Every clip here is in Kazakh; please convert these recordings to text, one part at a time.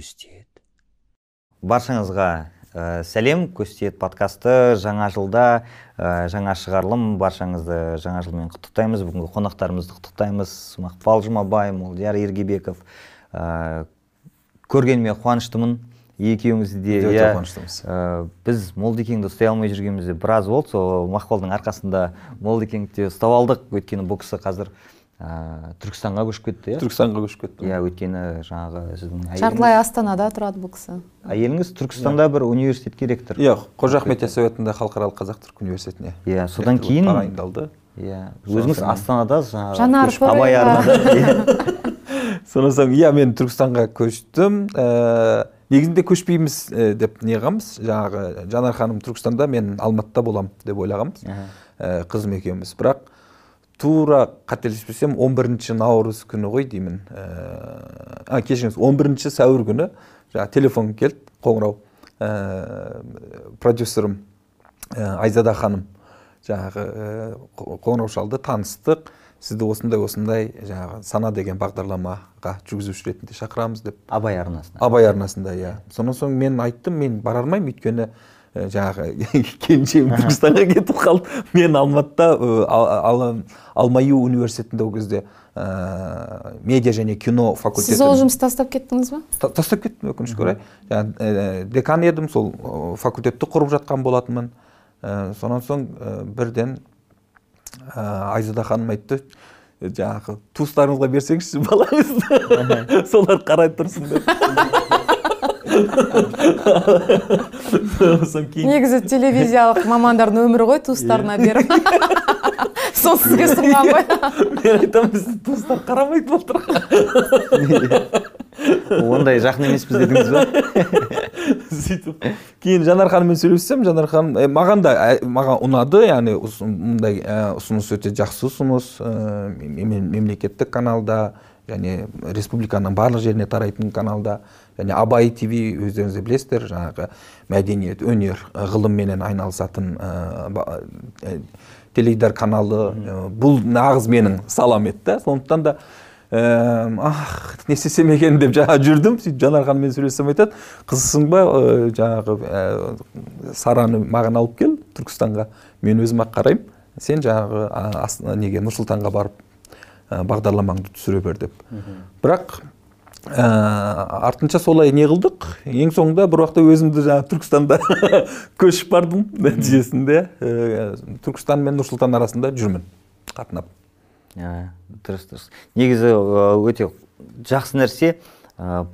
көстиет баршаңызға ә, сәлем. Көстиет подкасты жаңа жылда ә, жаңа шығарылым. Баршаңызды жаңа жылмен құттықтаймыз. Бүгінгі қонақтарымызды құттықтаймыз. Мақпал жұмабай молдияр ергебеков. Ә, көргеніме қуаныштымын. Екеуіңізді де иә. қуаныштымыз. Ә, біз молдекеңді ұстай алмай жүргенімізде біраз болды. Сол мақпалдың арқасында молдекеңді де ұстап алдық. Өйткені бұл кісі қазір ә, түркістанға көшіп кетті иә? Түркістанға көшіп кеттім иә өйткені жаңағы сіздің әйеліңіз, жартылай астанада тұрады бұл кісі. Әйеліңіз түркістанда бір университетке ректор. Иә қожа ахмет яссауи атындағы халықаралық қазақ түрік университетіне иә содан ректор болып кейін тағайындалды. Иә өзіңіз астанада жаңағы абай арнада. Иә. содан соң иә мен түркістанға көштім. Ә, негізінде көшпейміз ә, деп неғамыз жаңағы жанар ханым түркістанда мен алматыда боламын деп ойлағанбыз. Ә, қызым екеуміз. Бірақ тура қателеспесем 11 наурыз күні ғой деймін. Ә, а кешіріңіз 11 сәуір күні жаңағы телефон келді қоңырау. Ә, продюсерім ә, айзада ханым жаңағы ә, қоңырау шалды таныстық. Сізді осындай осындай жаңағы сана деген бағдарламаға жүргізуші ретінде шақырамыз деп. Абай арнасына абай арнасында иә. Сонан соң мен айттым мен бара алмаймын өйткені жаңағы келіншегім түркістанға кетіп қалды. Мен алматыда ал, ал, алмаю университетінде ол кезде ә, медиа және кино факультеті сіз ол жұмысты тастап кеттіңіз ба? Та- тастап кеттім өкінішке орай. Ә, декан едім сол ә, факультетті құрып жатқан болатынмын. Ә, сонан соң ә, бірден ә, айзада ханым айтты жаңағы туыстарыңызға берсеңізші балаңызды солар қарай тұрсын деп. содан кейін негізі телевизиялық мамандардың өмірі ғой туыстарына беріп. Соны сізге ұсынған ғой мен айтамын бізді туыстар қарамайды былтыр ондай жақын емеспіз дедіңіз ба? Сөйтіп. Кейін жанар ханыммен сөйлессем жанар ханым «Е, маған да маған ұнады яғни мұндай ә, ұсыныс өте жақсы ұсыныс мем- мемлекеттік каналда және республиканың барлық жеріне тарайтын каналда. Және абай тв өздеріңіз де білесіздер жаңағы мәдениет өнер ә, ғылымменен айналысатын ә, ә, теледидар каналы ә, бұл нағыз менің салам еді да. Сондықтан да Эм, ах не істесем екен деп жаңа жүрдім. Сөйтіп жанар ханыммен сөйлессем айтады. Қызсың ба? Э, жаңағы э, сараны маған алып кел түркістанға. Мен өзім ақ қараймын. Сен жаңағы ас- неге нұр сұлтанға барып бағдарламаңды түсіре бер деп. Бірақ ә, артынша солай не қылдық? Ең соңында бір уақытта өзімді жаңағы түркістанда көшіп бардым нәтижесінде. Ә, түркістан мен нұр сұлтан арасында жүрмін қатынап. Иә, дұрыс дұрыс. Негізі ә, өте жақсы нәрсе ә,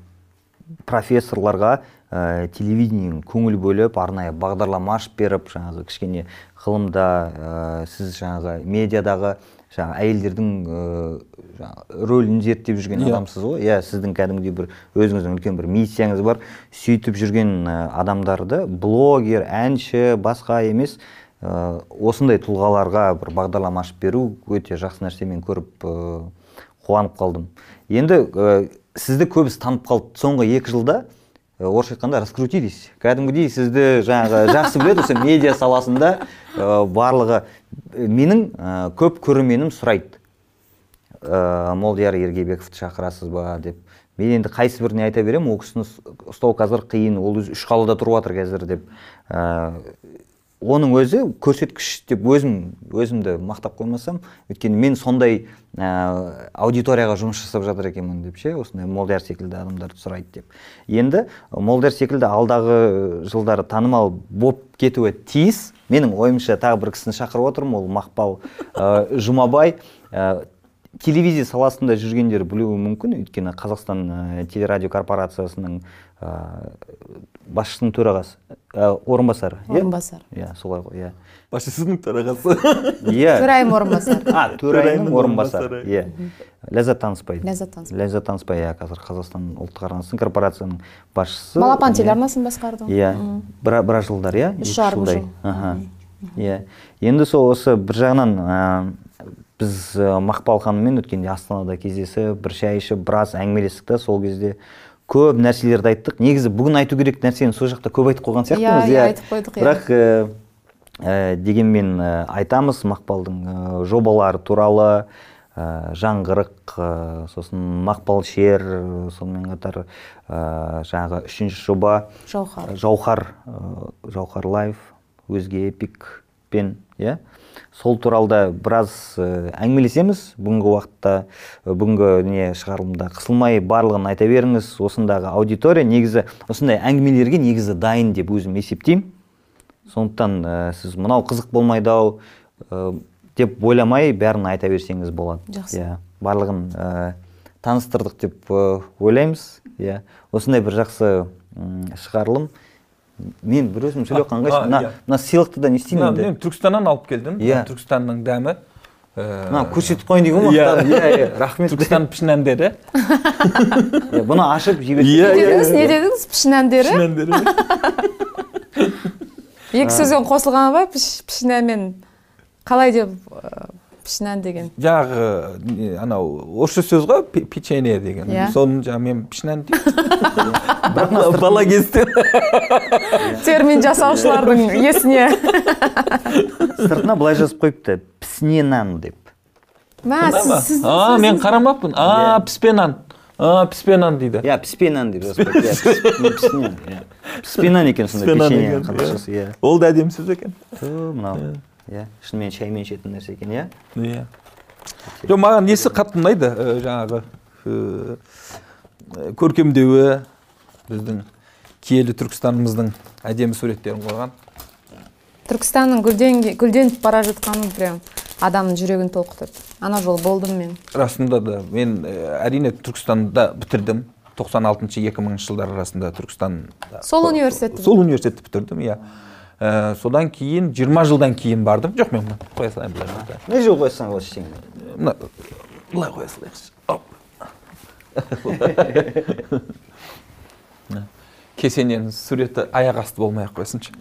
профессорларға ә, телевидениенің көңіл бөліп арнайы бағдарлама ашып беріп жаңағы кішкене ғылымда ә, сіз жаңағы медиадағы жаңағы әйелдердің жаңағы рөлін зерттеп жүрген Иә. адамсыз ғой. Иә сіздің кәдімгідей бір өзіңіздің үлкен бір миссияңыз бар. Сөйтіп жүрген адамдарды блогер әнші басқа емес ә, осындай тұлғаларға бір бағдарлама ашып беру өте жақсы нәрсе мен көріп қуанып қалдым. Енді ә, сізді көбісі танып қалды. Соңғы екі жылда орысша айтқанда раскрутились. Кәдімгідей сізді жаңағы жақсы біледі осы медиа саласында ә, барлығы менің ә, көп көрерменім сұрайды. Ә, молдияр ергебековті шақырасыз ба? деп. Мен енді қайсы біріне айта беремін? Ол кісіні ұс- ұстау қазір қиын ол өзі үш қалада тұрып жатыр қазір деп. Оның өзі көрсеткіш деп өзім өзімді мақтап қоймасам өйткені мен сондай ә, аудиторияға жұмыс жасап жатыр екенмін деп ше осындай молдияр секілді адамдарды сұрайды деп. Енді молдияр секілді алдағы жылдары танымал болып кетуі тиіс. Менің ойымша тағы бір кісіні шақырып отырмын ол мақпал ә, жұмабай. Ә, телевизия саласында жүргендер білуі мүмкін. Өйткені қазақстан телерадио корпорациясының басшысының төрағасы ә, орынбасары иә? орынбасар иә солай ғой иә. Басшысының төрағасы. Иә. Төрайым орынбасар а төрайымның орынбасары орынбасары. иә. Ләззат танысбай. Ләззат танысбай. Ләззат танысбай иә қазір қазақстан ұлттық арнасының корпорацияның басшысы. Балапан телеарнасын басқарды иә. Бір- біраз жылдар иә? Үш жарым жыл. аха. Иә. Енді сол осы бір жағынан ә, біз ә, мақпал ханыммен өткенде астанада кездесіп бір шай ішіп біраз әңгімелестік та сол кезде. Көп нәрселерді айттық негізі бүгін айту керек нәрсені сол жақта көп айтып қойған сияқтымыз Иә, иә, айтып қойдық, иә. бірақ ә, дегенмен ә, айтамыз мақпалдың ә, жобалары туралы ә, жаңғырық ә, сосын мақпал шер сонымен қатар ә, жаңағы үшінші жоба Жауһар. жауһар ә, жауһар лайф өзге эпикпен иә сол туралы да біраз ә, әңгімелесеміз. Бүгінгі уақытта ә, бүгінгі не шығарылымда қысылмай барлығын айта беріңіз. Осындағы аудитория негізі осындай әңгімелерге негізі дайын деп өзім есептеймін. Сондықтан ә, сіз мынау қызық болмайды ау ә, деп ойламай бәрін айта берсеңіз болады. Жақсы. иә барлығын ә, таныстырдық деп ойлаймыз. Иә осындай бір жақсы шығарылым. Мен бір өзім сөйлеп А, қалған а, мына мына сыйлықты да не істеймін енді мен түркістаннан алып келдім Иә. түркістанның дәмі мына көрсетіп қояйын деген ғой Иә. иә рахмет түркістан пішін әндері Иә, бұны ашып жіберсек Иә, не дедіңіз не дедіңіз пішін әндері пішін әндері екі сөзден қосылғаны ба піш- пішін мен қалай деп ә, пішін ән деген жаңағы анау орысша сөз ғой пе- печенье деген. Иә. соны жаңағы мен пішін ән деймін бала кезден термин жасаушылардың есіне. Сыртына былай жазып қойыпты пісіне нан деп. Мә сіз- а мен қарамаппын. А Иә. піспен нан а піспен нан дейді. Иә піспе нан деп жазып қойыпты иә иә. Піспе нан екен сондай Піспе печенье иә. ол да әдемі сөз екен. Мынау. Иә? шынымен шаймен ішетін нәрсе екен иә? Иә. Жоқ маған несі қатты ұнайды жаңағы көркемдеуі біздің киелі түркістанымыздың әдемі суреттерін қойған. Түркістанның гүлден гүлденіп бара жатқаны прям адамның жүрегін толқытады. Ана жолы болдым мен. Расында да мен әрине түркістанда бітірдім. 96 2000 жылдар арасында түркістан Сол университетті сол университетті бітірдім иә. Ә, содан кейін 20 жылдан кейін бардым жоқ мен қоя салайын былай не жол қойсаң ол ештеңе мына былай қоя салайықшы Оп. Кесененің суреті аяқ асты болмай ақ қойсыншы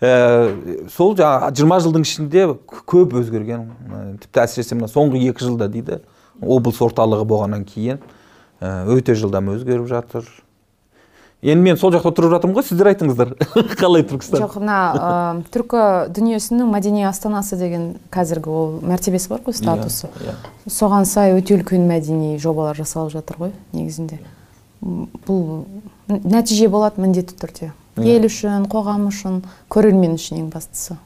Ә, сол жаңағы жиырма жылдың ішінде көп өзгерген Ә, тіпті әсіресе мына соңғы екі жылда дейді облыс орталығы болғаннан кейін өте жылдам өзгеріп жатыр енді мен сол жақта тұрып жатырмын ғой сіздер айтыңыздар. Қалай түркістан жоқ мына ә, түркі дүниесінің мәдени астанасы деген қазіргі ол мәртебесі бар ғой статусы. Иә, соған сай өте үлкен мәдени жобалар жасалып жатыр ғой негізінде. Бұл нәтиже болады міндетті түрде. Ел үшін қоғам үшін көрермен үшін ең бастысы.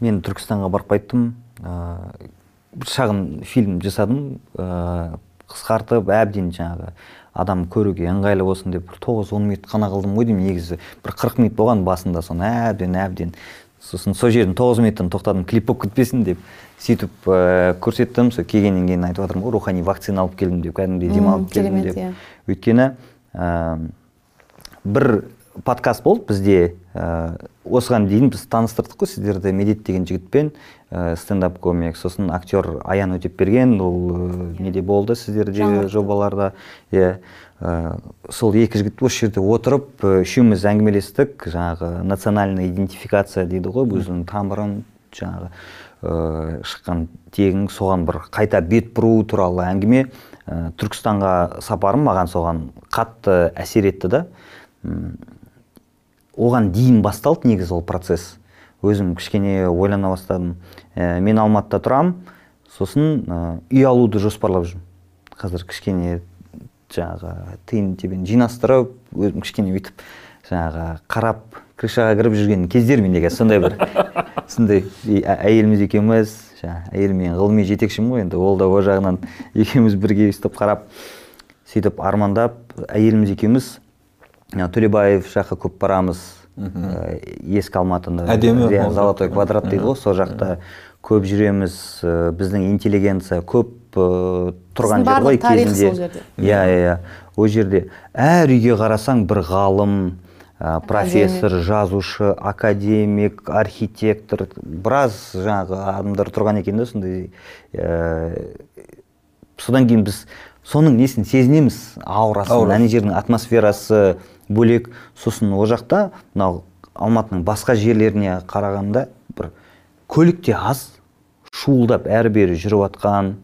Мен түркістанға барып қайттым. Ә, бір шағын фильм жасадым. Ә, қысқартып әбден жаңағы адам көруге ыңғайлы болсын деп бір тоғыз он минут қана қылдым ғой деймін негізі. Бір қырық минут болған басында соны әбден әбден сосын сол жердің тоғыз минуттан тоқтадым клип болып кетпесін деп сөйтіп ә, көрсеттім. Сол келгеннен кейін айтып жатырмын ғой рухани вакцина алып келдім деп кәдімгідей демалып келдім деп. иә. өйткені ә, бір подкаст болды бізде ә, осыған дейін біз таныстырдық қой сіздерді медет деген жігітпен. Ә, стендап комик сосын актер аян өтепберген ол ә, неде болды сіздерде жобаларда. Иә. Ә, сол екі жігіт осы жерде отырып үшеуміз әңгімелестік жаңағы национальная идентификация дейді ғой өзінің тамырын жаңағы ә, шыққан тегін соған бір қайта бет бұру туралы әңгіме. Ә, түркістанға сапарым маған соған қатты әсер етті да. Оған дейін басталды негізі ол процесс. Өзім кішкене ойлана бастадым. Ә, мен алматыда тұрамын. Сосын ә, үй алуды жоспарлап жүрмін. Қазір кішкене жаңағы тиын тебен жинастырып өзім кішкене өйтіп жаңағы қарап крышаға кіріп жүрген кездер менде қазір сондай бір. Сондай әйеліміз екеуміз жаңағы әйелім менің ғылыми жетекшім ғой енді ол да ол жағынан екеуміз бірге өйстіп қарап сөйтіп армандап әйеліміз екеуміз төлебаев жаққа көп барамыз ә, ескі алматыны Әдемі иә, золотой квадрат дейді ғой сол жақта. Көп жүреміз ә, біздің интеллигенция көп ә, тұрған жер ғой кезінде. иә иә иә. Ол жерде. Әр үйге қарасаң бір ғалым ә, профессор жазушы академик архитектор біраз жаңағы адамдар тұрған екен да сондай ә, содан кейін біз соның несін сезінеміз? Аурасын Аура. ана жердің атмосферасы бөлек сосын ол жақта мынау алматының басқа жерлеріне қарағанда бір көлік те аз шуылдап әрі бері жүріп жатқан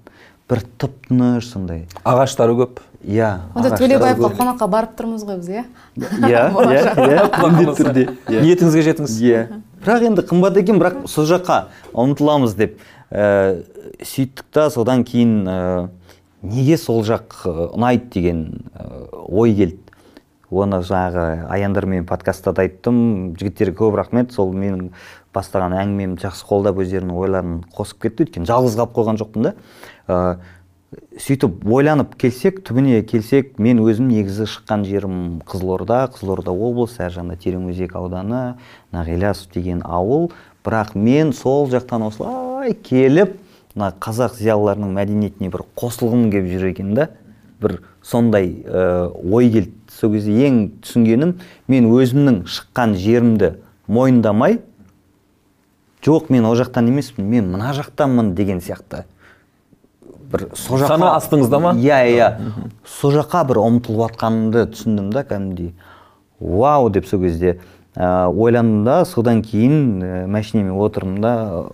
бір тып тыныш сондай. Ағаштары көп. Иә онда төлебаевқа қонаққа барып тұрмыз ғой біз иә? Иә иә иә міндетті түрде иә. ниетіңізге жетіңіз. Иә. Бірақ енді қымбат екен бірақ сол жаққа ұмтыламыз деп ә, сөйттік та содан кейін ә, неге сол жақ ә, ұнайды деген ой келді. Оны жаңағы аяндармен подкастта да айттым. Жігіттерге көп рахмет. Сол менің бастаған әңгімемді жақсы қолдап өздерінің ойларын қосып кетті. Өйткені жалғыз қалып қойған жоқпын да. Ә, сөйтіп ойланып келсек түбіне келсек мен өзім негізі шыққан жерім қызылорда қызылорда облысы ар жағында тереңөзек ауданы нағилясов деген ауыл. Бірақ мен сол жақтан осылай келіп мына қазақ зиялыларының мәдениетіне бір қосылғым келіп жүр екен да. Бір сондай ә, ой келді. Сол кезде ең түсінгенім мен өзімнің шыққан жерімді мойындамай жоқ мен ол жақтан емеспін мен мына жақтанмын деген сияқты. бір сол жаққа сана астыңызда ма? Иә иә сол жаққа бір ұмтылып жатқанымды түсіндім да кәдімгідей. Вау! деп сол кезде ә, ойландым да содан кейін ә, машинеме отырдым да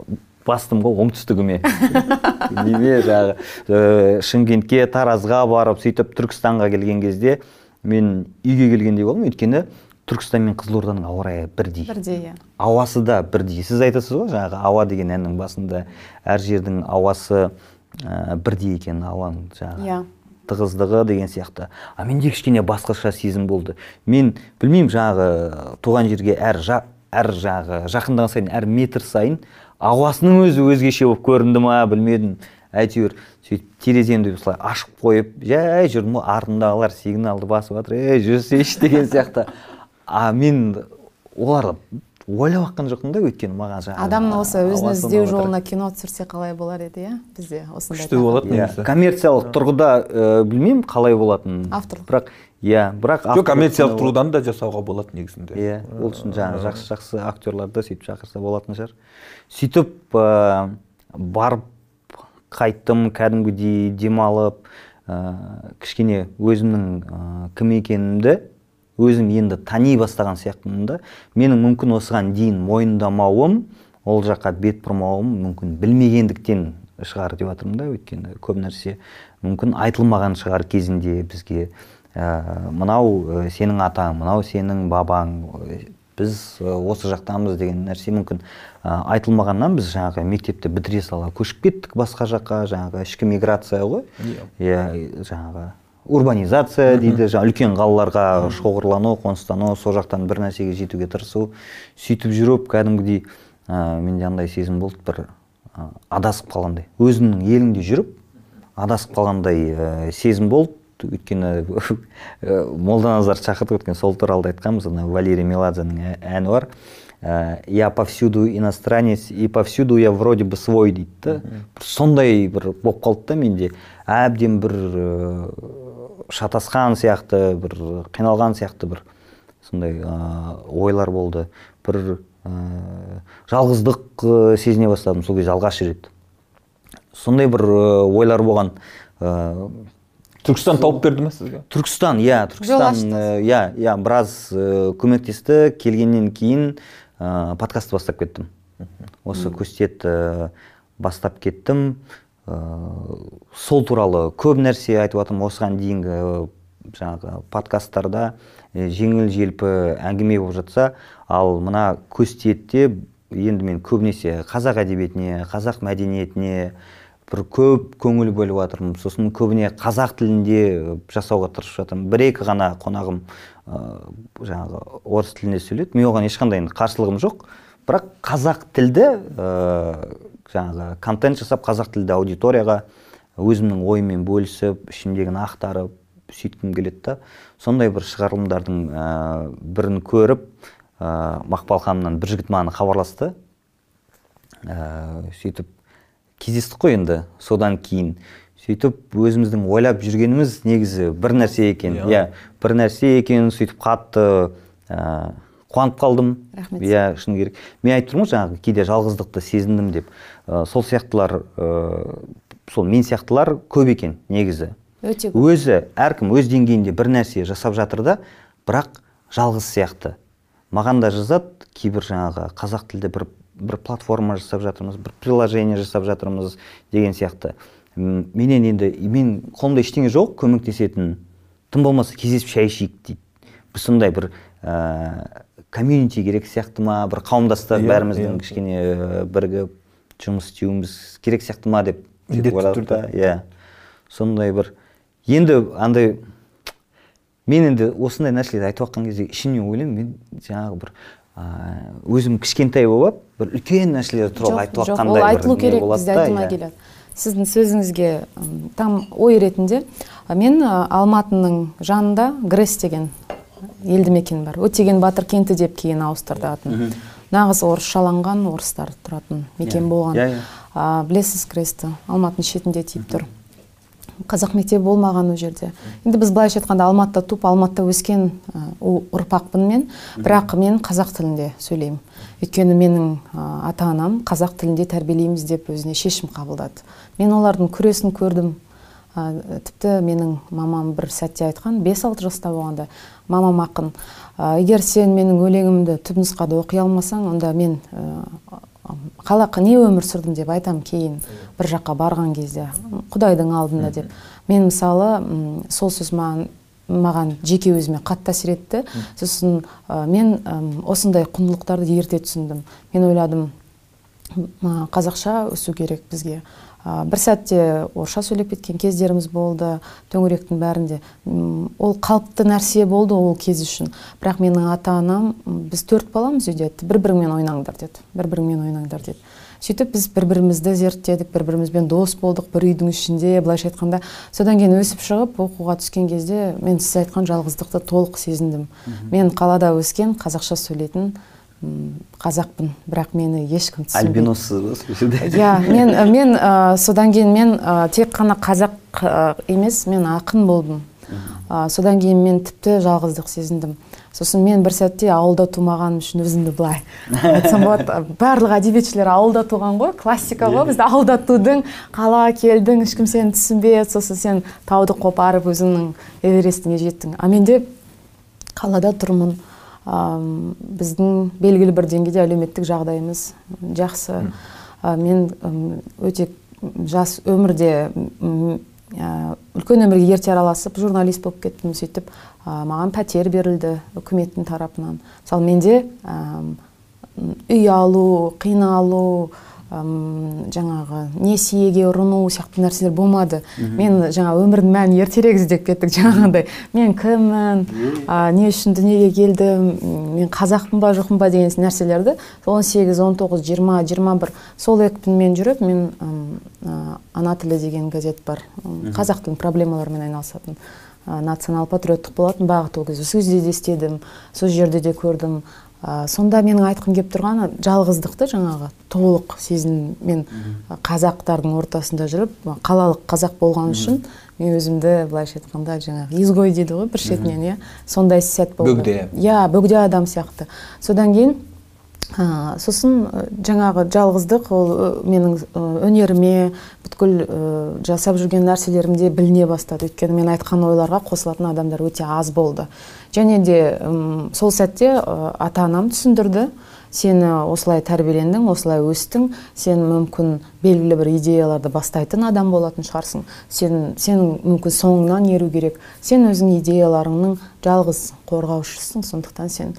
бастым ғой оңтүстігіме. Неме жаңағы ә, шымкентке таразға барып сөйтіп түркістанға келген кезде мен үйге келгендей болдым. Өйткені түркістан мен қызылорданың ауа райы бірдей. Бірдей иә. Ауасы да бірдей. Сіз айтасыз ғой жаңағы ауа деген әннің басында әр жердің ауасы ә, бірдей екен ауаның жаңағы иә. тығыздығы деген сияқты. А менде кішкене басқаша сезім болды. Мен білмеймін жаңағы туған жерге әр жа, әр жағы жақындаған сайын әр метр сайын ауасының өзі өзгеше болып көрінді ма білмедім. Әйтеуір сөйтіп тереземді осылай ашып қойып жай жүрдім ғой артымдағылар сигналды басып жатыр ей жүрсейші деген сияқты. А мен оларды ойлап жатқан жоқпын да өйткені маған жаңағы адамның осы өзін іздеу жолына кино түсірсе қалай болар еді иә? Бізде осындай күшті болады Иә, негізі. Коммерциялық тұрғыда ә, білмеймін қалай болатынын Авторлық. бірақ иә бірақ жоқ коммерциялық тұрғыдан да жасауға болады негізінде. Иә ол үшін жаңағы жақсы жақсы актерларды сөйтіп шақырса болатын шығар. Сөйтіп ә, барып қайттым кәдімгідей демалып ә, кішкене өзімнің ә, кім екенімді өзім енді тани бастаған сияқтымын да менің мүмкін осыған дейін мойындамауым ол жаққа бет бұрмауым мүмкін білмегендіктен шығар деп жатырмын да. Өйткені көп нәрсе мүмкін айтылмаған шығар кезінде бізге. Ә, мынау ә, сенің атаң мынау сенің бабаң біз ә, осы жақтамыз деген нәрсе мүмкін. Айтылмағаннан біз жаңағы мектепті бітіре сала көшіп кеттік басқа жаққа жаңағы ішкі миграция ғой. Иә. Жаңағы урбанизация дейді жаңағы үлкен қалаларға шоғырлану қоныстану сол жақтан бір нәрсеге жетуге тырысу сөйтіп жүріп кәдімгідей ә, менде андай сезім болды бір ә, адасып қалғандай. Өзіңнің еліңде жүріп адасып қалғандай ә, сезім болды. Өйткені ә, молданазар шақыртып өткен сол туралы да айтқанбыз ана валерий меладзенің ә- әні бар. ә, я повсюду иностранец и повсюду я вроде бы свой дейді да. Бір сондай бір болып қалды да менде. Әбден бір ә, шатасқан сияқты бір қиналған сияқты бір сондай ә, ойлар болды. Бір ә, жалғыздық сезіне бастадым сол кезде алғаш рет. Сондай бір ә, ойлар болған. Ә, түркістан тауып берді ме сізге? Түркістан иә түркістан иә иә біраз ә, көмектесті. Келгеннен кейін ә, подкаст бастап кеттім. Осы көстет ә, бастап кеттім. Ә, сол туралы көп нәрсе айтып жатырмын. Осыған дейінгі жаңағы подкасттарда жеңіл желпі әңгіме болып жатса ал мына көстетте енді мен көбінесе қазақ әдебиетіне қазақ мәдениетіне бір көп көңіл бөліп жатырмын сосын көбіне қазақ тілінде э, жасауға тырысып жатырмын. Бір екі ғана қонағым ә, жаңағы орыс тілінде сөйледі мен оған ешқандай қарсылығым жоқ. Бірақ қазақ тілді ә, жаңағы контент жасап қазақ тілді аудиторияға өзімнің ойыммен бөлісіп ішімдегіні ақтарып сөйткім келеді да. Сондай бір шығарылымдардың ә, бірін көріп ә, мақпал ханымнан бір жігіт маған хабарласты. Ә, сөйтіп кездестік қой енді содан кейін. Сөйтіп өзіміздің ойлап жүргеніміз негізі бір нәрсе екен. Иә. иә бір нәрсе екен сөйтіп қатты ә, қуанып қалдым. Рахмет. иә шыны керек. Мен айтып тұрмын ғой жаңағы кейде жалғыздықты сезіндім деп. Ә, сол сияқтылар ә, сол мен сияқтылар көп екен негізі. Өте көп. Өзі әркім өз деңгейінде бір нәрсе жасап жатыр да бірақ жалғыз сияқты. Маған да жазады кейбір жаңағы қазақ тілде бір бір платформа жасап жатырмыз бір приложение жасап жатырмыз деген сияқты. Менен енді мен қолымда ештеңе жоқ көмектесетін тым болмаса кездесіп шай ішейік дейді. Бір сондай бір ә, комьюнити керек сияқты ма бір қауымдастық Иә, бәріміздің иә. кішкене э, бірігіп жұмыс істеуіміз керек сияқты ма деп иә. Сондай бір енді андай мен енді осындай нәрселерді айтып жатқан кезде ішімнен ойлаймын мен жаңағы бір өзім кішкентай болып бір үлкен нәрселер туралы айтып жатқандай айтылу керек бізде айтылмай иә. келеді. Сіздің сөзіңізге там ой ретінде мен алматының жанында грэс деген елді мекен бар. Өтеген батыр кенті деп кейін ауыстырды атын нағыз орысшаланған орыстар тұратын мекен Иә, болған. Иә, иә. Білесіз грэсті алматының шетінде тиіп тұр. Қазақ мектебі болмаған ол жерде. Енді біз былайша айтқанда алматыда туып алматыда өскен ұрпақпын мен. Бірақ мен қазақ тілінде сөйлеймін. Өйткені менің ата анам қазақ тілінде тәрбиелейміз деп өзіне шешім қабылдады. Мен олардың күресін көрдім. Ә, тіпті менің мамам бір сәтте айтқан 5-6 жаста болғанда мамам ақын «Ә, егер сен менің өлеңімді түпнұсқада оқи алмасаң онда мен ә, қала не өмір сүрдім деп айтамын кейін бір жаққа барған кезде құдайдың алдында деп. Мен мысалы сол сөз маған маған жеке өзіме қатты әсер етті. Сосын ә, мен осындай құндылықтарды ерте түсіндім. Мен ойладым қазақша өсу керек бізге. Бір сәтте орысша сөйлеп кеткен кездеріміз болды төңіректің бәрінде. Ол қалыпты нәрсе болды ол кез үшін. Бірақ менің ата анам біз төрт баламыз үйде бір біріңмен ойнаңдар деді. Бір біріңмен ойнаңдар деді. Сөйтіп біз бір бірімізді зерттедік бір бірімізбен дос болдық бір үйдің ішінде былайша айтқанда. Содан кейін өсіп шығып оқуға түскен кезде мен сіз айтқан жалғыздықты толық сезіндім. Мен қалада өскен қазақша сөйлейтін қазақпын. Бірақ мені ешкім түсінбейді. Альбиноссыз ба сол жерде? Иә мен мен ә, содан кейін мен ә, тек қана қазақ ә, емес мен ақын болдым. Ә, содан кейін мен тіпті жалғыздық сезіндім. Сосын мен бір сәтте ауылда тумағаным үшін өзімді былай айтсам болады. Барлық әдебиетшілер ауылда туған ғой классика ғой. Бізді ауылда тудың қалаға келдің ешкім сені түсінбеді сосын сен тауды қопарып өзіңнің эверестіңе жеттің а менде қалада тұрмын. Біздің белгілі бір деңгейде әлеуметтік жағдайымыз жақсы. Мен өте жас өмірде үлкен өмірге ерте араласып журналист болып кеттім сөйтіп маған пәтер берілді үкіметтің тарапынан. Мысалы менде үй алу қиналу ам, жаңағы несиеге ұрыну сияқты нәрселер болмады. Мен жаңа өмірдің мәнін ертерек іздеп кеттік жаңағыдай мен кіммін не үшін дүниеге келдім мен қазақпын ба жоқпын ба деген нәрселерді 18 19 20 21 сол екпінмен жүріп мен а, ана тілі деген газет бар. Қазақ тілінің проблемаларымен айналысатын а, национал патриоттық болатын бағыт ол кезде. Сол жерде де істедім сол жерде де көрдім. А, сонда менің айтқым келіп тұрғаны жалғыздықты жаңағы толық сезін мен қазақтардың ортасында жүріп қалалық қазақ болған үшін мен өзімді былайша айтқанда жаңағы изгой дейді ғой бір шетінен иә? Сондай сәт болды. Бөгде. иә бөгде адам сияқты. Содан кейін а, сосын ә, жаңағы жалғыздық ол ә, менің ә, өнеріме бүткіл ә, жасап жүрген нәрселерімде біліне бастады. Өйткені мен айтқан ойларға қосылатын адамдар өте аз болды. Және де сол сәтте ә, ата анам түсіндірді. Сені осылай тәрбиелендің осылай өстің. Сен мүмкін белгілі бір идеяларды бастайтын адам болатын шығарсың. Сен сенің мүмкін соңыңнан еру керек. Сен өзің идеяларыңның жалғыз қорғаушысың. Сондықтан сен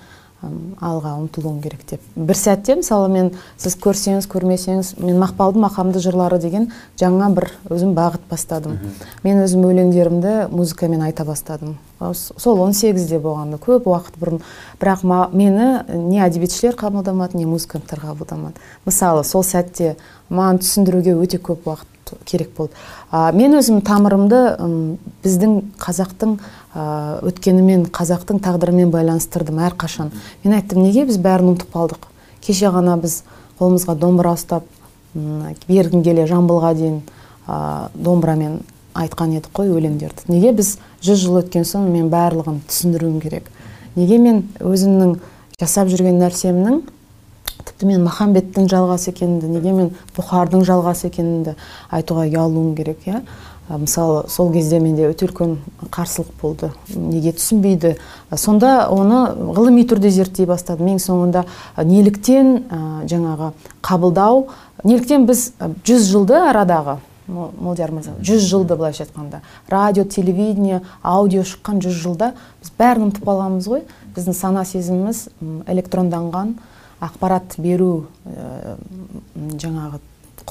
алға ұмтылуың керек деп. бір сәтте мысалы мен сіз көрсеңіз көрмесеңіз мен мақпалдың мақамды жырлары деген жаңа бір өзім бағыт бастадым. Мен өзім өлеңдерімді музыкамен айта бастадым. Сол 18-де болғанда көп уақыт бұрын. Бірақ ма- мені не әдебиетшілер қабылдамады не музыканттар қабылдамады. Мысалы сол сәтте маған түсіндіруге өте көп уақыт керек болды. А, мен өзім тамырымды ым, біздің қазақтың өткенімен қазақтың тағдырымен байланыстырдым әрқашан. Мен айттым неге біз бәрін ұмытып қалдық? Кеше ғана біз қолымызға домбыра ұстап бергін келе жамбылға дейін а, домбырамен айтқан едік қой өлеңдерді. Неге біз жүз жыл өткен соң мен барлығын түсіндіруім керек? Неге мен өзімнің жасап жүрген нәрсемнің тіпті мен махамбеттің жалғасы екенімді неге мен бұхардың жалғасы екенімді айтуға ұялуым керек иә? Мысалы сол кезде менде өте үлкен қарсылық болды. Неге түсінбейді? Сонда оны ғылыми түрде зерттей бастадым. Ең соңында неліктен жаңағы қабылдау неліктен біз жүз жылды арадағы Мо- молдияр мырза жүз жылды былайша айтқанда. Радио телевидение аудио шыққан жүз жылда біз бәрін ұмытып қалғанбыз ғой. Біздің сана сезіміміз электронданған ақпарат беру жаңағы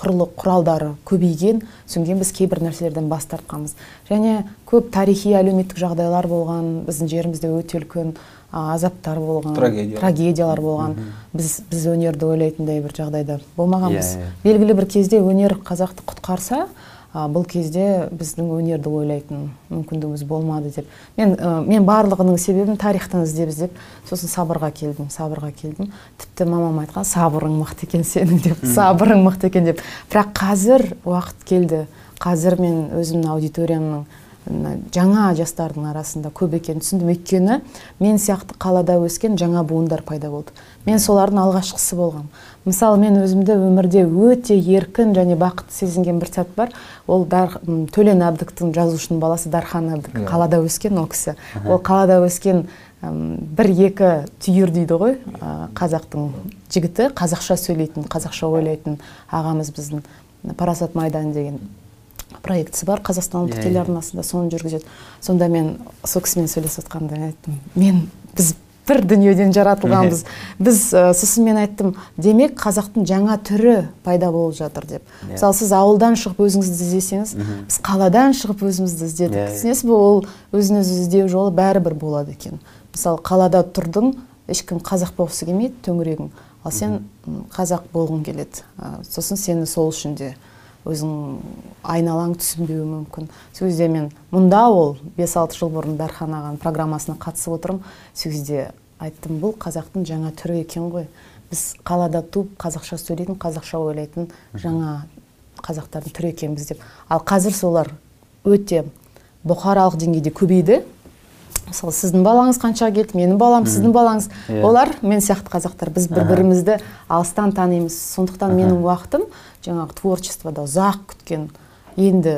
құрлық құралдары көбейген содан кейін біз кейбір нәрселерден бас тартқанбыз және көп тарихи әлеуметтік жағдайлар болған біздің жерімізде өте үлкен азаптар болған Трагедиялар. трагедиялар болған біз біз өнерді ойлайтындай бір жағдайда болмағанбыз Иә, иә. белгілі бір кезде өнер қазақты құтқарса бұл кезде біздің өнерді ойлайтын мүмкіндігіміз болмады деп. Мен ә, мен барлығының себебін тарихтан іздеп іздеп сосын сабырға келдім сабырға келдім. Тіпті мамам айтқан сабырың мықты екен сенің деп сабырың мықты екен деп. Бірақ қазір уақыт келді. Қазір мен өзімнің аудиториямның мына жаңа жастардың арасында көп екенін түсіндім. Өйткені мен сияқты қалада өскен жаңа буындар пайда болды. Мен солардың алғашқысы болғам. Мысалы мен өзімді өмірде өте еркін және бақытты сезінген бір сәт бар. Ол дар, төлен әбдіктің жазушының баласы дархан әбдік. Иә. қалада өскен ол кісі. Ол қалада өскен м, бір екі түйір дейді ғой ә, қазақтың жігіті. Қазақша сөйлейтін қазақша ойлайтын ағамыз біздің парасат майданы деген. Проектісі бар. Қазақстан ұлттық Иә, иә. телеарнасында соны жүргізеді. Сонда мен сол кісімен сөйлесіп жатқанда айттым мен біз бір дүниеден жаратылғанбыз. Біз ә, сосын мен айттым демек қазақтың жаңа түрі пайда болып жатыр деп. Иә. мысалы сіз ауылдан шығып өзіңізді іздесеңіз біз қаладан шығып өзімізді іздедік. Иә, иә. түсінесіз бе ол өзін өзі іздеу жолы бәрібір болады екен. Мысалы қалада тұрдың ешкім қазақ болғысы келмейді төңірегің. Ал сен қазақ болғың келеді. Сосын сені сол үшін де өзің айналаң түсінбеуі мүмкін. Сол кезде мен мұнда ол 5-6 жыл бұрын дархан ағаның программасына қатысып отырмын. Сол кезде айттым бұл қазақтың жаңа түрі екен ғой. Біз қалада туып қазақша сөйлейтін қазақша ойлайтын жаңа қазақтардың түрі екенбіз деп. Ал қазір солар өте бұқаралық деңгейде көбейді. Мысалы сіздің балаңыз қаншаға келді менің балам сіздің балаңыз. Иә. олар мен сияқты қазақтар біз бір бірімізді алыстан танимыз. Сондықтан менің уақытым жаңағы творчествода ұзақ күткен. Енді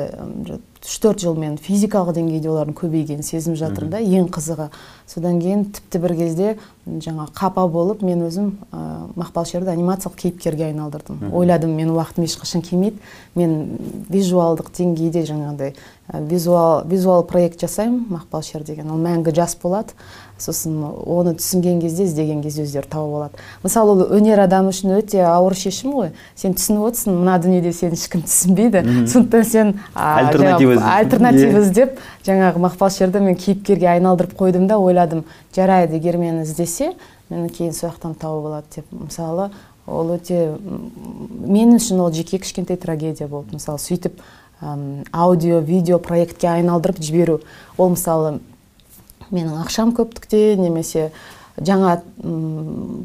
үш төрт жыл мен физикалық деңгейде олардың көбейгенін сезініп жатырмын да ең қызығы. Содан кейін тіпті бір кезде жаңа қапа болып мен өзім ә, мақпал шерді анимациялық кейіпкерге айналдырдым. Ойладым менің уақытым ешқашан келмейді. Мен визуалдық деңгейде жаңағыдай ә, визуал визуал проект жасаймын мақпал шер деген. Ол мәңгі жас болады. Сосын оны түсінген кезде іздеген кезде өздері тауып алады. Мысалы ол өнер адамы үшін өте ауыр шешім ғой. Сен түсініп отырсың мына дүниеде сені ешкім түсінбейді. Сондықтан сен Альтернатива іздеп жаңағы мақпал шерді мен кейіпкерге айналдырып қойдым да ойладым жарайды егер мені іздесе мені кейін сол жақтан тауып алады деп. Мысалы ол өте мен үшін ол жеке кішкентай трагедия болды мысалы сөйтіп аудио видео проектке айналдырып жіберу. Ол мысалы менің ақшам көптіктен немесе жаңа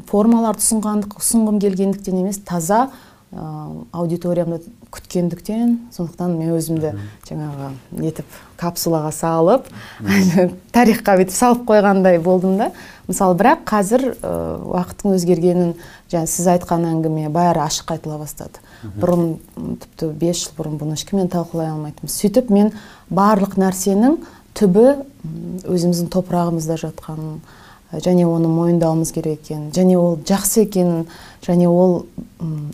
формаларды ұсынғандық ұсынғым келгендіктен емес таза ә, аудиториямды күткендіктен сондықтан мен өзімді жаңағы нетіп капсулаға салып тарихқа бүйтіп салып қойғандай болдым да. Мысалы бірақ қазір ә, уақыттың өзгергенін жаңа сіз айтқан әңгіме бәрі ашық айтыла бастады. Бұрын тіпті бес жыл бұрын бұны ешкіммен талқылай алмайтынбыз сөйтіп мен барлық нәрсенің түбі өзіміздің топырағымызда жатқанын және оны мойындауымыз керек екенін және ол жақсы екенін және ол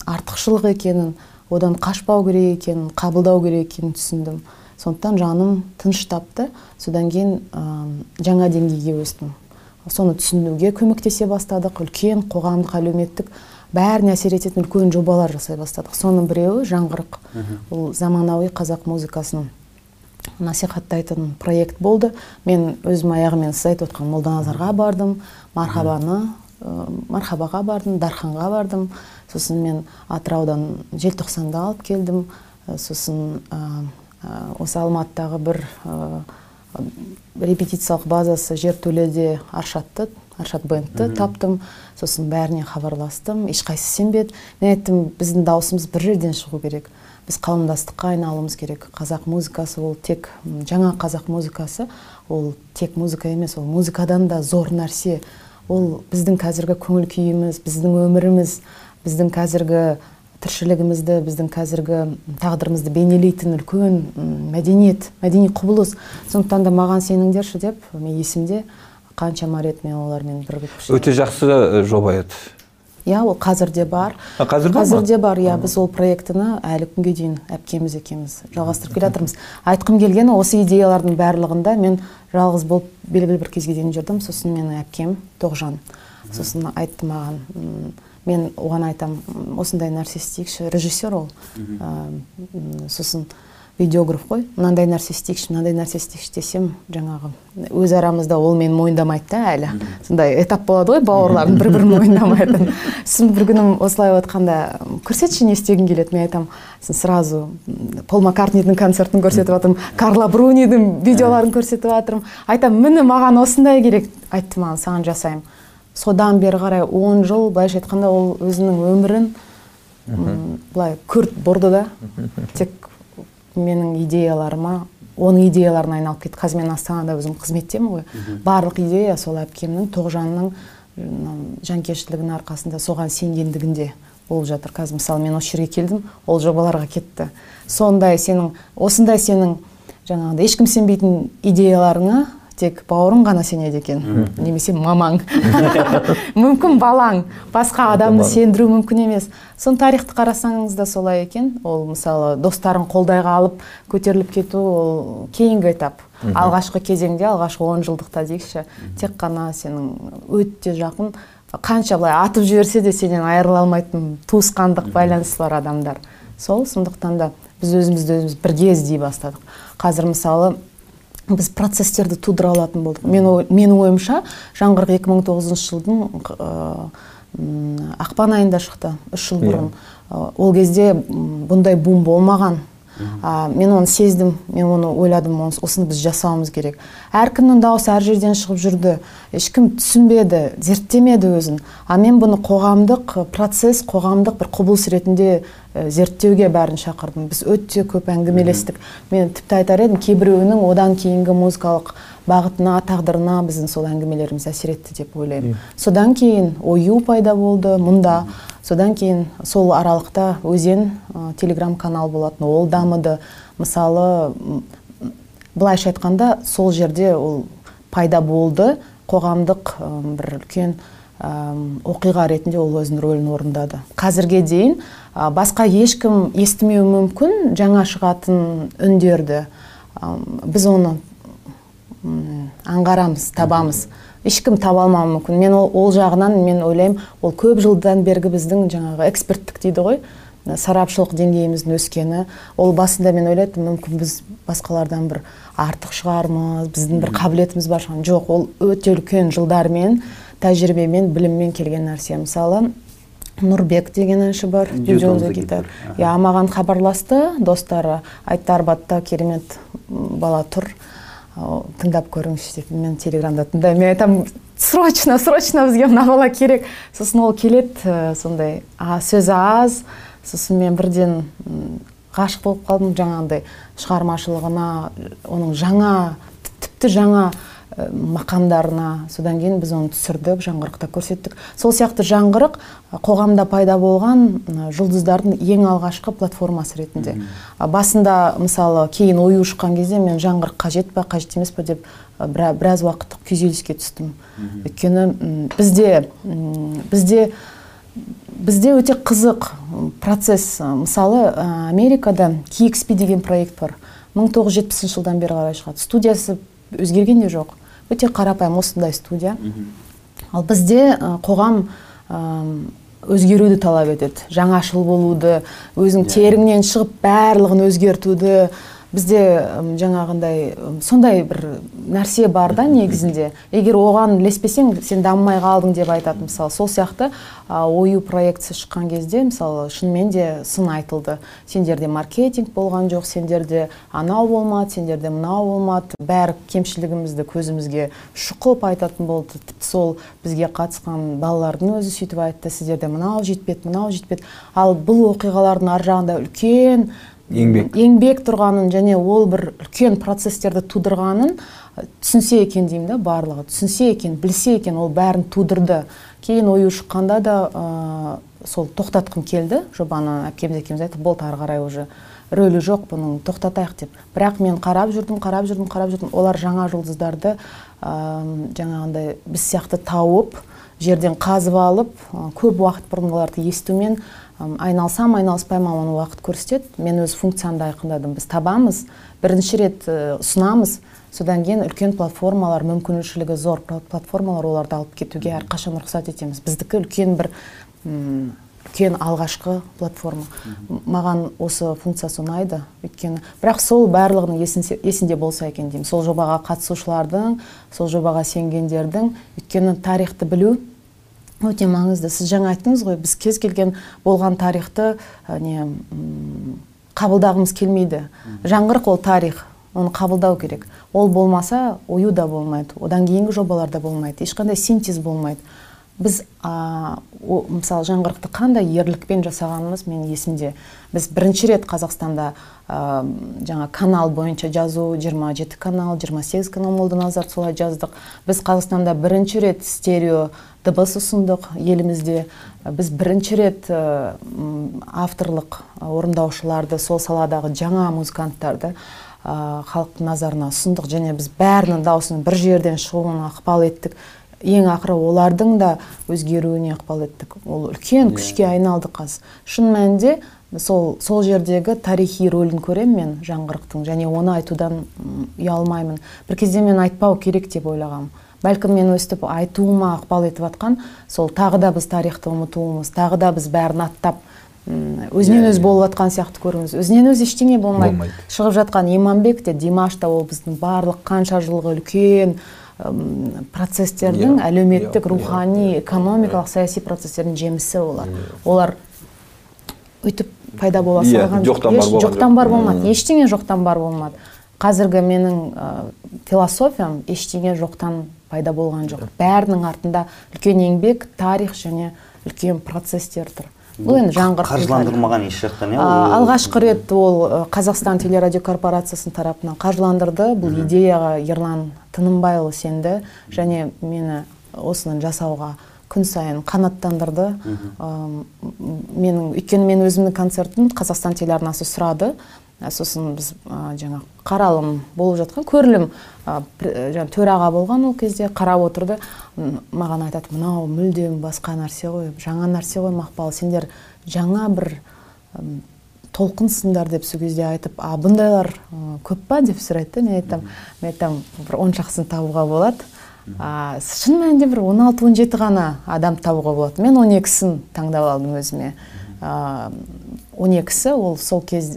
артықшылық екенін одан қашпау керек екенін қабылдау керек екенін түсіндім. Сондықтан жаным тыныш тапты. Содан кейін жаңа деңгейге өстім. Соны түсінуге көмектесе бастадық. Үлкен қоғамдық әлеуметтік бәріне әсер ететін үлкен жобалар жасай бастадық. Соның біреуі жаңғырық. Ол заманауи қазақ музыкасын насихаттайтын проект болды. Мен өзім аяғымен сіз айтып отқан молданазарға бардым мархабаны ә, мархабаға бардым дарханға бардым. Сосын мен атыраудан желтоқсанда алып келдім. Ә, сосын осы алматыдағы бір ә, репетициялық базасы жертөледе аршатты аршат бендті таптым. Сосын бәріне хабарластым. Ешқайсысы сенбеді. Мен айттым біздің дауысымыз бір жерден шығу керек. Біз қауымдастыққа айналуымыз керек. Қазақ музыкасы ол тек жаңа қазақ музыкасы ол тек музыка емес ол музыкадан да зор нәрсе. Ол біздің қазіргі көңіл күйіміз біздің өміріміз біздің қазіргі тіршілігімізді біздің қазіргі тағдырымызды бейнелейтін үлкен мәдениет мәдени құбылыс. Сондықтан да маған сеніңдерші деп мен есімде қаншама рет мен олармен бірігіп өте жақсы э, жоба еді. Иә ол қазір де бар қазір қазір де бар иә біз ол проектіні әлі күнге дейін әпкеміз екеуміз жалғастырып келе жатырмыз айтқым келгені осы идеялардың барлығында мен жалғыз болып белгілі бір кезге дейін жүрдім. Сосын менің әпкем тоғжан сосын айтты маған «М, мен оған айтам осындай нәрсе істейікші режиссер ол сосын видеограф қой. Мынандай нәрсе істейікші мынандай нәрсе істейікші десем жаңағы өз арамызда ол мені мойындамайды да әлі. Сондай этап болады ғой бауырлардың бір бірін мойындамайтын сосын бір күні осылай отқанда көрсетші не істегің келеді? Мен айтамын сен сразу пол маккартнидің концертін көрсетіп жатырмын карла брунидің видеоларын көрсетіп жатырмын айтамын міне маған осындай керек. Айтты маған саған жасаймын. Содан бері қарай он жыл былайша айтқанда ол өзінің өмірін былай күрт бұрды да. Тек менің идеяларыма оның идеяларына айналып кетті. Қазір мен астанада өзім қызметтемін ғой. Барлық идея сол әпкемнің тоғжанның жанкештілігінің арқасында соған сенгендігінде болып жатыр. Қазір мысалы мен осы жерге келдім ол жобаларға кетті. Сондай сенің осындай сенің жаңағыдай ешкім сенбейтін идеяларыңа тек бауырың ғана сенеді екен. Немесе мамаң. Мүмкін балаң. Басқа адамды сендіру мүмкін емес. Соны тарихты қарасаңыз да солай екен. Ол мысалы достарын қолдай қалып көтеріліп кету ол кейінгі этап. Алғашқы кезеңде алғашқы он жылдықта дейікші тек қана сенің өте жақын қанша былай атып жіберсе де сенен айырыла алмайтын туысқандық байланысы бар адамдар. Сол сондықтан да біз өзімізді өзіміз бірге іздей бастадық. Қазір мысалы біз процестерді тудыра алатын болдық. Мен, менің ойымша жаңғырық 2009 жылдың ақпан айында шықты. Үш жыл Иә. бұрын. Ол кезде бұндай бум болмаған. А, мен оны сездім мен оны ойладым осыны біз жасауымыз керек. Әркімнің дауысы әр жерден шығып жүрді. Ешкім түсінбеді зерттемеді өзін. А мен бұны қоғамдық процесс қоғамдық бір құбылыс ретінде зерттеуге бәрін шақырдым. Біз өте көп әңгімелестік. Мен тіпті айтар едім кейбіреуінің одан кейінгі музыкалық бағытына тағдырына біздің сол әңгімелеріміз әсер етті деп ойлаймын. Содан кейін ою пайда болды мұнда. Содан кейін сол аралықта өзен ә, телеграм канал болатын ол дамыды. Мысалы былайша айтқанда сол жерде ол пайда болды. Қоғамдық ым, бір үлкен ым, оқиға ретінде ол өзінің рөлін орындады. Қазірге дейін а, басқа ешкім естімеуі мүмкін жаңа шығатын үндерді. Біз оны аңғарамыз табамыз. Ешкім таба алмауы мүмкін. Мен ол, ол жағынан мен ойлаймын ол көп жылдан бергі біздің жаңағы эксперттік дейді ғой сарапшылық деңгейіміздің өскені. Ол басында мен ойлайтынмын мүмкін біз басқалардан бір артық шығармыз біздің бір қабілетіміз бар шығар. Жоқ ол өте үлкен жылдармен тәжірибемен біліммен келген нәрсе. Мысалы нұрбек деген әнші бар иә маған хабарласты достары айтты арбатта керемет бала тұр. Тыңдап көріңізші деп мен телеграмда тыңдаймын. Мен айтамын срочно срочно бізге мына бала керек. Сосын ол келеді ә, сондай а, сөзі аз. Сосын мен бірден ғашық болып қалдым жаңағындай шығармашылығына оның жаңа тіпті жаңа мақамдарына. Содан кейін біз оны түсірдік жаңғырықта көрсеттік. Сол сияқты жаңғырық ә, қоғамда пайда болған жұлдыздардың ең алғашқы платформасы ретінде. Басында мысалы кейін ою шыққан кезде мен жаңғырық қажет па қажет емес па деп ә, біра- біраз уақыт күйзеліске түстім. Өйткені бізде бізде бізде өте қызық процесс. Мысалы америкада KXP деген проект бар. 1970 жылдан бері қарай шығады. Студиясы өзгерген де жоқ. Өте қарапайым осындай студия. Ал бізде қоғам ам, өзгеруді талап етеді. Жаңашыл болуды өзің теріңнен шығып барлығын өзгертуді бізде жаңағындай сондай бір нәрсе бар да негізінде. Егер оған ілеспесең сен дамымай қалдың деп айтады мысалы сол сияқты ою проектісі шыққан кезде мысалы шынымен де сын айтылды. Сендерде маркетинг болған жоқ сендерде анау болмады сендерде мынау болмады. Бәрі кемшілігімізді көзімізге шұқып айтатын болды. Тіпті сол бізге қатысқан балалардың өзі сөйтіп айтты сіздерде мынау жетпеді мынау жетпеді ал бұл оқиғалардың ар жағында үлкен Еңбек. еңбек тұрғанын және ол бір үлкен процестерді тудырғанын ә, түсінсе екен деймін да барлығы. Түсінсе екен білсе екен ол бәрін тудырды. Кейін ою шыққанда да ә, сол тоқтатқым келді. Жобаны әпкеміз екеуміз айттық болды ары қарай уже рөлі жоқ бұның тоқтатайық деп. Бірақ мен қарап жүрдім қарап жүрдім қарап жүрдім. Олар жаңа жұлдыздарды ә, жаңағындай біз сияқты тауып жерден қазып алып көп уақыт бұрын оларды естумен айналсам айналыспаймын оны уақыт көрсетеді. Мен өз функциямды айқындадым. Біз табамыз бірінші рет ұсынамыз. Содан кейін үлкен платформалар мүмкіншілігі зор платформалар оларды алып кетуге әрқашан рұқсат етеміз. Біздікі үлкен бір үлкен алғашқы платформа. Маған осы функциясы ұнайды өйткені. Бірақ сол барлығының есінде болса екен деймін. Сол жобаға қатысушылардың сол жобаға сенгендердің өйткені тарихты білу өте маңызды. Сіз жаңа айттыңыз ғой біз кез келген болған тарихты не қабылдағымыз келмейді. Жаңғырық ол тарих оны қабылдау керек. Ол болмаса ою да болмайды. Одан кейінгі жобалар да болмайды. Ешқандай синтез болмайды. Біз ә, о, мысалы жаңғырықты қандай ерлікпен жасағанымыз мен есімде. Біз бірінші рет қазақстанда ә, жаңа канал бойынша жазу 27 канал 28 канал молданазар солай жаздық. Біз қазақстанда бірінші рет стерео дыбыс ұсындық. Елімізде біз бірінші рет авторлық орындаушыларды сол саладағы жаңа музыканттарды халықтың назарына ұсындық. Және біз бәрінің даусының бір жерден шығуына ықпал еттік. Ең ақыры олардың да өзгеруіне ықпал еттік. Ол үлкен иә. күшке айналды қазір шын мәнінде сол сол жердегі тарихи рөлін көремін мен жаңғырықтың. Және оны айтудан ұялмаймын. Бір кезде мен айтпау керек деп ойлағанмын бәлкім мен өстіп айтуыма ықпал етіп жатқан сол тағы да біз тарихты ұмытуымыз тағы да біз бәрін аттап өзінен өзі болып жатқан сияқты көруіміз. Өзінен өзі ештеңе болмайды. Шығып жатқан иманбек те димаш та ол біздің барлық қанша жылғы үлкен процестердің әлеуметтік рухани экономикалық саяси процестердің жемісі олар. Олар өйтіп пайда бола салған жоқтан бар болмады. Ештеңе жоқтан бар болмады. Қазіргі менің философиям ештеңе жоқтан пайда болған жоқ. Бәрінің артында үлкен еңбек тарих және үлкен процестер тұр бұл енді жаңғырту қаржыландырылмаған еш жақтан иә алғашқы рет ол қазақстан телерадио корпорациясының тарапынан қаржыландырды. Бұл идеяға ерлан тынымбайұлы сенді және мені осыны жасауға күн сайын қанаттандырды. Менің өйткені мен өзімнің концертім қазақстан телеарнасы сұрады. Сосын біз жаңа қаралым болып жатқан көрілім жаңа төраға болған ол кезде қарап отырды. Маған айтады мынау мүлдем басқа нәрсе ғой жаңа нәрсе ғой мақпал сендер жаңа бір толқынсыңдар деп сол кезде айтып а бұндайлар көп па? деп сұрайды да мен айтамын мен айтамын бір он шақтысын табуға болады а, шын мәнінде бір 16-17 ғана адам табуға болады. Мен 12-сін таңдап алдым өзіме. Он екісі ол сол кез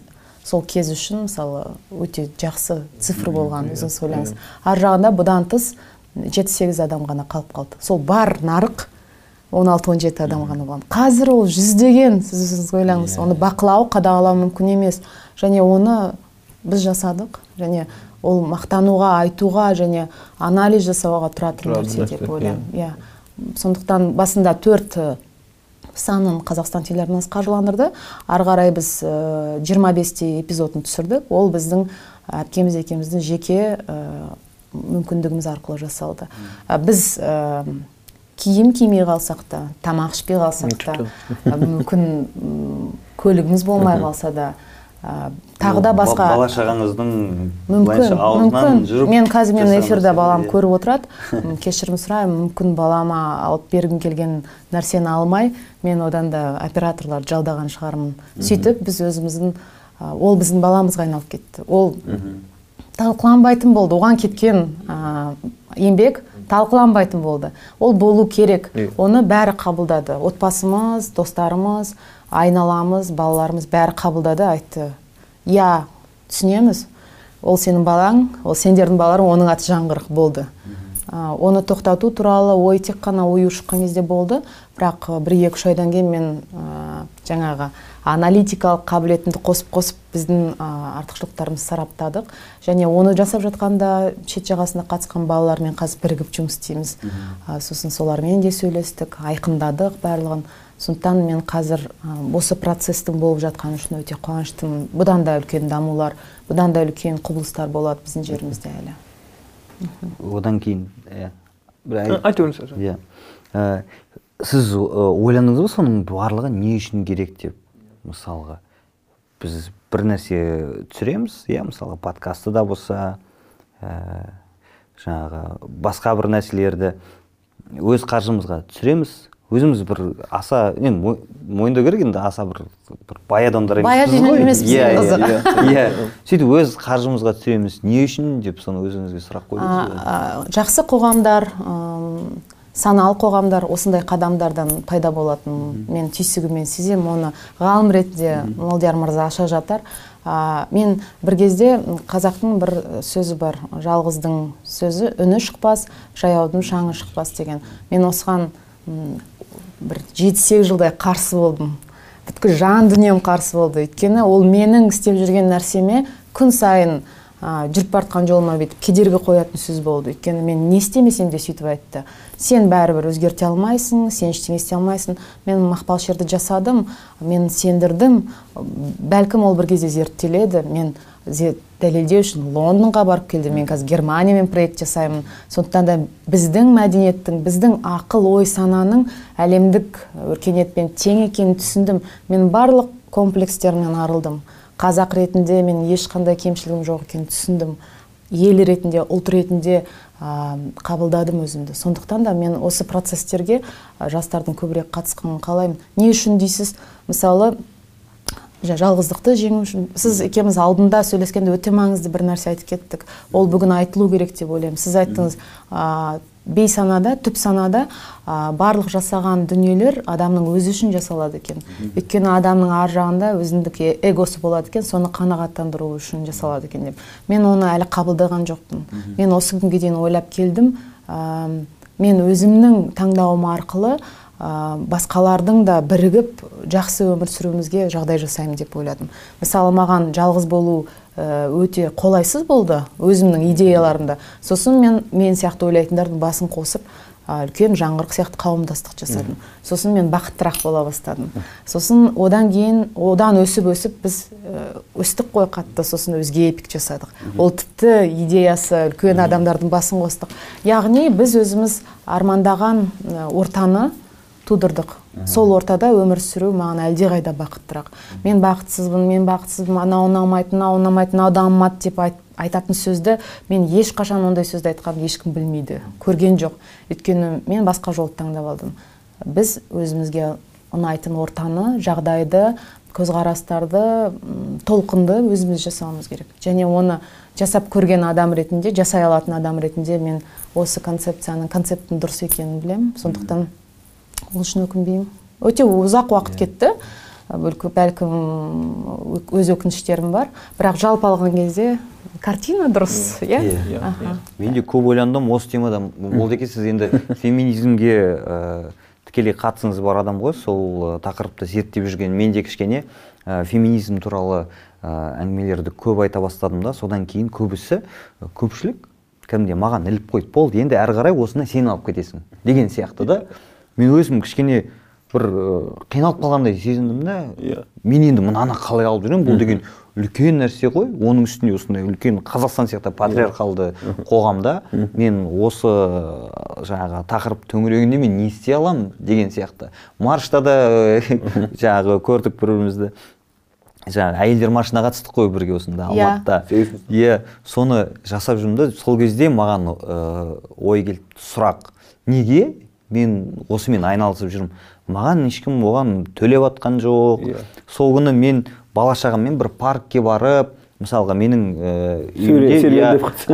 сол кез үшін мысалы өте жақсы цифр болған өзіңіз ойлаңыз ар жағында бұдан тыс жеті сегіз адам ғана қалып қалды. Сол бар нарық 16-17 адам ғана болған. Қазір ол жүздеген сіз өзіңіз ойлаңыз оны бақылау қадағалау мүмкін емес. Және оны біз жасадық. Және ол мақтануға айтуға және анализ жасауға тұратын нәрсе деп ойлаймын. Иә. Сондықтан басында төрт санын қазақстан телеарнасы қаржыландырды. Ары қарай біз жиырма бестей эпизодын түсірдік. Ол біздің әпкеміз екеуміздің жеке мүмкіндігіміз арқылы жасалды. Біз киім кимей қалсақ та тамақ ішпей қалсақ та мүмкін көлігіміз болмай қалса да тағы да басқа бала шағаңыздың мүмкін мүмкін. мен қазір мен эфирде балам көріп отырады. Кешірім сұраймын. Мүмкін балама алып бергім келген нәрсені алмай мен одан да операторларды жалдаған шығармын. Сөйтіп біз өзіміздің ол біздің баламызға айналып кетті. Ол талқыланбайтын болды. Оған кеткен еңбек талқыланбайтын болды. Ол болу керек. Оны бәрі қабылдады. Отбасымыз достарымыз айналамыз балаларымыз бәрі қабылдады айтты иә түсінеміз ол сенің балаң ол сендердің балаларың оның аты жаңғырық болды ә, оны тоқтату туралы ой тек қана ою шыққан кезде болды бірақ бір екі үш айдан кейін мен ә, жаңағы аналитикалық қабілетімді қосып қосып біздің ә, артықшылықтарымызды сараптадық. Және оны жасап жатқанда шет жағасында қатысқан балалармен қазір бірігіп жұмыс істейміз. Ә, сосын солармен де сөйлестік айқындадық барлығын. Сондықтан мен қазір осы процестің болып жатқаны үшін өте қуаныштымын. Бұдан да үлкен дамулар бұдан да үлкен құбылыстар болады біздің жерімізде әлі. Одан кейін иә. Айта беріңіз иә. Сіз ойландыңыз ба соның барлығы не үшін керек деп мысалға? Біз бір нәрсе түсіреміз иә мысалы подкасты да болса ә, жаңағы басқа бір нәрселерді өз қаржымызға түсіреміз өзіміз бір аса енді мо- мойындау керек енді аса бір бір бай адамдар Бай емеспіз иә иә, қызығы. иә сөйтіп өз қаржымызға түсіреміз не үшін? деп соны өзіңізге сұрақ қойдыңыз жақсы қоғамдар саналы қоғамдар осындай қадамдардан пайда болатын. Мен түйсігіммен сеземін оны ғалым ретінде молдияр мырза аша жатар. А, мен бір кезде қазақтың бір сөзі бар. Жалғыздың сөзі үні шықпас жаяудың шаңы шықпас деген. Мен осыған бір жеті сегіз жылдай қарсы болдым. Бүткіл жан дүнием қарсы болды. Өйткені ол менің істеп жүрген нәрсеме күн сайын а, жүріп бара жатқан жолыма бүйтіп кедергі қоятын сөз болды. Өйткені мен не істемесем де сөйтіп айтты. Сен бәрібір өзгерте алмайсың сен ештеңе істей алмайсың. Мен мақпал шерді жасадым мен сендірдім. Бәлкім ол бір кезде зерттеледі. Мен дәлелдеу үшін лондонға барып келдім. Мен қазір германиямен проект жасаймын. Сондықтан да біздің мәдениеттің біздің ақыл ой сананың әлемдік өркениетпен тең екенін түсіндім. Мен барлық комплекстерімнен арылдым. Қазақ ретінде мен ешқандай кемшілігім жоқ екенін түсіндім. Ел ретінде ұлт ретінде а, қабылдадым өзімді. Сондықтан да мен осы процестерге жастардың көбірек қатысқанын қалаймын. Не үшін дейсіз? Мысалы жалғыздықты жеңу үшін. Сіз екеуміз алдында сөйлескенде өте маңызды бір нәрсе айтып кеттік. Ол бүгін айтылу керек деп ойлаймын. Сіз айттыңыз а, бейсанада түп санада а, барлық жасаған дүниелер адамның өзі үшін жасалады екен. Өйткені адамның ар жағында өзіндік эгосы болады екен соны қанағаттандыру үшін жасалады екен деп. Мен оны әлі қабылдаған жоқпын. Мен осы күнге дейін ойлап келдім. А, мен өзімнің таңдауым арқылы басқалардың да бірігіп жақсы өмір сүруімізге жағдай жасаймын деп ойладым. Мысалы маған жалғыз болу ә, өте қолайсыз болды өзімнің идеяларымда. Сосын мен мен сияқты ойлайтындардың басын қосып үлкен жаңғырық сияқты қауымдастық жасадым. Сосын мен бақыттырақ бола бастадым. Сосын одан кейін одан өсіп өсіп біз ә, өстік қой қатты. Сосын өзге эпик жасадық. Ол тіпті идеясы үлкен адамдардың басын қостық. Яғни біз өзіміз армандаған ә, ортаны тудырдық. Сол ортада өмір сүру маған әлдеқайда бақыттырақ. Мен бақытсызбын мен бақытсызбын анау ұнамайды мынау ұнамайды мынау дамымады деп айт- айтатын сөзді мен ешқашан ондай сөзді айтқанымды ешкім білмейді көрген жоқ. Өйткені мен басқа жолды таңдап алдым. Біз өзімізге ұнайтын ортаны жағдайды көзқарастарды толқынды өзіміз жасауымыз керек. Және оны жасап көрген адам ретінде жасай алатын адам ретінде мен осы концепцияның концепттің дұрыс екенін білемін. Сондықтан ол үшін өкінбеймін. Өте ұзақ уақыт кетті. Бәлкім бәлкім өз өкініштерім бар. Бірақ жалпы алған кезде картина дұрыс иә Иә. Аха. мен де көп ойландым осы темада молдеке сіз енді. Феминизмге ә, тікелей қатысыңыз бар адам ғой. Сол ә, тақырыпты зерттеп жүрген мен де кішкене ә, феминизм туралы ә, әңгімелерді көп айта бастадым да. Содан кейін көбісі ә, көпшілік кәдімгідей маған іліп қойды болды енді әрі қарай осыны сен алып кетесің деген сияқты да. Мен өзім кішкене бір ә, қиналып қалғандай сезіндім да Иә. мен енді мынаны қалай алып жүремін? Бұл деген үлкен нәрсе ғой. Оның үстіне осындай үлкен қазақстан сияқты патриархалды қоғамда мен осы жаңағы тақырып төңірегінде мен не істей аламын деген сияқты. Маршта да жаңағы көрдік бір бірімізді жаңағы әйелдер маршына қатыстық қой бірге осында Иә. алматыда. Иә соны жасап жүрмін да сол кезде маған ой келді сұрақ. Неге? Мен осымен айналысып жүрмін. Маған ешкім оған төлеп жатқан жоқ. Иә. сол күні мен бала шағаммен бір паркке барып мысалға менің ә,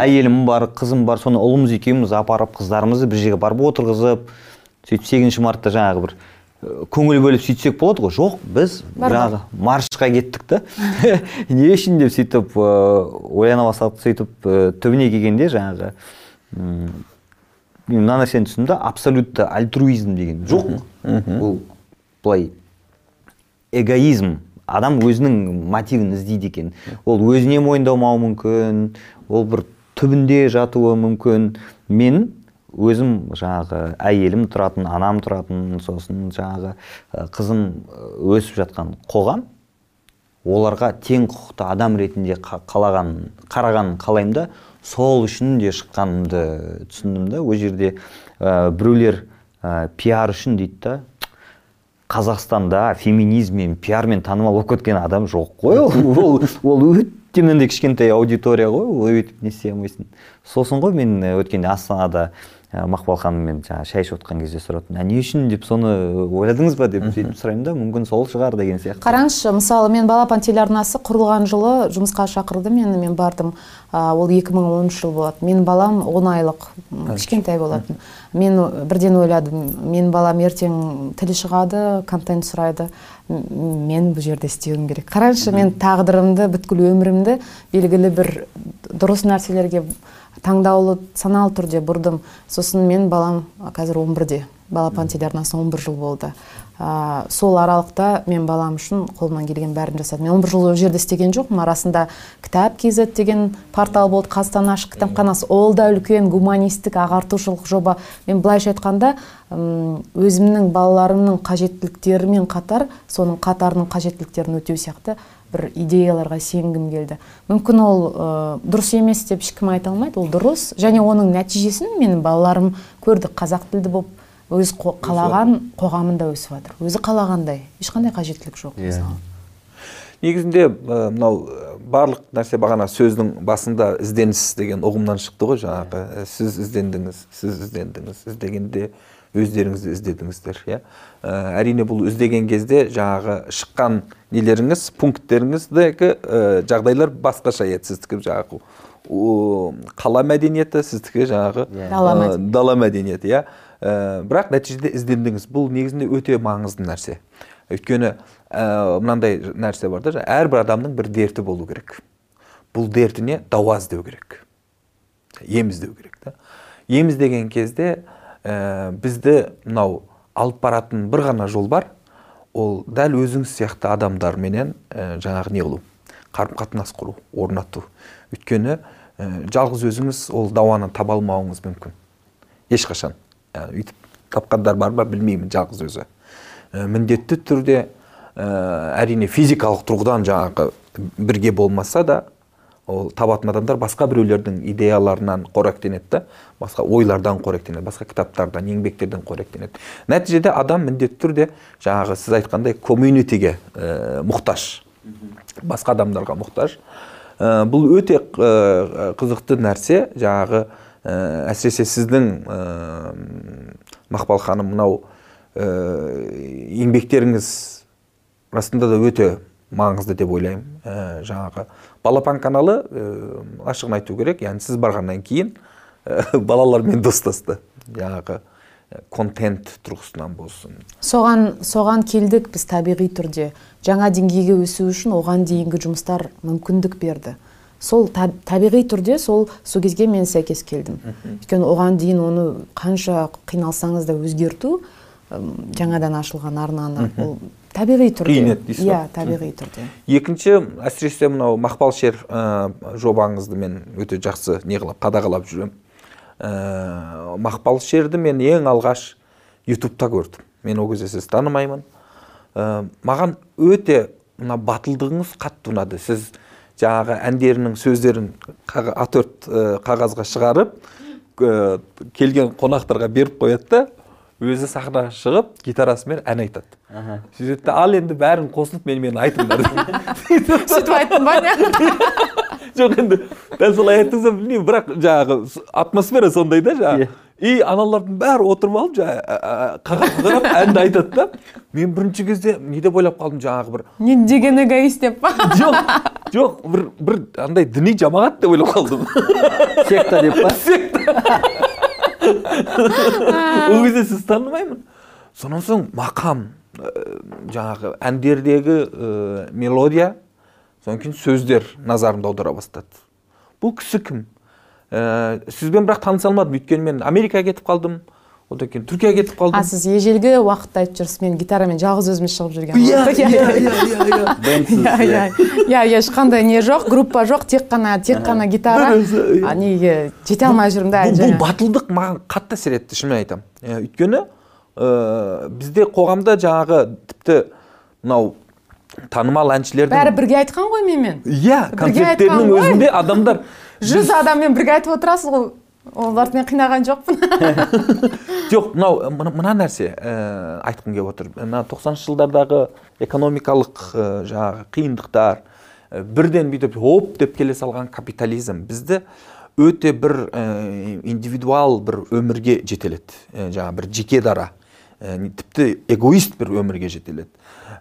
әйелім бар қызым бар соны ұлымыз екеуміз апарып қыздарымызды бір жерге барып отырғызып сөйтіп сегізінші мартта жаңағы бір ә, көңіл бөліп сөйтсек болады ғой. Жоқ біз жаңағы маршқа кеттік та. Не үшін деп сөйтіп ә, ойлана бастадық сөйтіп түбіне келгенде жаңағы мына нәрсені түсіндім да абсолютті альтруизм деген жоқ. Бұл былай эгоизм. Адам өзінің мотивін іздейді екен. Ол өзіне мойындамауы мүмкін ол бір түбінде жатуы мүмкін. Мен өзім жаңағы әйелім тұратын анам тұратын сосын жаңағы қызым өсіп жатқан қоғам оларға тең құқықты адам ретінде қа- қалаған қарағанын қалаймын да сол үшін де шыққанымды түсіндім да. Ол жерде ә, біреулер ә, пиар үшін дейді да. Қазақстанда феминизммен пиармен танымал болып кеткен адам жоқ қой ол. Ол, ол өте мынандай кішкентай аудитория ғой. Ол өйтіп не істей алмайсың. Сосын ғой мен ә, өткенде астанада ә, мақпал ханыммен жаңағы шай ішіп отқан кезде сұратын ә не үшін? деп соны ойладыңыз ба деп сөйтіп сұраймын да. Мүмкін сол шығар деген сияқты. Қараңызшы мысалы мен балапан телеарнасы құрылған жылы жұмысқа шақырды мені мен бардым. а, ол 2010 жыл болатын. Менің балам 10 айлық кішкентай болатын. Мен бірден ойладым менің балам ертең тілі шығады контент сұрайды. Мен бұл жерде істеуім керек. Қараңызшы мен тағдырымды бүткіл өмірімді белгілі бір дұрыс нәрселерге таңдаулы саналы түрде бұрдым. Сосын мен балам қазір 11-де балапан телеарнасы 11 жыл болды. А, сол аралықта мен балам үшін қолымнан келген бәрін жасадым. Мен 11 жыл ол жерде істеген жоқпын. Арасында кітап kz деген портал болды қазақстан ашық кітапханасы. Ол да үлкен гуманистік ағартушылық жоба. Мен былайша айтқанда өзімнің балаларымның қажеттіліктерімен қатар соның қатарының қажеттіліктерін өтеу сияқты бір идеяларға сенгім келді. Мүмкін ол ы, дұрыс емес деп ешкім айта алмайды. Ол дұрыс. Және оның нәтижесін менің балаларым көрді. Қазақ тілді болып өз қалаған қоғамында өсіп жатыр. Өзі қалағандай. Ешқандай қажеттілік жоқ Иә. мысалы. Негізінде мынау барлық нәрсе бағана сөздің басында ізденіс деген ұғымнан шықты ғой жаңағы. Ә, сіз іздендіңіз сіз іздендіңіз іздегенде өздеріңізді іздедіңіздер иә. Әрине бұл іздеген кезде жаңағы шыққан нелеріңіз пункттеріңіздегі ә, жағдайлар басқаша еді сіздікі жаңағы қала мәдениеті сіздікі жаңағы Иә. Ә, дала мәдениеті иә. Ә, бірақ нәтижеде іздендіңіз бұл негізінде өте маңызды нәрсе. Өйткені ә, мынандай нәрсе бар да әрбір адамның бір дерті болу керек. Бұл дертіне дауа іздеу керек. Ем іздеу керек та. Ем іздеген кезде ә, бізді мынау алып баратын бір ғана жол бар. Ол дәл өзіңіз сияқты адамдарменен ә, жаңағы не қылу? Қарым қатынас құру орнату. Өйткені ә, жалғыз өзіңіз ол дауаны таба алмауыңыз мүмкін. Ешқашан. Өйтіп тапқандар бар ма білмеймін жалғыз өзі. Ә, міндетті түрде ә, әрине физикалық тұрғыдан жаңағы бірге болмаса да ол табатын адамдар басқа біреулердің идеяларынан қоректенеді да басқа ойлардан қоректенеді басқа кітаптардан еңбектерден қоректенеді. Нәтижеде адам міндетті түрде жаңағы сіз айтқандай комьюнитиге ә, мұқтаж. Басқа адамдарға мұқтаж. Ә, бұл өте ә, қызықты нәрсе жаңағы ә, әсіресе сіздің ә, мақпал ханым мынау ә, еңбектеріңіз расында да өте маңызды деп ойлаймын ә, жаңағы. Балапан каналы ә, ашығын айту керек. Яғни сіз барғаннан кейін ә, балалармен достасты. Жаңағы контент тұрғысынан болсын. Соған соған келдік біз табиғи түрде. Жаңа деңгейге өсу үшін оған дейінгі жұмыстар мүмкіндік берді. Сол та- табиғи түрде сол сол кезге мен сәйкес келдім. Өйткені оған дейін оны қанша қиналсаңыз да өзгерту жаңадан ашылған арнаны ол табиғи түрде. Қиын еді дейсіз иә табиғи түрде. Екінші әсіресе мынау мақпал шер ә, жобаңызды мен өте жақсы не қылып қадағалап жүремін ә, мақпал шерді мен ең алғаш ютубта көрдім. Мен ол кезде сізді танымаймын. Ә, маған өте мына батылдығыңыз қатты ұнады. Сіз жаңағы әндерінің сөздерін а төрт қағазға шығарып ә, келген қонақтарға беріп қояды да өзі сахнаға шығып гитарасымен ән айтады. Сөйтеді ал енді бәрін қосылып менімен айтыңдар сөйтіп айттым ба жоқ енді дәл солай айттыңыз ба білмеймін бірақ жаңағы атмосфера сондай да жаңағы. И аналардың бәрі отырып алып жаңағы қағазға қарап әнді айтады да мен бірінші кезде не деп ойлап қалдым жаңағы бір не деген эгоист деп па жоқ жоқ бір бір андай діни жамағат деп ойлап қалдым секта деп па ол кезде сізді танымаймын сонан соң мақам жаңағы әндердегі мелодия содан кейін сөздер назарымды аудара бастады бұл кісі кім ә, сізбен бірақ таныса алмадым. Өйткені мен америкаға кетіп қалдым. Одан кейін түркияға кетіп а қалдым сіз ежелгі уақытта айтып жүрсіз мен гитарамен жалғыз өзім шығып жүрген иә иә иә иә иә иә. Иә иә. ешқандай не жоқ группа жоқ тек қана тек қана гитара. А неге? Жете алмай жүрмін да бұл, батылдық маған қатты әсер етті шынымен айтамын өйткені ә, бізде қоғамда жаңағы тіпті мынау танымал әншілердің бәрі бірге айтқан ғой менімен. Иә концерттерінің өзінде адамдар жүз адаммен бірге айтып отырасыз ғой. Оларды мен қинаған жоқпын. Жоқ мынау мына, нәрсе ә, айтқым келіп отыр. Мына тоқсаныншы жылдардағы экономикалық ә, жаңағы қиындықтар ә, бірден бүйтіп оп деп келе салған капитализм бізді өте бір ә, индивидуал бір өмірге жетеледі. Ә, жаңағы бір жеке дара. Ә, тіпті эгоист бір өмірге жетеледі.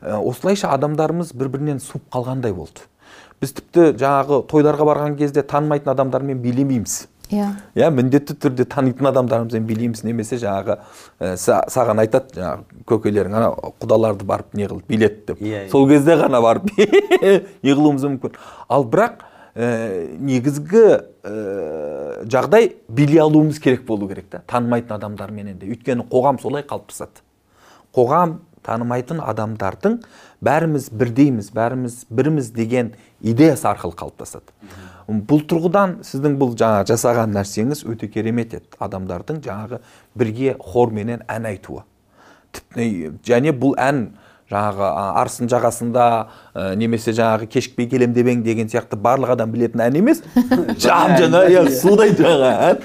Ә, осылайша адамдарымыз бір бірінен суып қалғандай болды. Біз тіпті жаңағы тойларға барған кезде танымайтын адамдармен билемейміз. Иә. Иә міндетті түрде танитын адамдарымызбен билейміз немесе жаңағы ә, са- саған айтады жаңағы көкелерің ана құдаларды барып не қылып билет деп. Иә, иә. сол кезде ғана барып не қылуымыз мүмкін. Ал бірақ ә, негізгі ә, жағдай билей алуымыз керек болу керек та танымайтын адамдарменен де өйткені қоғам солай қалыптасады. Қоғам танымайтын адамдардың бәріміз бірдейміз бәріміз біріміз деген идеясы арқылы қалыптасады. Бұл тұрғыдан сіздің бұл жаңа жасаған нәрсеңіз өте керемет еді. Адамдардың жаңағы бірге хорменен ән айтуы. Және бұл ән жаңағы а, арыстың жағасында ә, немесе жаңағы кешікпей келем деп ең деген сияқты барлық адам білетін ән емес. Жап жаңа иә судай жаңа ән.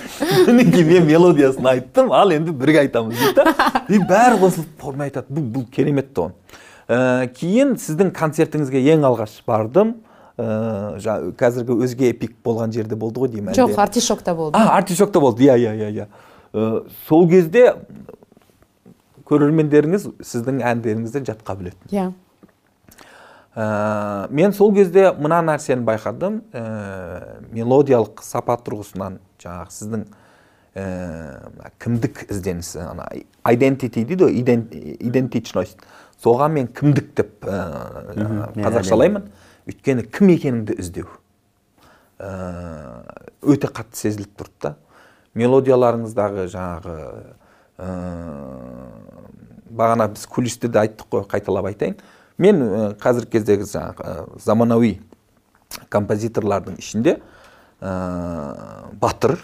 Мінекей мен мелодиясын айттым ал енді бірге айтамыз дейді да. И бәрі қосылып форма айтады. Бұл, бұл керемет тон. Ә, кейін сіздің концертіңізге ең алғаш бардым. Ә, жа- қазіргі өзге эпик болған жерде болды ғой деймін жоқ артишокта болды. А артишокта болды. Иә иә иә иә. Э, сол кезде көрермендеріңіз сіздің әндеріңізді жатқа білетін. Иә. Ә, мен сол кезде мына нәрсені байқадым. Ә, мелодиялық сапа тұрғысынан жаңағы сіздің ә, кімдік ізденісі ана identity дейді ғой иден- идентичность. Соған мен кімдік деп ә, қазақшалаймын. Өйткені кім екеніңді іздеу. Өте қатты сезіліп тұрды да. Мелодияларыңыздағы жаңағы ә, бағана біз кулисте де айттық қой қайталап айтайын. Мен қазіргі кездегі жаңағы ә, заманауи композиторлардың ішінде ә, батыр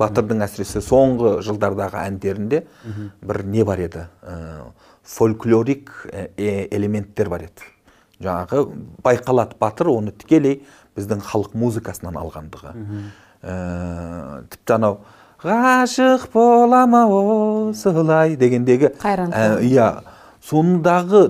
батырдың әсіресе соңғы жылдардағы әндерінде бір не бар еді ә, фольклорик элементтер бар еді. Жаңағы байқалады батыр оны тікелей біздің халық музыкасынан алғандығы. Ә, тіпті анау ғашық болама осылай дегендегі Қайран ә, иә сондағы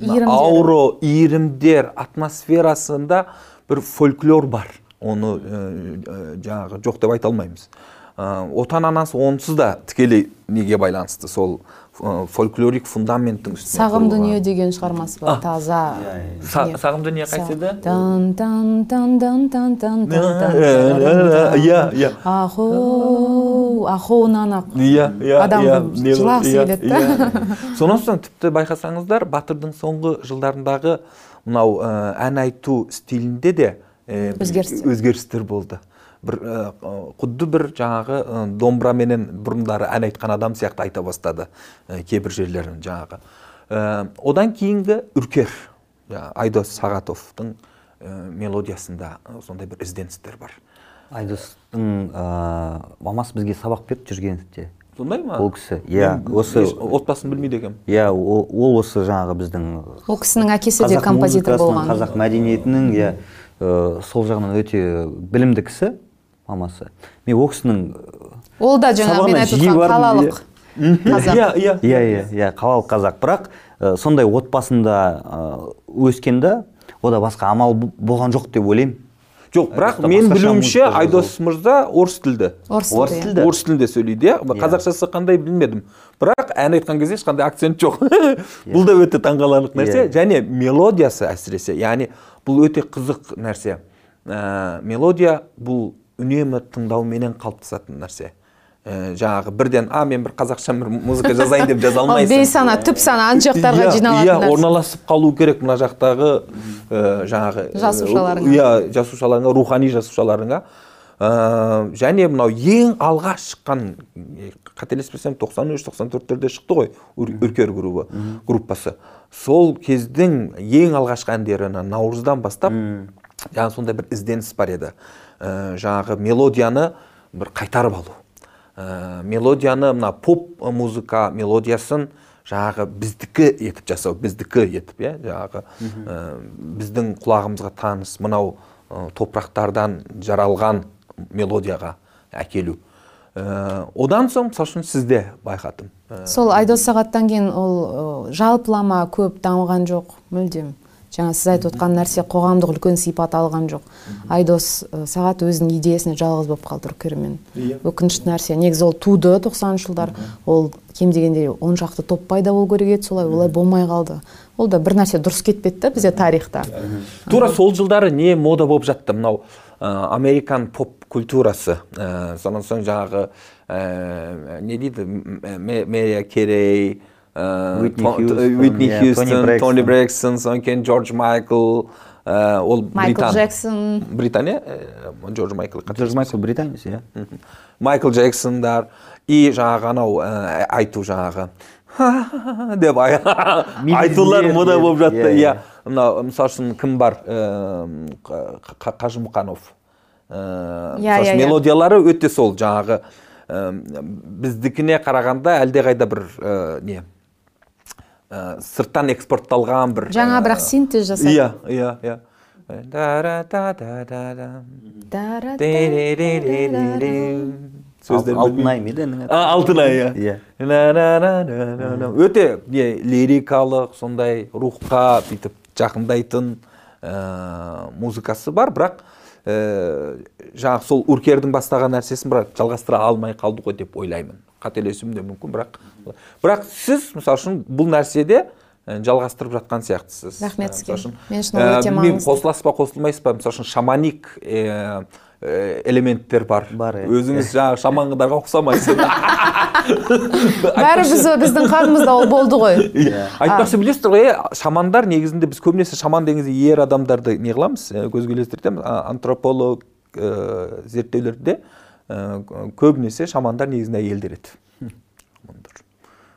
Иірімдері. ауро иірімдер атмосферасында бір фольклор бар. Оны ә, ә, жаңағы жоқ деп айта алмаймыз. Ә, отан анасы онсыз да тікелей неге байланысты сол ә, фольклорик фундаменттің үстіне сағым дүние деген шығармасы бар таза. Иә, иә, иә. Сағым дүние қайсы еді? Тан тан тан тан тан иә иә. Ахоу ахоунан ақ иә иә адам жылағысы келеді да. соң тіпті байқасаңыздар батырдың соңғы жылдарындағы мынау ән айту стилінде де өзгерістер болды бір ә, құдды бір жаңағы ә, домбыраменен бұрындары ән айтқан адам сияқты айта бастады ә, кейбір жерлерін жаңағы. Ә, одан кейінгі үркер айдос сағатовтың ә, мелодиясында сондай бір ізденістер бар. Айдостың ә, мамасы бізге сабақ берді жүргеновте сондай ма? Ол кісі иә осы отбасын білмейді екенмін. иә ол, осы жаңағы біздің ол кісінің әкесі де композитор болған. қазақ мәдениетінің иә сол жағынан өте білімді кісі. Мамасы. Мен ол кісінің ол да жаңағы мен айтып қалалық қазақ. Иә иә. Иә иә иә. қалалық қазақ. Бірақ ә, сондай отбасында ә, өскенде ода басқа амал болған жоқ деп ойлаймын. Жоқ бірақ мен білуімше айдос мырза орыс тілді. Орыс тілді, иә. орыс тілінде сөйлейді иә. Қазақшасы қандай білмедім. Бірақ ән айтқан кезде ешқандай акцент жоқ. Бұл да өте таңқаларлық нәрсе. Иә. және мелодиясы әсіресе яғни бұл өте қызық нәрсе. Ә, мелодия бұл үнемі тыңдауменен қалыптасатын нәрсе. Ә, жаңағы бірден а мен бір қазақша бір музыка жазайын деп жаза алмайсың. бейсана түп сана ан жақтарға Иә, жиналатын иә орналасып қалу керек мына жақтағы ә, жаңағы ә, Жасушаларыңа. иә жасушаларыңа рухани жасушаларыңа. Ә, және мынау ең алғаш шыққан қателеспесем 93 94-терде шықты ғой Үр- үркер группы группасы. Сол кездің ең алғашқы әндері ана наурыздан бастап жаңағы сондай бір ізденіс бар еді. Ә, жаңағы мелодияны бір қайтарып алу. Ә, мелодияны мына поп музыка мелодиясын жаңағы біздікі етіп жасау біздікі етіп иә жаңағы ә, біздің құлағымызға таныс мынау ә, топырақтардан жаралған мелодияға әкелу. Ә, одан соң мысалы үшін сізде байқадым. Ә, сол айдос сағаттан кейін ол ы, жалпылама көп дамыған жоқ мүлдем? Жаңа сіз айтып отқан нәрсе қоғамдық үлкен сипат алған жоқ. Айдос сағат өзінің идеясына жалғыз болып қалды үркермен Иә. өкінішті нәрсе. Негізі ол туды тоқсаныншы жылдар. Ол кем дегенде он шақты топ пайда болу керек еді солай олай болмай қалды. Ол да бір нәрсе дұрыс кетпеді да бізде тарихта. Тура сол жылдары не мода болып жатты? Мынау ә, американ поп культурасы. Ә, сонан соң жаңағы ә, не дейді? Мерия керей Уитни То- Хьюстон, Тони Хьюстон Брекстон. тони брекстон содан кейін джордж майкл ә, ол майкл британ. Джексон. Британия? Ә, джордж майкл джордж майкл британец иә майкл джексондар и жаңағы анау ә, айту жаңағы. Деп ай- айтулар мода болып жатты иә, мынау мысалы үшін кім бар? Қажымұқанов. Ыыы, Иә, иә, иә. мелодиялары өте сол жаңағы ыыы, біздікіне қарағанда әлдеқайда бір не ыыы, сырттан экспортталған бір жаңа ыыы, бірақ синтез жасайды иә иә иә. Сөздерін алтынай ма еді алтынай иә. Иә. Өте не лирикалық сондай рухқа бүйтіп жақындайтын ә, музыкасы бар бірақ ә, жаңағы сол уркердің бастаған нәрсесін бірақ жалғастыра алмай қалды ғой деп ойлаймын қателесуім де мүмкін бірақ бірақ сіз мысалы үшін бұл нәрседе жалғастырып жатқан сияқтысыз Рахмет сізге. Мен үшін ол өте маңызды. қосыласыз ба қосылмайсыз ба мысалы үшін шаманик ә, элементтер бар Бар, иә. өзіңіз жаңағы шамандарға ұқсамайсыз бәрі біз біздің қанымызда ол болды ғой айтпақшы білесіздер ғой иә шамандар негізінде біз көбінесе шаман деген кезде ер адамдарды не қыламыз ә, көзге елестетеміз антрополог ә, зерттеулерде ә, көбінесе шамандар негізінде әйелдер еді.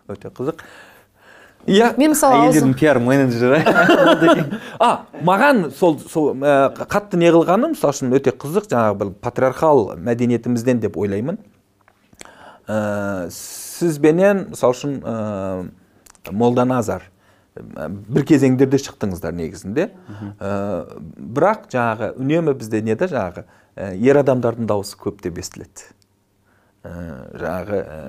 Өте қызық. Иә. Мен мысалы әйелдердің пиар менеджері. А маған сол сол ә, қатты не қылғаны мысалы үшін өте қызық жаңағы бір патриархал мәдениетімізден деп ойлаймын. Ә, сізбенен мысалы үшін ә, молданазар бір кезеңдерде шықтыңыздар негізінде. Ә, бірақ жаңағы үнемі бізде не да жаңағы ә, ер адамдардың дауысы көптеп естіледі. Ә, жаңағы ә,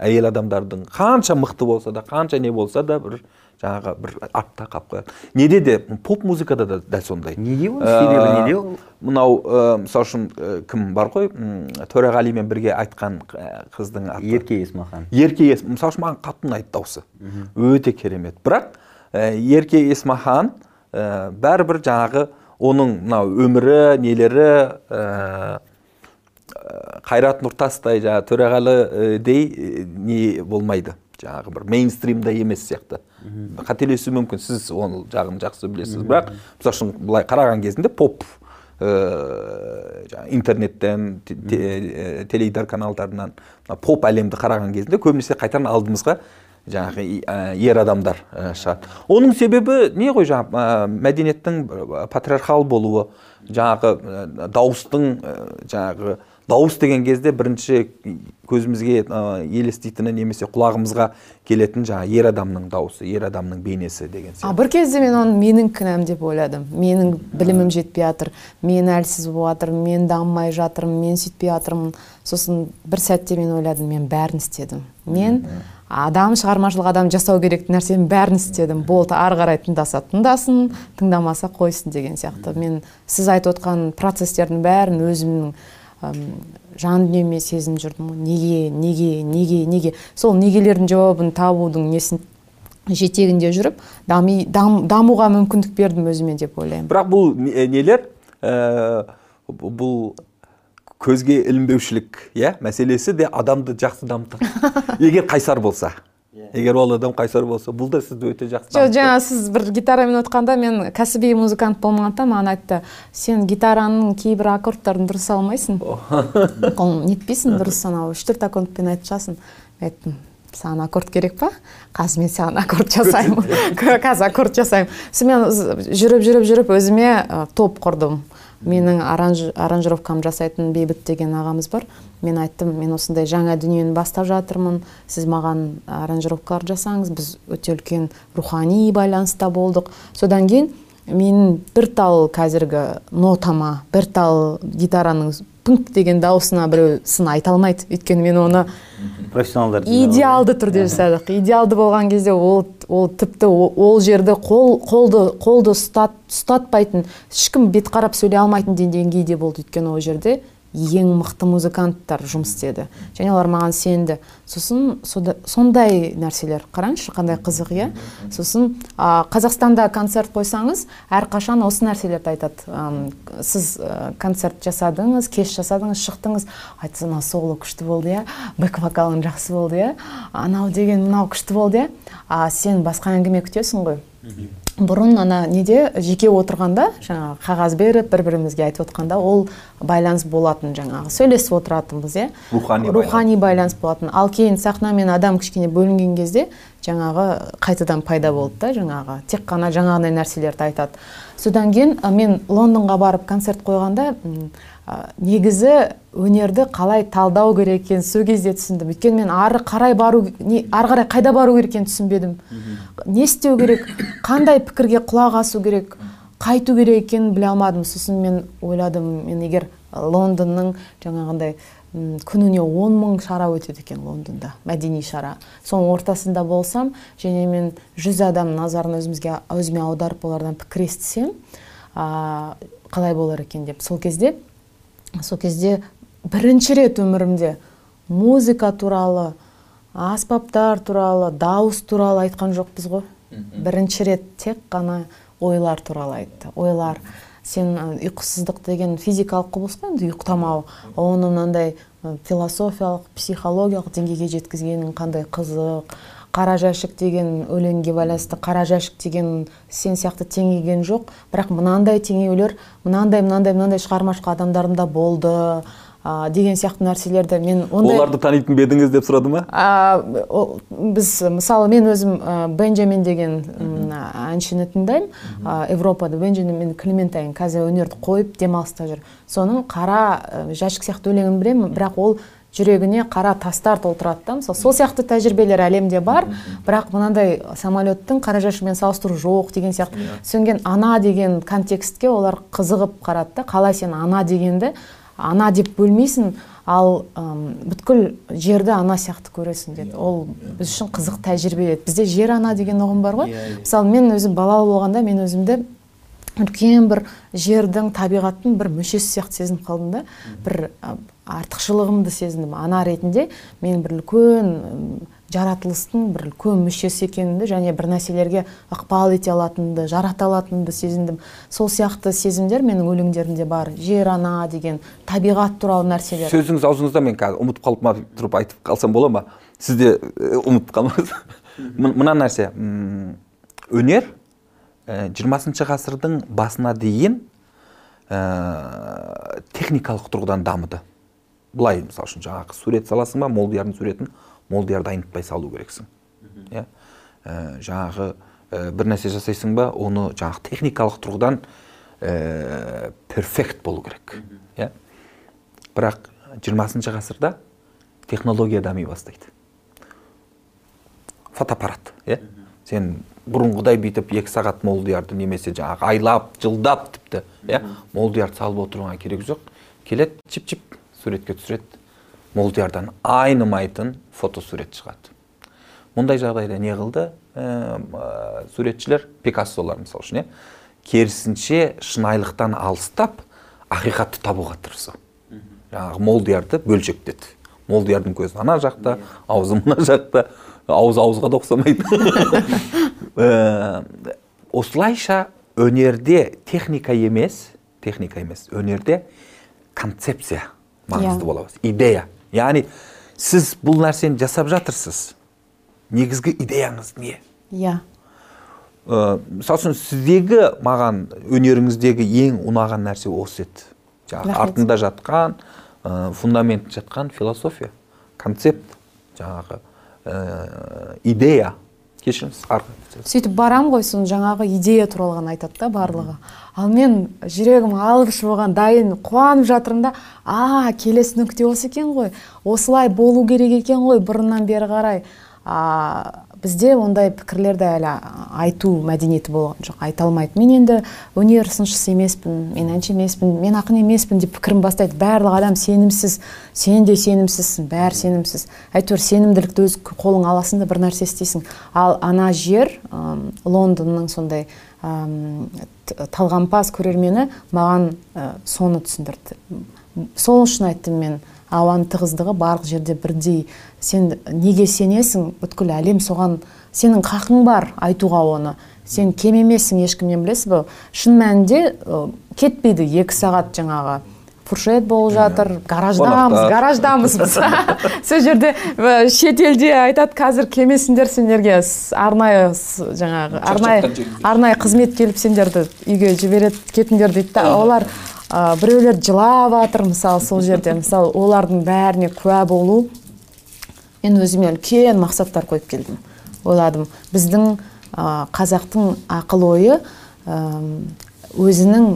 әйел адамдардың қанша мықты болса да қанша не болса да бір жаңағы бір артта қалып қояды. Неде де поп музыкада да дәл сондай. Неге ол? Ә, Себебі неде ол? мынау ә, мысалы үшін ә, кім бар ғой? Төреғалимен бірге айтқан қыздың аты. Ерке есмахан ерке ес мысалы үшін маған қатты ұнайды дауысы. Өте керемет. Бірақ ерке есмахан бәрібір жаңағы оның мынау өмірі нелері қайрат нұртастай жаңағы төреғалидей ә, не болмайды. Жаңағы бір мейнстримда емес сияқты. Қателесуі мүмкін. Сіз оның жағын жақсы білесіз. Бірақ мысалы үшін былай қараған кезінде поп жаңағы интернеттен те- те- теледидар каналдарынан мына поп әлемді қараған кезінде көбінесе қайтадан алдымызға жаңағы ер адамдар шығады. Оның себебі не ғой жаңағы мәдениеттің патриархал болуы жаңағы дауыстың жаңағы дауыс деген кезде бірінші көзімізге ә, елестейтіні немесе құлағымызға келетін жаңағы ер адамның дауысы ер адамның бейнесі деген а сияқты. бір кезде мен оны менің кінәм деп ойладым. Менің білімім жетпей жатыр мен әлсіз болып жатырмын мен дамымай жатырмын мен сөйтпей жатырмын сосын бір сәтте мен ойладым мен бәрін істедім. Мен адам шығармашылық адам жасау керек нәрсенің бәрін істедім. Болды ары қарай тыңдаса тыңдасын тыңдамаса қойсын деген сияқты. Мен сіз айтып отқан процестердің бәрін өзімнің жан дүниеме сезініп жүрдім ғой. Неге неге неге неге? Сол негелердің жауабын табудың несін жетегінде жүріп дами, дам, дамуға мүмкіндік бердім өзіме деп ойлаймын. Бірақ бұл не- нелер? Ә, бұл көзге ілінбеушілік иә? Мәселесі де адамды жақсы дамытады. Егер қайсар болса. Егер ол адам қайсар болса бұл да сізді өте жақсы жоқ жаңа сіз бір гитарамен отқанда мен кәсіби музыкант болмағандықтан маған айтты сен гитараның кейбір аккордтарын дұрыс алмайсың ол нетпейсің дұрыс анау үш төрт аккордпен айтып шығасың мен айттым саған аккорд керек па? Қазір мен саған аккорд жасаймын қазір аккорд жасаймын сосын мен з- жүріп жүріп жүріп өзіме топ құрдым. Менің аранж, аранжировкам жасайтын бейбіт деген ағамыз бар. Мен айттым мен осындай жаңа дүниені бастап жатырмын. Сіз маған аранжировкалар жасаңыз біз өте үлкен рухани байланыста болдық содан кейін менің бір тал қазіргі нотама бір тал гитараның пыңк деген дауысына біреу сын айта алмайды. Өйткені мен оны профессионалдар идеалды түрде жасадық. Идеалды болған кезде ол ол тіпті ол жерді қол қолды қолды ұстат ұстатпайтын ешкім бет қарап сөйлей алмайтын деңгейде болды өйткені ол жерде. Ең мықты музыканттар жұмыс істеді. Және олар маған сенді. Сосын сода- сондай нәрселер. Қараңызшы қандай қызық иә? Сосын а, қазақстанда концерт қойсаңыз әрқашан осы нәрселерді айтады. Ам, сіз ә, концерт жасадыңыз кеш жасадыңыз шықтыңыз. Айтса мына соло күшті болды иә? Бэк вокалың жақсы болды иә? Анау деген мынау күшті болды иә? Сен басқа әңгіме күтесің ғой. Бұрын ана неде жеке отырғанда жаңағы қағаз беріп бір бірімізге айтып отқанда ол байланыс болатын жаңағы сөйлесіп отыратынбыз иә? Рухани рухани байланыс болатын. Ал кейін сахна мен адам кішкене бөлінген кезде жаңағы қайтадан пайда болды да жаңағы тек қана жаңағыдай нәрселерді айтады. Содан кейін мен лондонға барып концерт қойғанда негізі өнерді қалай талдау керек екенін сол кезде түсіндім. Өйткені мен ары қарай бару не ары қарай қайда бару керек екенін түсінбедім. Не істеу керек қандай пікірге құлақ асу керек қайту керек екенін біле алмадым. Сосын мен ойладым мен егер лондонның жаңағындай күніне он мың шара өтеді екен лондонда мәдени шара. Соның ортасында болсам және мен жүз адам назарын өзімізге өзіме аударып олардан пікір естісем қалай болар екен деп. Сол кезде сол кезде бірінші рет өмірімде музыка туралы аспаптар туралы дауыс туралы айтқан жоқпыз ғой. Бірінші рет тек қана ойлар туралы айтты. Ойлар сен ұйқысыздық деген физикалық құбылыс қой енді ұйықтамау? Оны мынандай философиялық психологиялық деңгейге жеткізгенің қандай қызық? Қара жәшік деген өлеңге байланысты қара жәшік деген сен сияқты теңеген жоқ. Бірақ мынандай теңеулер мынандай мынандай мынандай шығармашылық адамдардың да болды а, деген сияқты нәрселерді мен ондай оларды танитын ба едіңіз деп сұрады ма? А, о- біз мысалы мен өзім ә, бенджамин деген әншіні тыңдаймын. А, европада бенджамин клементайн қазір өнерді қойып демалыста жүр соның қара ә, жәшік сияқты өлеңін білемін бірақ ол жүрегіне қара тастар толтырады да. Мысалы сол сияқты тәжірибелер әлемде бар. Бірақ мынандай самолеттің қара жәшігімен салыстыру жоқ деген сияқты. Сөнген ана деген контекстке олар қызығып қарады да. Қалай сен ана дегенді. Ана деп бөлмейсің ал ым, бүткіл жерді ана сияқты көресің деді. Ол біз үшін қызық тәжірибе еді. Бізде жер ана деген ұғым бар ғой. Мысалы мен өзім балалы болғанда мен өзімді үлкен бір жердің табиғаттың бір мүшесі сияқты сезініп қалдым да. Бір артықшылығымды сезіндім. Ана ретінде мен бір үлкен жаратылыстың бір үлкен мүшесі екенімді және бір нәрселерге ықпал ете алатынымды жарата алатынымды сезіндім. Сол сияқты сезімдер менің өлеңдерімде бар. Жер ана деген табиғат туралы нәрселер. Сөзіңіз аузыңызда мен қазір ұмытып қалып ма тұрып айтып қалсам бола ма? Сіз де ұмытып қалмаңыз. Мына нәрсе м, өнер жиырмасыншы ғасырдың басына дейін ә, техникалық тұрғыдан дамыды. Былай мысалы үшін жаңағы сурет саласың ба молдиярдың суретін молдиярды айнытпай салу керексің. Иә? Ә, жаңағы ә, бір нәрсе жасайсың ба оны жаңағы техникалық тұрғыдан ә, перфект болу керек. Иә? Бірақ жиырмасыншы ғасырда технология дами бастайды. Фотоаппарат. Иә? Сен бұрынғыдай бүйтіп екі сағат молдиярды немесе жаңағы айлап жылдап тіпті иә? Молдиярды салып отыруға керек жоқ. Келеді чип чип суретке түсіреді. Молдиярдан айнымайтын фотосурет шығады. Мұндай жағдайда не қылды? Ә, суретшілер пикассолар мысалы үшін иә керісінше шынайылықтан алыстап ақиқатты табуға тырысу. Жаңағы молдиярды бөлшектеді. Молдиярдың көзі ана жақта аузы мына жақта ауыз ауызға да ұқсамайды. Ә, осылайша өнерде техника емес техника емес өнерде концепция. Маңызды Иә. бола бастайды идея. Яғни сіз бұл нәрсені жасап жатырсыз. Негізгі идеяңыз не? Иә. Ә, мысалы үшін сіздегі маған өнеріңіздегі ең ұнаған нәрсе осы еді. Жаңағы артында жатқан ә, фундамент жатқан философия концепт жаңағы ә, идея. Кешіріңіз сөйтіп барам ғой сосын жаңағы идея туралы ғана айтады да барлығы. Ал мен жүрегім алып ұшуға дайын қуанып жатырмын да а келесі нүкте осы екен ғой осылай болу керек екен ғой бұрыннан бері қарай а, бізде ондай пікірлерді әлі айту мәдениеті болған жоқ. Айта алмайды. Мен енді өнер сыншысы емеспін мен әнші емеспін мен ақын емеспін деп пікірін бастайды. Барлық адам сенімсіз. Сен де сенімсізсің бәрі сенімсіз әйтеуір сенімділікті өз қолыңа аласың да бір нәрсе істейсің. Ал ана жер ым, лондонның сондай т- талғампаз көрермені маған соны түсіндірді. Сол үшін айттым мен ауаның тығыздығы барлық жерде бірдей сен неге сенесің бүткіл әлем соған сенің хақың бар айтуға оны. Сен кем емессің ешкімнен білесіз ба шын мәнінде кетпейді екі сағат жаңағы. Фуршет болып жатыр гараждамыз гараждамыз біз сол жерде шетелде айтады қазір келмесіңдер сендерге арнайы жаңағы арнайы арнайы қызмет келіп сендерді үйге жібереді кетіңдер дейді да. Олар ә, біреулер жылап жатыр мысалы сол жерде. Мысалы олардың бәріне куә болу мен өзіме үлкен мақсаттар қойып келдім. Ойладым біздің ә, қазақтың ақыл ойы өзінің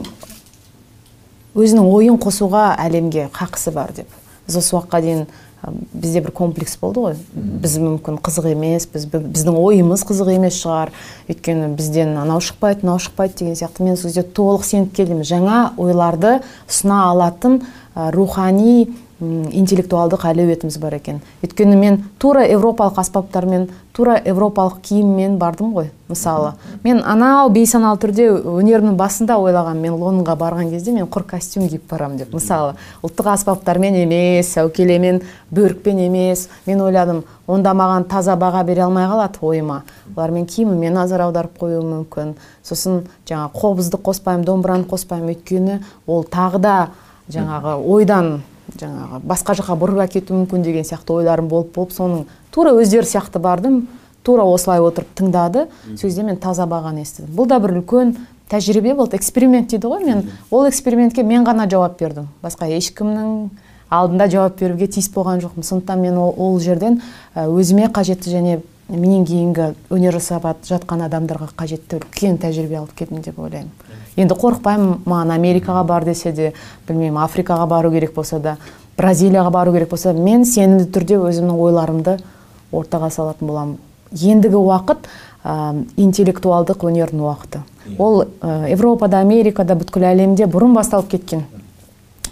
өзінің ойын қосуға әлемге қақысы бар деп. Біз осы уақытқа дейін ә, бізде бір комплекс болды ғой. Біз мүмкін қызық емес біз, біздің ойымыз қызық емес шығар. Өйткені бізден анау шықпайды мынау шықпайды деген сияқты. Мен сол кезде толық сеніп келдім. Жаңа ойларды ұсына алатын ә, рухани интеллектуалдық әлеуетіміз бар екен. Өйткені мен тура европалық аспаптармен тура европалық киіммен бардым ғой мысалы. Мен анау бейсаналы түрде өнерімнің басында ойлағам мен лондонға барған кезде мен құр костюм киіп барамын деп мысалы. Ұлттық аспаптармен емес сәукелемен бөрікпен емес. Мен ойладым онда маған таза баға бере алмай қалады ойыма. Олар мен киіміме назар аударып қоюы мүмкін. Сосын жаңа қобызды қоспаймын домбыраны қоспаймын. Өйткені ол тағы да жаңағы ойдан жаңағы басқа жаққа бұрып әкетуі мүмкін деген сияқты ойларым болып болып соның тура өздері сияқты бардым тура осылай отырып тыңдады сол кезде мен таза бағаны естідім. Бұл да бір үлкен тәжірибе болды эксперимент дейді ғой мен. Ол экспериментке мен ғана жауап бердім. Басқа ешкімнің алдында жауап беруге тиіс болған жоқпын. Сондықтан мен ол, ол жерден өзіме қажетті және менен кейінгі өнер жасап ат- жатқан адамдарға қажетті үлкен тәжірибе алып келдім деп ойлаймын. Енді қорықпаймын маған америкаға бар десе де білмеймін африкаға бару керек болса да бразилияға бару керек болса мен сенімді түрде өзімнің ойларымды ортаға салатын боламын. Ендігі уақыт ә, интеллектуалдық өнердің уақыты. Ол ә, европада америкада бүткіл әлемде бұрын басталып кеткен.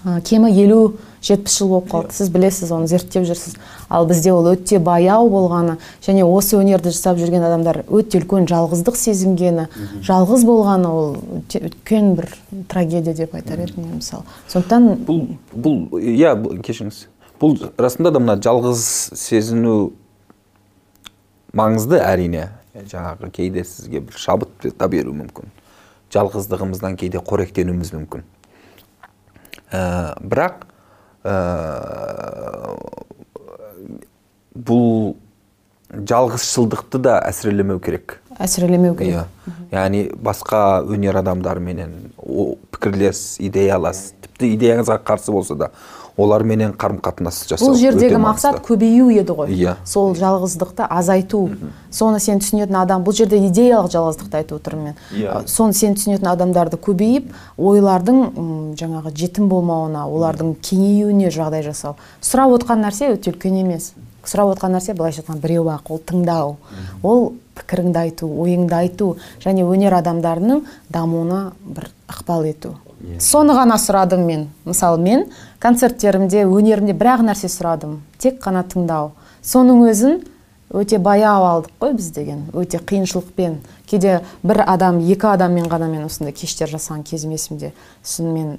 Ә, кемі елу жетпіс жыл болып қалды. Сіз білесіз оны зерттеп жүрсіз. Ал бізде ол өте баяу болғаны және осы өнерді жасап жүрген адамдар өте үлкен жалғыздық сезінгені жалғыз болғаны ол үлкен бір трагедия деп айтар едім мен мысалы. Сондықтан бұл бұл иә кешіріңіз. Бұл расында да мына жалғыз сезіну маңызды әрине. Жаңағы кейде сізге бір шабыт та беруі мүмкін. Жалғыздығымыздан кейде қоректенуіміз мүмкін. Ә, бірақ ә, бұл жалғызшылдықты да әсірелемеу керек. Әсірелемеу керек. Иә. Яғни басқа өнер адамдарыменен пікірлес идеялас тіпті идеяңызға қарсы болса да оларменен қарым қатынас жасау бұл жердегі мақсат көбею еді ғой. Иә. сол жалғыздықты азайту. Соны сен түсінетін адам бұл жерде идеялық жалғыздықты айтып отырмын мен. Иә. Ә, соны сен түсінетін адамдарды көбейіп ойлардың м, жаңағы жетім болмауына олардың кеңеюіне жағдай жасау. Сұрап отқан нәрсе өте үлкен емес. Сұрап отқан нәрсе былайша айтқанда біреу ақ ол тыңдау. Ол пікіріңді айту ойыңды айту және өнер адамдарының дамуына бір ықпал ету. Соны ғана сұрадым мен. Мысалы мен концерттерімде өнерімде бір ақ нәрсе сұрадым. Тек қана тыңдау. Соның өзін өте баяу алдық қой біз деген. Өте қиыншылықпен. Кейде бір адам екі адаммен ғана мен осындай кештер жасаған кезім есімде сосын мен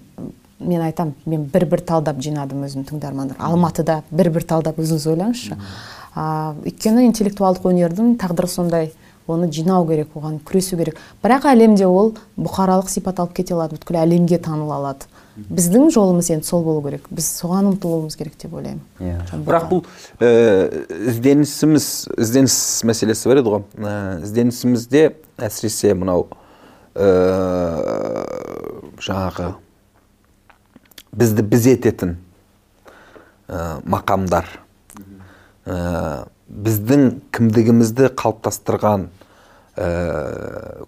мен айтам мен бір бір талдап жинадым өзім тыңдармандар. Алматыда бір бір талдап өзіңіз ойлаңызшы. А, өйткені интеллектуалдық өнердің тағдыры сондай. Оны жинау керек оған күресу керек. Бірақ әлемде ол бұқаралық сипат алып кете алады бүткіл әлемге таныла алады. Біздің жолымыз енді сол болу керек. Біз соған ұмтылуымыз керек деп ойлаймын. Иә. Бірақ бұл ә, ізденісіміз ізденіс мәселесі бар еді ғой. Ә, ізденісімізде әсіресе мынау ә, жаңағы бізді біз ететін ә, мақамдар ә, біздің кімдігімізді қалыптастырған ә,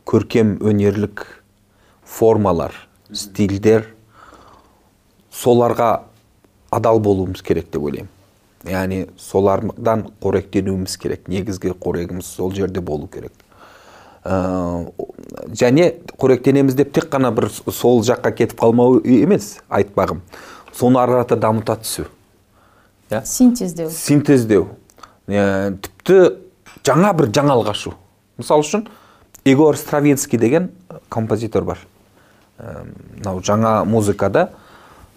көркем өнерлік формалар стильдер соларға адал болуымыз керек деп ойлаймын. Яғни солардан қоректенуіміз керек негізгі қорегіміз сол жерде болу керек. Ә, және қоректенеміз деп тек қана бір сол жаққа кетіп қалмау емес айтпағым. Соны ары қарата дамыта түсу. Иә? Синтездеу. Синтездеу. Ә, тіпті жаңа бір жаңалық ашу мысалы үшін егор стравинский деген композитор бар. Ә, мынау жаңа музыкада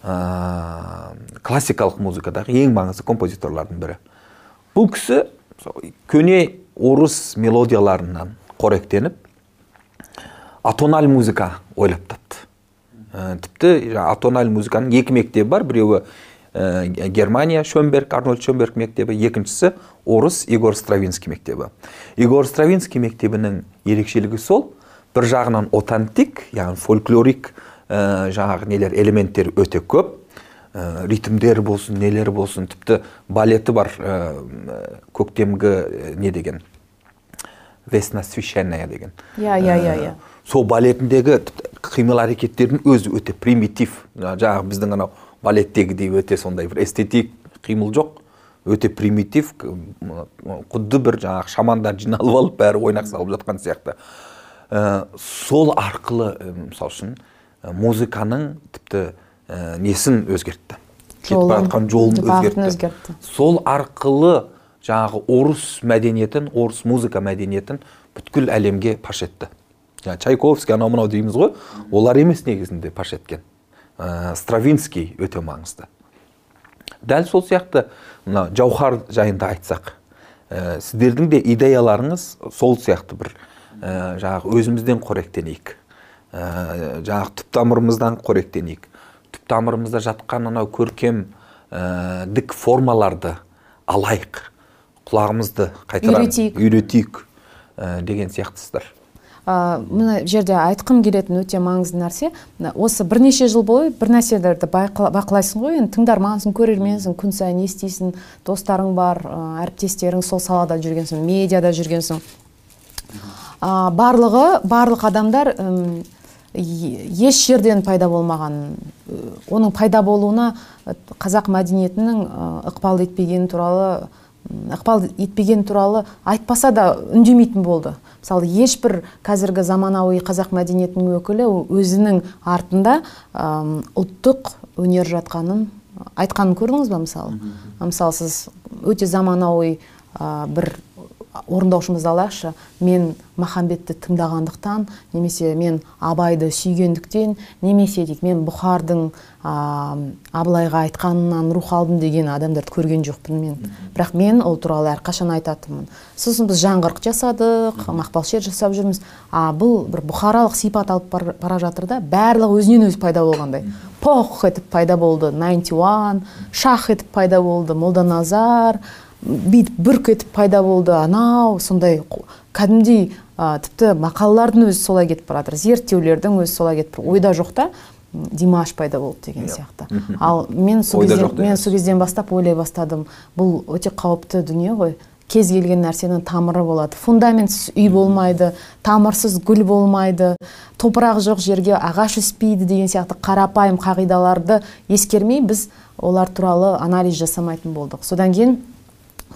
ә, классикалық музыкадағы ең маңызды композиторлардың бірі. Бұл кісі көне орыс мелодияларынан қоректеніп атональ музыка ойлап тапты. Ә, тіпті атональ музыканың екі мектебі бар біреуі ә, германия шөнберг арнольд шөнберг мектебі. Екіншісі орыс игорь стравинский мектебі. Игорь стравинский мектебінің ерекшелігі сол бір жағынан аутентик яғни фольклорик ә, жаңағы нелер элементтер өте көп ә, ритмдер болсын нелер болсын тіпті балеті бар ә, көктемгі ә, не деген весна священная деген. Иә иә иә иә. сол балетіндегі қимыл әрекеттердің өзі өте примитив. Жаңағы біздің анау балеттегідей өте сондай бір эстетик қимыл жоқ. Өте примитив құдды бір жаңағы шамандар жиналып алып бәрі ойнақ салып жатқан сияқты. Ә, сол арқылы ә, мысалы үшін ә, музыканың тіпті ә, несін өзгертті. Кетіп бара жатқан жолын өзгертті. өзгертті. сол арқылы жаңағы орыс мәдениетін орыс музыка мәдениетін бүткіл әлемге паш етті. Жаңағы чайковский анау мынау дейміз ғой олар емес негізінде паш еткен. Ә, стравинский өте маңызды. Дәл сол сияқты мына жауһар жайында айтсақ ә, сіздердің де идеяларыңыз сол сияқты бір ә, жаңағы өзімізден қоректенейік. Ә, жаңағы түп тамырымыздан қоректенейік. Түп тамырымызда жатқан анау көркем ә, дік формаларды алайық. Құлағымызды қайтадан Үйретейік. үйретейік ә, деген сияқтысыздар. Мына жерде айтқым келетін өте маңызды нәрсе осы бірнеше жыл бойы бір нәрселерді бақылайсың ғой енді тыңдармансың көрерменсің күн сайын естисің достарың бар әріптестерің сол салада жүргенсің медиада жүргенсің. Ә, барлығы барлық адамдар еш жерден пайда болмаған оның пайда болуына қазақ мәдениетінің ықпал етпегені туралы ықпал етпегені туралы айтпаса да үндемейтін болды. Мысалы ешбір қазіргі заманауи қазақ мәдениетінің өкілі өзінің артында ұлттық өнер жатқанын айтқанын көрдіңіз ба мысалы? Мысалы сіз өте заманауи а, бір орындаушымызды алайықшы. Мен махамбетті тыңдағандықтан немесе мен абайды сүйгендіктен немесе дейік мен бұхардың а, абылайға айтқанынан рух алдым деген адамдарды көрген жоқпын мен. Бірақ мен ол туралы әрқашан айтатынмын. Сосын біз жаңғырық жасадық мақпал шер жасап жүрміз. А бұл бір бұхаралық сипат алып бар- бара жатыр да барлығы өзінен өзі пайда болғандай. Пох етіп пайда болды 91 шах етіп пайда болды молданазар бүйтіп бүрк етіп пайда болды анау сондай кәдімгідей а, тіпті мақалалардың өзі солай кетіп бара жатыр зерттеулердің өзі солай кетіп ойда жоқта м, димаш пайда болды деген сияқты. Ал мен сол жоқ мен сол кезден бастап ойлай бастадым бұл өте қауіпті дүние ғой. Кез келген нәрсенің тамыры болады. Фундаментсіз үй болмайды тамырсыз гүл болмайды топырақ жоқ жерге ағаш өспейді деген сияқты қарапайым қағидаларды ескермей біз олар туралы анализ жасамайтын болдық. Содан кейін ә,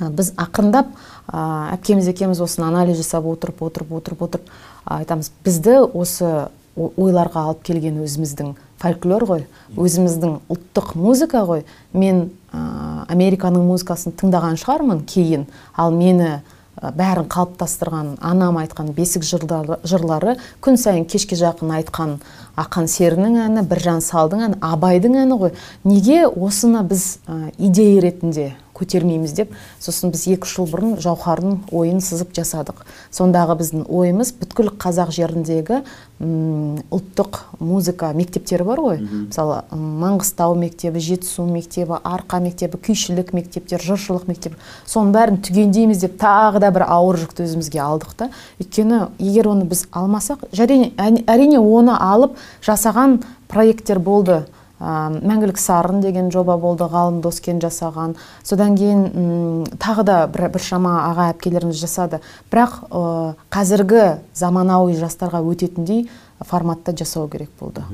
біз ақырындап әпкеміз екеуміз осыны анализ жасап отырып отырып отырып отырып айтамыз бізді осы ойларға алып келген өзіміздің фольклор ғой өзіміздің ұлттық музыка ғой. Мен ә, американың музыкасын тыңдаған шығармын кейін. Ал мені бәрін қалыптастырған анам айтқан бесік жырлары, жырлары күн сайын кешке жақын айтқан ақан серінің әні біржан салдың әні абайдың әні ғой. Неге осыны біз ә, идея ретінде көтермейміз деп сосын біз екі үш жыл бұрын жауһардың ойын сызып жасадық. Сондағы біздің ойымыз бүткіл қазақ жеріндегі ұлттық музыка мектептері бар ғой. Мысалы маңғыстау мектебі жетісу мектебі арқа мектебі күйшілік мектептер жыршылық мектебі. Соның бәрін түгендейміз деп тағы да бір ауыр жүкті өзімізге алдық та. Өйткені егер оны біз алмасақ әрине, оны алып жасаған проекттер болды. Мәңгілік сарын деген жоба болды ғалым доскен жасаған. Содан кейін м, тағы да бір, біршама аға әпкелеріміз жасады. Бірақ ә, қазіргі заманауи жастарға өтетіндей форматта жасау керек болды.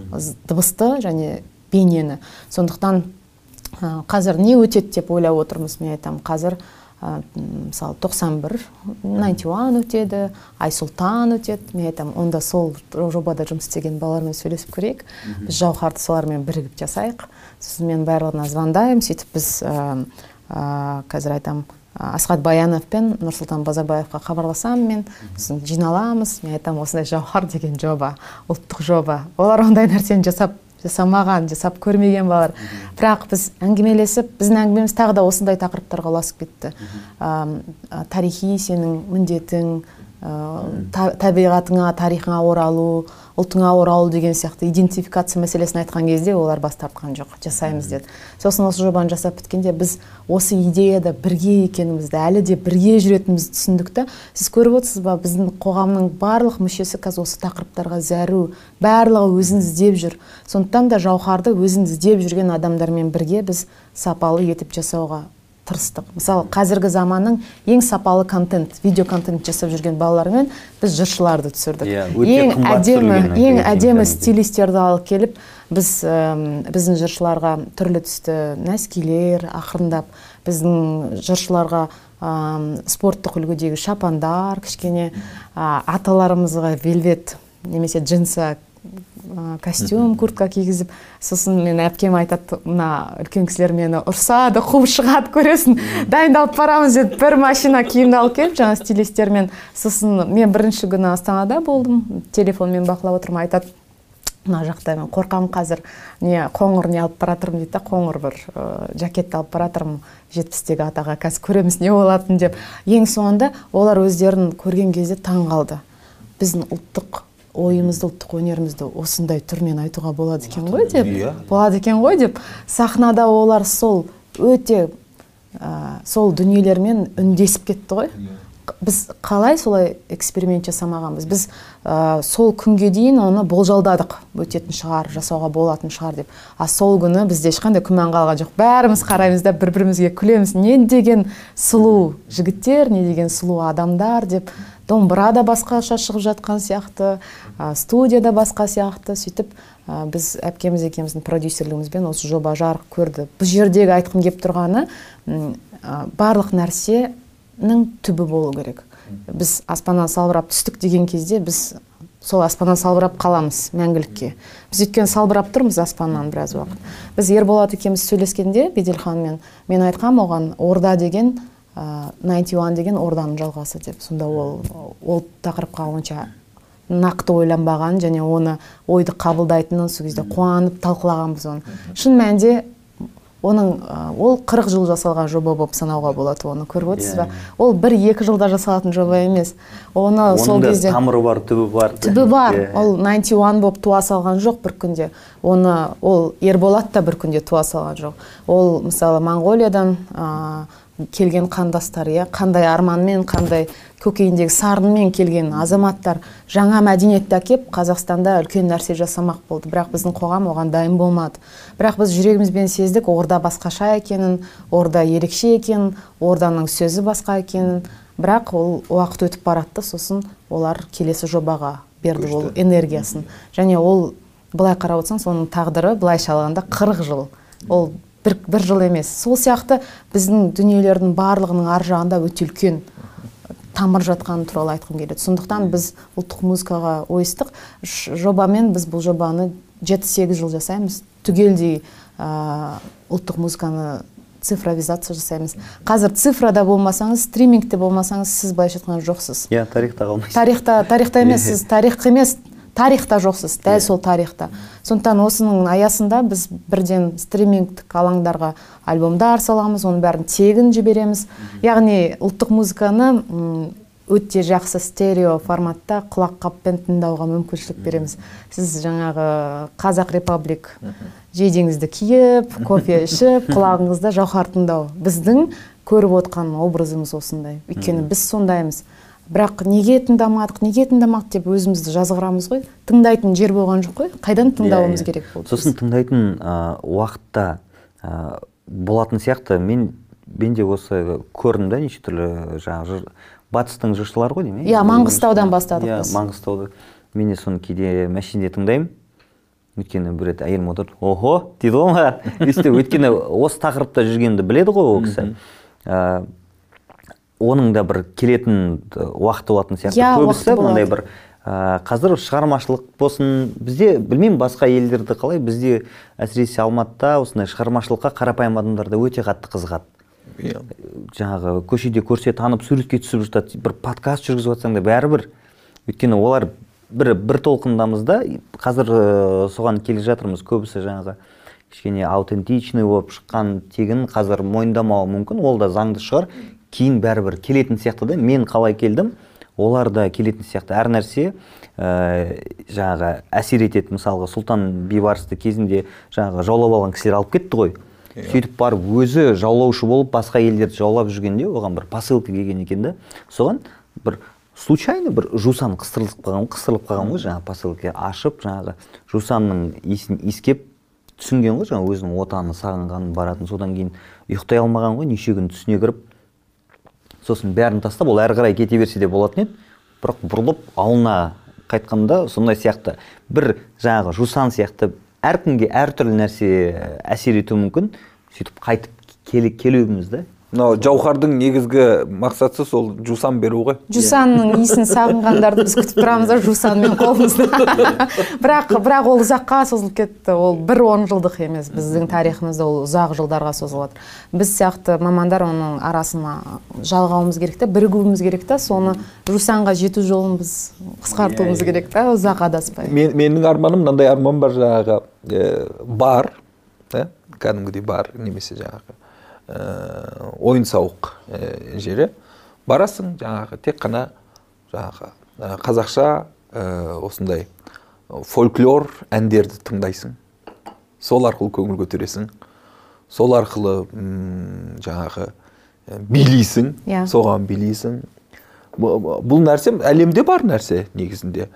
Дыбысты және бейнені. Сондықтан ә, қазір не өтеді деп ойлап отырмыз мен айтамын. Қазір мысалы тоқсан бір өтеді айсұлтан өтеді. Мен айтамын онда сол жобада жұмыс істеген балалармен сөйлесіп көрейік. Біз жауһарды солармен бірігіп жасайық. Сосын мен барлығына звондаймын. Сөйтіп біз ә, ә, қазір айтамын асхат баянов пен нұрсұлтан базарбаевқа хабарласамын мен. Сосын жиналамыз. Мен айтамын осындай жауһар деген жоба ұлттық жоба. Олар ондай нәрсені жасап жасамаған жасап көрмеген балалар. Бірақ біз әңгімелесіп біздің әңгімеміз тағы да осындай тақырыптарға ұласып кетті. Ә, тарихи сенің міндетің ә, табиғатыңа тарихыңа оралу ұлтыңа оралу деген сияқты идентификация мәселесін айтқан кезде олар бас тартқан жоқ. Жасаймыз деді. Сосын осы жобаны жасап біткенде біз осы идеяда бірге екенімізді әлі де бірге жүретінімізді түсіндік та сіз көріп отырсыз ба біздің қоғамның барлық мүшесі қазір осы тақырыптарға зәру барлығы өзін іздеп жүр. Сондықтан да жауһарды өзін іздеп жүрген адамдармен бірге біз сапалы етіп жасауға тырыстық. Мысалы қазіргі заманның ең сапалы контент видео контент жасап жүрген балалармен біз жыршыларды түсірдік. Иә, өте ең әдемі ең әдемі стилистерді алып келіп біз әм, біздің жыршыларға түрлі түсті нәскилер ақырындап біздің жыршыларға ам, спорттық үлгідегі шапандар кішкене а, аталарымызға вельвет немесе джинсы костюм куртка кигізіп сосын мен әпкем айтады мына үлкен кісілер мені ұрсады қуып шығады көресің? Дайындалып барамыз деп бір машина киімді алып келіп жаңағы стилистермен сосын мен бірінші күні астанада болдым телефонмен бақылап отырмын айтады мына жақта мен қорқамын қазір не қоңыр не алып бара жатырмын дейді да қоңыр бір ә, жакетті алып бара жатырмын жетпістегі атаға қазір көреміз не болатынын деп. Ең соңында олар өздерін көрген кезде таң қалды. Біздің ұлттық ойымызды ұлттық өнерімізді осындай түрмен айтуға болады екен ғой деп. Иә. болады екен ғой деп. Сахнада олар сол өте ә, сол дүниелермен үндесіп кетті ғой. Біз қалай солай эксперимент жасамағанбыз? Біз ә, сол күнге дейін оны болжалдадық. Өтетін шығар жасауға болатын шығар деп. А сол күні бізде ешқандай күмән қалған жоқ. Бәріміз қараймыз да бір бірімізге күлеміз. Не деген сұлу жігіттер не деген сұлу адамдар деп. Домбыра да басқаша шығып жатқан сияқты ә, студия да басқа сияқты. Сөйтіп ә, біз әпкеміз екеуміздің продюсерлігімізбен осы жоба жарық көрді. Бұл жердегі айтқым келіп тұрғаны ә, барлық нәрсенің түбі болу керек. Біз аспаннан салбырап түстік деген кезде біз сол аспаннан салбырап қаламыз мәңгілікке. Біз өйткені салбырап тұрмыз аспаннан біраз уақыт. Біз ерболат екеуміз сөйлескенде беделханмен мен айтқам оған орда деген ә, 91 деген орданың жалғасы деп. Сонда ол ол тақырыпқа онша нақты ойланбаған және оны ойды қабылдайтынын сол кезде қуанып талқылағанбыз оны. Шын мәнінде оның ол 40 жыл жасалған жоба болып санауға болады оны. Көріп отырсыз ба? Ол бір екі жылда жасалатын жоба емес. Оны сол кезде тамыры бар түбі бар түбі бар. Иә. ол 91 болып туа салған жоқ бір күнде. Оны ол ерболат та бір күнде туа салған жоқ. Ол мысалы моңғолиядан келген қандастар иә қандай арманмен қандай көкейіндегі сарынмен келген азаматтар жаңа мәдениетті әкеп қазақстанда үлкен нәрсе жасамақ болды. Бірақ біздің қоғам оған дайын болмады. Бірақ біз жүрегімізбен сездік орда басқаша екенін орда ерекше екенін орданың сөзі басқа екенін. Бірақ ол уақыт өтіп баратты сосын олар келесі жобаға берді ол энергиясын. Және ол былай қарап отырсаң соның тағдыры былайша алғанда 40 жыл. Ол бір, бір жыл емес. Сол сияқты біздің дүниелердің барлығының ар жағында өте үлкен тамыр жатқаны туралы айтқым келеді. Сондықтан біз ұлттық музыкаға ойыстық. Жобамен біз бұл жобаны жеті сегіз жыл жасаймыз. Түгелдей ә, ұлттық музыканы цифровизация жасаймыз. Қазір цифрада болмасаңыз стримингте болмасаңыз сіз былайша айтқанда жоқсыз. Иә тарихта қалмайсыз. Тарихта тарихта емес сіз тарих емес тарихта жоқсыз дәл сол тарихта. Сондықтан осының аясында біз бірден стримингтік алаңдарға альбомдар саламыз оның бәрін тегін жібереміз. Яғни ұлттық музыканы м, өте жақсы стерео форматта құлақ қаппен тыңдауға мүмкіншілік береміз. Сіз жаңағы қазақ репаблик жейдеңізді киіп кофе ішіп құлағыңызда жауһар тыңдау. Біздің көріп отқан образымыз осындай. Өйткені біз сондаймыз. Бірақ неге тыңдамадық неге тыңдамадық деп өзімізді жазғырамыз ғой. Тыңдайтын жер болған жоқ қой. Қайдан тыңдауымыз Иә, иә. керек болды? Сосын тыңдайтын ә, уақытта ә, болатын сияқты. Мен мен де осы көрдім да неше түрлі жаңағы жыр- батыстың жыршылары ғой деймін Иә, Маңғыстаудан бастадық иә біз. маңғыстауды. Мен де соны кейде машинеде тыңдаймын. Өйткені бір рет әйелім отырды охо дейді ғой маған. Өйткені осы тақырыпта жүргенді біледі ғой ол кісі. Ә, оның да бір келетін уақыты болатын сияқты. Иә, көбісі болады. бір ә, қазір шығармашылық болсын бізде білмеймін басқа елдерді қалай бізде әсіресе алматыда осындай шығармашылыққа қарапайым адамдар да өте қатты қызығады. Иә. Жаңағы көшеде көрсе танып суретке түсіп жатады бір подкаст жүргізіп жатсаң да бәрібір. Өйткені олар бір бір толқындамыз да қазір ә, соған келе жатырмыз көбісі жаңағы кішкене аутентичный болып шыққан тегін қазір мойындамауы мүмкін ол да заңды шығар. Кейін бәрібір келетін сияқты да мен қалай келдім? Олар да келетін сияқты. Әр нәрсе ә, жаңағы әсер етеді. Мысалға сұлтан бейбарысты кезінде жаңағы жаулап алған кісілер алып кетті ғой. Сөйтіп барып өзі жаулаушы болып басқа елдерді жаулап жүргенде оған бір посылка келген екен да. Соған бір случайно бір жусан қыстырылып қалған қыстырылып қалған ғой жаңағы посылка. Ашып жаңағы жусанның иісін иіскеп түсінген ғой жаңағы өзінің отаны сағынғанын баратын. Содан кейін ұйықтай алмаған ғой неше күн түсіне кіріп. Сосын бәрін тастап ол әрі қарай кете берсе де болатын еді. Бірақ бұрылып ауылына қайтқанда сондай сияқты. бір жаңағы жусан сияқты әркімге әртүрлі нәрсе әсер етуі мүмкін. Сөйтіп қайтып келуіміз да мынау жауһардың негізгі мақсаты сол жусан беру ғой. Жусанның иісін сағынғандарды біз күтіп тұрамыз да жусанмен қолымызда. бірақ бірақ ол ұзаққа созылып кетті. Ол бір он жылдық емес біздің тарихымызда ол ұзақ жылдарға созылып жатыр біз сияқты мамандар оның арасына жалғауымыз керек та бірігуіміз керек та. Соны жусанға жету жолын біз қысқартуымыз керек та ұзақ адаспай. Мен, менің арманым мынандай арман бар жаңағы ә, бар ә, кәдімгідей бар немесе жаңағы. Ә, ойын сауық ә, жері. Барасың жаңағы тек қана жаңағы ә, қазақша ә, осындай фольклор әндерді тыңдайсың. Сол арқылы көңіл көтересің. Сол арқылы м, жаңағы ә, билейсің. Иә. соған билейсің. Бұ- бұл нәрсе әлемде бар нәрсе негізінде.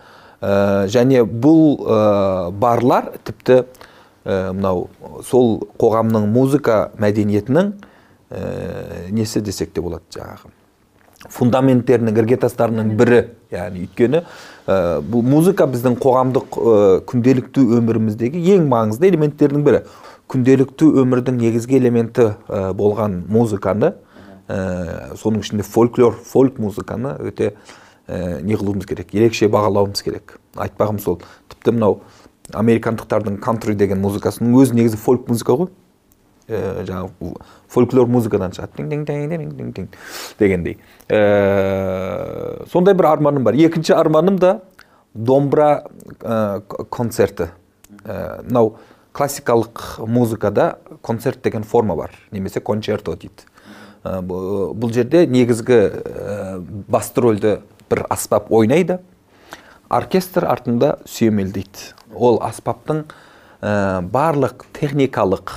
Ә, және бұл ә, барлар тіпті мынау сол қоғамның музыка мәдениетінің ә, несі десек те болады жаңағы. Фундаменттерінің іргетастарының бірі. Яғни өйткені ә, бұл музыка біздің қоғамдық ә, күнделікті өміріміздегі ең маңызды элементтердің бірі. Күнделікті өмірдің негізгі элементі ә, болған музыканы ә, соның ішінде фольклор фольк музыканы өте ә, не қылуымыз керек ерекше бағалауымыз керек. Айтпағым сол. Тіпті мынау американдықтардың кантри деген музыкасының өзі негізі фольк музыка ғой. Ә, жаңағы фольклор музыкадан шығады. Дегендей. Ә, сондай бір арманым бар. Екінші арманым да домбыра ә, концерті. Ә, мынау классикалық музыкада концерт деген форма бар. Немесе кончерто дейді. Ә, бұ- бұл жерде негізгі ә, басты рөлді бір аспап ойнайды. Оркестр артында сүйемелдейді. Ол аспаптың ә, барлық техникалық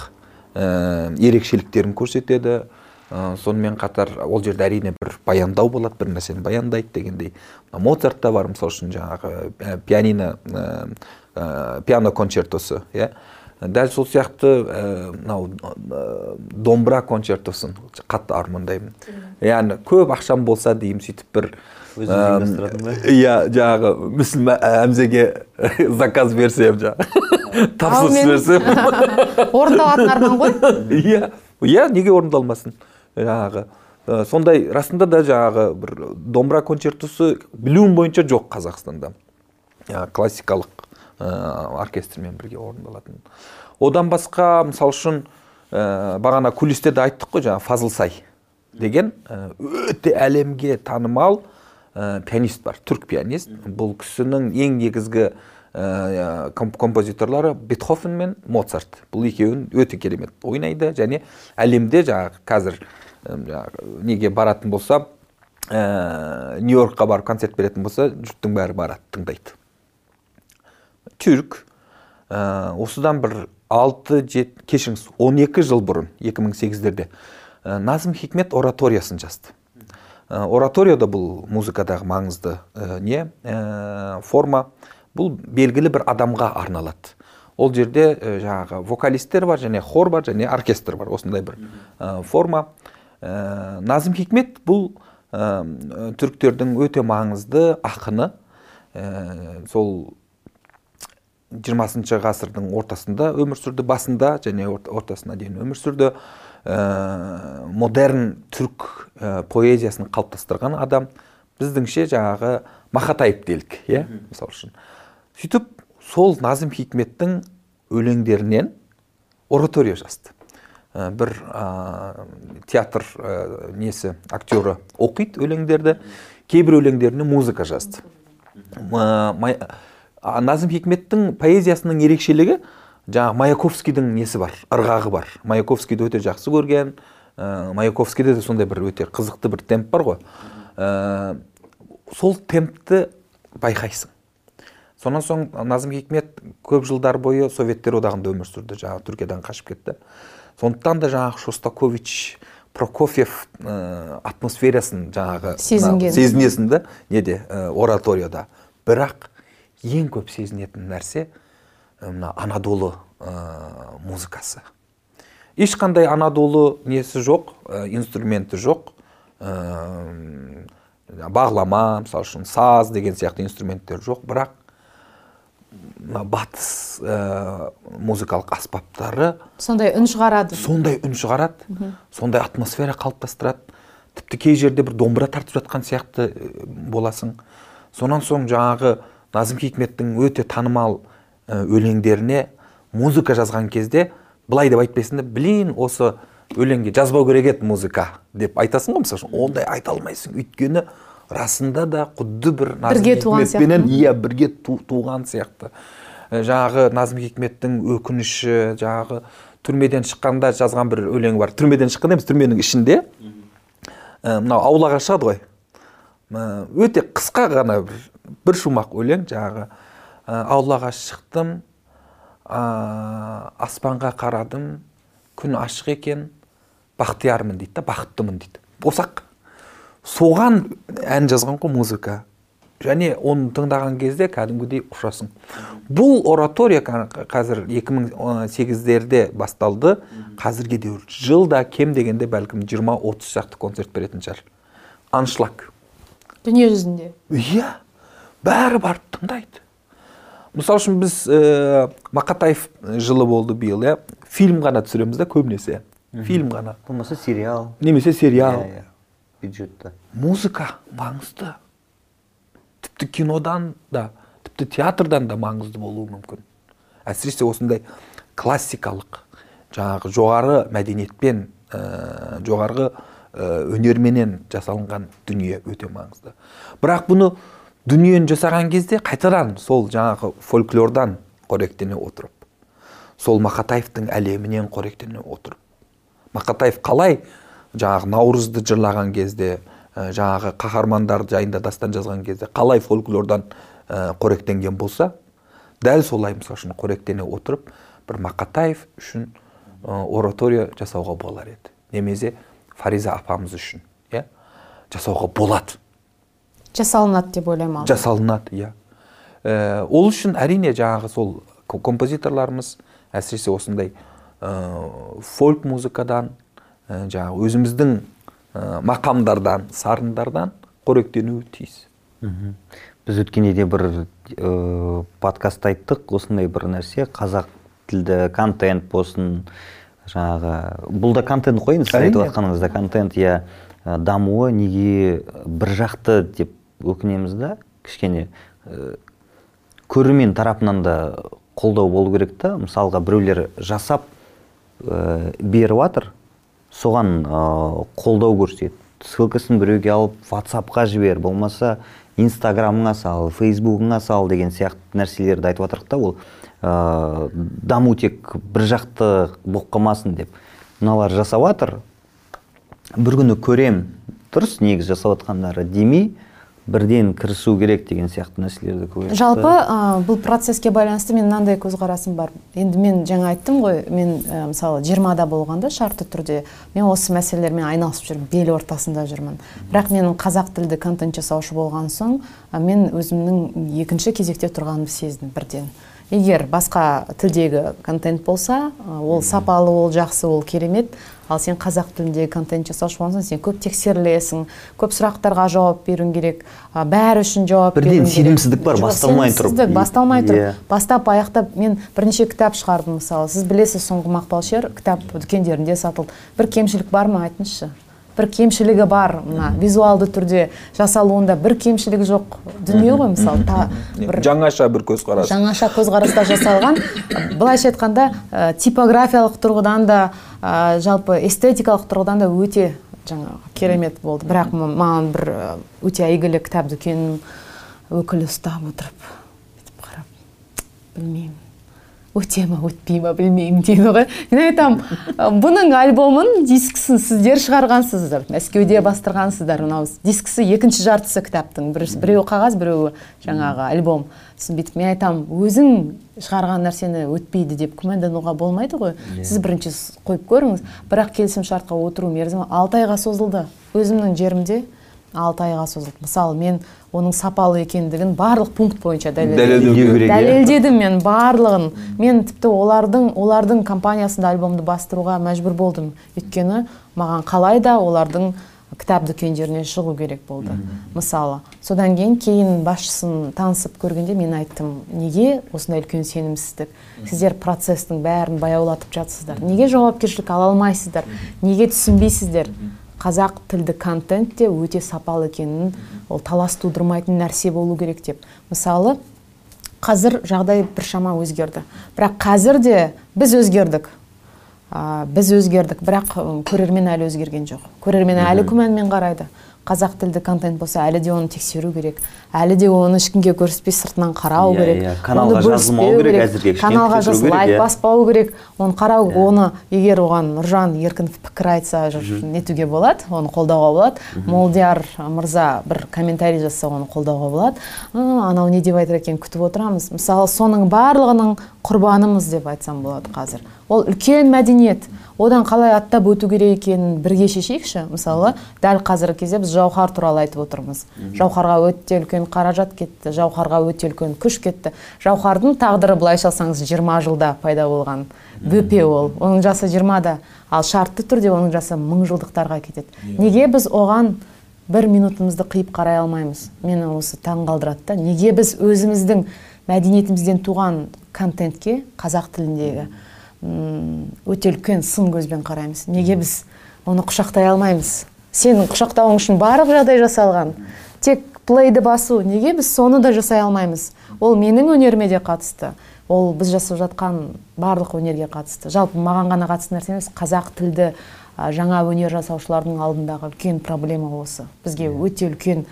ә, ерекшеліктерін көрсетеді. Ә, сонымен қатар ол жерде әрине бір баяндау болады бір нәрсені баяндайды дегендей. Моцартта бар мысалы үшін жаңағы ә, пианино пиано концертосы иә. Дәл сол сияқты мынау ә, домбыра концертосын қатты армандаймын. Яғни көп ақшам болса деймін сөйтіп бір Өзіңіз ұйымдастыратын ба? иә жаңағы мүсілім әмзеге заказ берсем жаңағы тапсырыс берсем орындалатын арман ғой иә иә неге орындалмасын жаңағы сондай расында да жаңағы бір домбыра концертосы білуім бойынша жоқ қазақстанда классикалық оркестрмен бірге орындалатын одан басқа мысалы үшін ә, бағана кулистерде айттық қой жаңағы фазылсай деген өте әлемге танымал ә, пианист бар түрк пианист. Бұл кісінің ең негізгі ә, комп- композиторлары бетховен мен моцарт. Бұл екеуін өте керемет ойнайды және әлемде жаңағы қазір ә, жаңағы неге баратын болса ә, нью йоркқа барып концерт беретін болса жұрттың бәрі барады тыңдайды. Түрк ә, осыдан бір 6 кешіріңіз 12 жыл бұрын 2008-дерде ә, назым хикмет ораториясын жазды. Оратория да бұл музыкадағы маңызды ә, не? Ә, форма. Бұл белгілі бір адамға арналады. Ол жерде ә, жаңағы вокалистер бар және хор бар және оркестр бар. Осындай бір ә, форма. Ә, назым хикмет бұл ә, түріктердің өте маңызды ақыны. Ә, сол жиырмасыншы ғасырдың ортасында өмір сүрді басында және ортасына дейін өмір сүрді. Ә, модерн түрк ә, поэзиясын қалыптастырған адам біздіңше жаңағы мақатаев делік иә? Мысалы үшін. Сөйтіп сол назым хикметтің өлеңдерінен оратория жазды. Ә, бір ә, театр ә, несі актері оқиды өлеңдерді кейбір өлеңдеріне музыка жазды. Назым хикметтің поэзиясының ерекшелігі жаңағы маяковскийдің несі бар ырғағы бар маяковскийді өте жақсы көрген ә, маяковскийде де сондай бір өте қызықты бір темп бар ғой. Ә, сол темпті байқайсың. Сонан соң назым хикмет көп жылдар бойы советтер одағында өмір сүрді. Жаңағы түркиядан қашып кетті. Сондықтан да жаңағы шостакович прокофьев ә, атмосферасын жаңағы сезінген. сезінесің да неде ә, ораторияда. Бірақ ең көп сезінетін нәрсе мына анадолы ә, музыкасы. Ешқандай анадолы несі жоқ ә, инструменті жоқ. Ә, бағлама мысалы үшін саз деген сияқты инструменттер жоқ. Бірақ мына батыс ә, музыкалық аспаптары сондай үн шығарады. сондай үн шығарады. Сондай атмосфера қалыптастырады. Тіпті кей жерде бір домбыра тартып жатқан сияқты боласың. Сонан соң жаңағы назым хикметтің өте танымал өлеңдеріне музыка жазған кезде былай деп айтпайсың да блин осы өлеңге жазбау керек еді музыка деп айтасың ғой мысалы үшін ондай айта алмайсың. Өйткені расында да құдды бір бірге туған сияқты. иә бірге туған сияқты. Жаңағы назым хикметтің өкініші жаңағы түрмеден шыққанда жазған бір өлеңі бар. Түрмеден шыққанда емес түрменің ішінде. Мынау аулаға шығады ғой өте қысқа ғана бір, бір шумақ өлең жаңағы аулаға шықтым. Аспанға қарадым. Күн ашық екен. Бақтиярмын дейді да бақыттымын дейді. Босақ. Соған ән жазған ғой музыка. Және оны тыңдаған кезде кәдімгідей ұшасың бұл оратория қазір 2008-дерде басталды. Қазірге дейін жылда кем дегенде бәлкім 20-30 шақты концерт беретін шығар. Аншлаг. Дүние жүзінде. Иә. Бәрі барып тыңдайды. Мысалы үшін біз ә, мақатаев жылы болды биыл иә? Фильм ғана түсіреміз да көбінесе. Фильм ғана. Болмаса сериал. Немесе сериал. Иә, иә. бюджетті. Музыка маңызды. Тіпті кинодан да тіпті театрдан да маңызды болуы мүмкін. Әсіресе осындай классикалық жаңағы жоғары мәдениетпен ә, жоғарғы ә, өнерменен жасалынған дүние өте маңызды. Бірақ бұны дүниені жасаған кезде қайтадан сол жаңағы фольклордан қоректене отырып сол мақатаевтың әлемінен қоректене отырып. Мақатаев қалай жаңағы наурызды жырлаған кезде жаңағы қаһармандар жайында дастан жазған кезде қалай фольклордан қоректенген болса дәл солай мысалы үшін қоректене отырып бір мақатаев үшін оратория жасауға болар еді. Немесе фариза апамыз үшін иә жасауға болады. Жасалынады деп ойлаймын жасалынады иә. Ә, ол үшін әрине жаңағы сол композиторларымыз әсіресе осындай ә, фольк музыкадан ә, жаңағы өзіміздің ә, мақамдардан сарындардан қоректенуі тиіс. Біз өткенде де бір ә, подкаст айттық осындай бір нәрсе қазақ тілді контент болсын жаңағы бұл да контент қой енді сіз айтып жатқаныңыз да контент иә. Дамуы неге бір жақты деп өкінеміз да кішкене ә, көрермен тарапынан да қолдау болу керек та. Мысалға біреулер жасап ә, беріп жатыр соған ә, қолдау көрсет ссылкасын біреуге алып ватсапқа жібер болмаса инстаграмыңа сал фейсбугыңа сал деген сияқты нәрселерді айтып жатырмық та ол ә, даму тек бір жақты болып қалмасын деп. Мыналар жасап жатыр бір күні көрем дұрыс негізі жасап жатқандары демей бірден кірісу керек деген сияқты нәрселерді көріп жалпы ә, бұл процесске байланысты мен мынандай көзқарасым бар. Енді мен жаңа айттым ғой мен ә, мысалы жиырмада болғанда шартты түрде мен осы мәселелермен айналысып жүрмін бел ортасында жүрмін. Бірақ мен қазақ тілді контент жасаушы болған соң ә, мен өзімнің екінші кезекте тұрғанымды сездім бірден. Егер басқа тілдегі контент болса ол сапалы ол жақсы ол керемет. Ал сен қазақ тіліндегі контент жасаушы болсаң сен көп тексерілесің көп сұрақтарға жауап беруің керек. Бәрі үшін жауап Бірден сенімсіздік бар, басталмай тұрып. сенімсіздік басталмай тұрып. Иә. бастап аяқтап мен бірнеше кітап шығардым мысалы. Сіз білесіз соңғы мақпалшер кітап дүкендерінде сатылды. Бір кемшілік бар ма? Айтыңызшы. Бір кемшілігі бар мына визуалды түрде жасалуында бір кемшілігі жоқ дүние ғой мысалы та, бір жаңаша бір көзқарас. Жаңаша көзқараста жасалған. Былайша айтқанда ә, типографиялық тұрғыдан да ә, жалпы эстетикалық тұрғыдан да өте жаңағы керемет болды. Бірақ маған бір ә, өте әйгілі кітап дүкенінің өкілі ұстап отырып бүйтіп қарап білмеймін. Өте ма өтпей ма білмеймін дейді ғой. Мен айтамын «Ә, бұның альбомын дискісін сіздер шығарғансыздар мәскеуде бастырғансыздар. Мынау дискісі екінші жартысы кітаптың. Бір, біреуі қағаз біреуі жаңағы альбом. Сосын бүйтіп мен айтамын өзің шығарған нәрсені өтпейді деп күмәндануға болмайды ғой. Сіз бірінші қойып көріңіз. Бірақ келісім шартқа отыру мерзімі алты айға созылды. Өзімнің жерімде алты айға созылды. Мысалы мен оның сапалы екендігін барлық пункт бойынша дәлелдедім. Мен барлығын. Мен тіпті олардың олардың компаниясында альбомды бастыруға мәжбүр болдым. Өйткені маған қалай да олардың кітап дүкендеріне шығу керек болды. Мысалы содан кейін кейін басшысын танысып көргенде мен айттым неге осындай үлкен сенімсіздік? Сіздер процестің бәрін баяулатып жатсыздар. Неге жауапкершілік ала алмайсыздар? Неге түсінбейсіздер? Қазақ тілді контент те өте сапалы екенін ол талас тудырмайтын нәрсе болу керек деп. Мысалы қазір жағдай біршама өзгерді. Бірақ қазір де біз өзгердік. А, біз өзгердік. Бірақ көрермен әлі өзгерген жоқ. Көрермен әлі күмәнмен қарайды. Қазақ тілді контент болса әлі де оны тексеру керек. Әлі де оны ешкімге көрсетпей сыртынан қарау Иә, керек. иә, каналға жазылмау керек, әзірге каналға жазып лайк иә. баспау керек. Оны қарау оны егер оған нұржан еркін пікір айтса нетуге болады оны қолдауға болады. Молдияр мырза бір комментарий жазса оны қолдауға болады. «А, анау не деп айтыр екен күтіп отырамыз. Мысалы соның барлығының құрбанымыз деп айтсам болады қазір. Ол үлкен мәдениет. Одан қалай аттап өту керек екенін бірге шешейікші. Мысалы дәл қазіргі кезде біз жауһар туралы айтып отырмыз. Жауһарға өте үлкен қаражат кетті жауһарға өте үлкен күш кетті. Жауһардың тағдыры былайша алсаңыз 20 жылда пайда болған бөпе ол. Оның жасы 20-да ал шартты түрде оның жасы мың жылдықтарға кетеді. Неге біз оған бір минутымызды қиып қарай алмаймыз? Мені осы таң қалдырады да. Неге біз өзіміздің мәдениетімізден туған контентке қазақ тіліндегі өте үлкен сын көзбен қараймыз. Неге біз оны құшақтай алмаймыз? Сенің құшақтауың үшін барлық жағдай жасалған. Тек плейді басу. Неге біз соны да жасай алмаймыз? Ол менің өнеріме де қатысты. Ол біз жасап жатқан барлық өнерге қатысты. Жалпы маған ғана қатысты нәрсе емес қазақ тілді жаңа өнер жасаушылардың алдындағы үлкен проблема осы. Бізге өте үлкен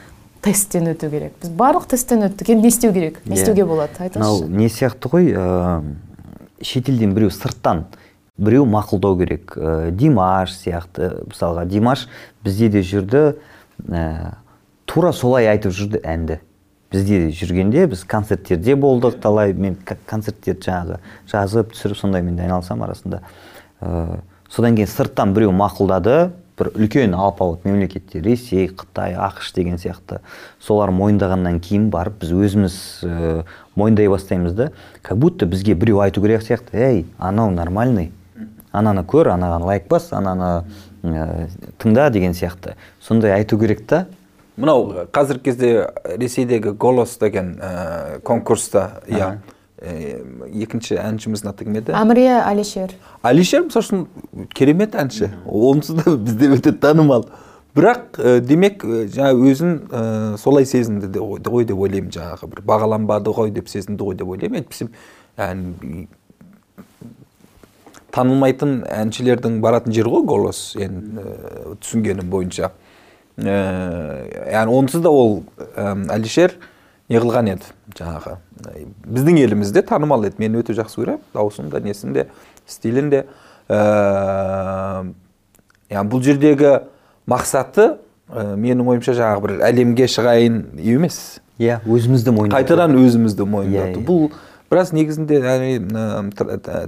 тесттен өту керек. Біз барлық тесттен өттік. Енді не істеу керек? Не Иә. істеуге болады? Мынау айтыңызшы не сияқты ғой шетелден біреу сырттан біреу мақұлдау керек. Ә, димаш сияқты мысалға димаш бізде де жүрді ә, тура солай айтып жүрді әнді. Бізде де жүргенде біз концерттерде болдық талай мен концерттерді жаңағы жазып түсіріп сондаймен де айналысамын арасында. Ә, содан кейін сырттан біреу мақұлдады бір үлкен алпауыт мемлекеттер ресей қытай ақш деген сияқты солар мойындағаннан кейін барып біз өзіміз мойындай бастаймыз да как будто бізге біреу айту керек сияқты. Ей анау нормальный. Ананы көр анаған лайк бас ананы ә, тыңда деген сияқты. Сондай айту керек та. Мынау қазіргі кезде ресейдегі голос деген ә, конкурста иә ә, екінші әншіміздің аты кім еді. Әміре әлишер алишер мысалы үшін керемет әнші. Онсыз да бізде өте танымал. Бірақ ә, демек ә, жаңа өзін ә, солай сезінді де ғой ғой деп ойлаймын жаңағы бір бағаланбады ғой деп сезінді ғой деп ойлаймын. Әйтпесе танылмайтын әншілердің баратын жері ғой голос. Енді ә, түсінгенім бойынша. Яғни онсыз да ол ә, әлишер не қылған еді жаңағы. Біздің елімізде танымал еді. Мен өте жақсы көремін дауысын да несін де стилін де яғни бұл жердегі мақсаты ә, менің ойымша жаңағы бір әлемге шығайын емес. Иә өзімізді мойындау. Қайтадан өзімізді мойындату Иә, иә. бұл біраз негізінде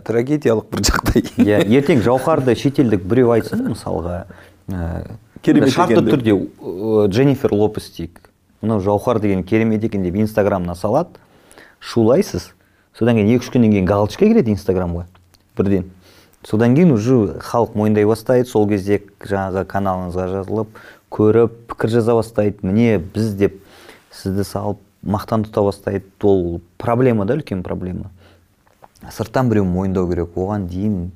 трагедиялық бір жағдай. Иә ертең жауһарды шетелдік біреу айтсын мысалға. Ә, Керемет шартты түрде ә, дженнифер лопес дейік. Мынау жауһар деген керемет екен деп инстаграмына салады. Шулайсыз. Содан кейін екі үш күннен кейін галочка келеді инстаграмға. Бірден. Содан кейін уже халық мойындай бастайды. Сол кезде жаңағы каналыңызға жазылып көріп пікір жаза бастайды. Міне біз деп сізді салып мақтан тұта бастайды. Ол проблема да үлкен проблема. Сырттан біреу мойындау керек. Оған дейін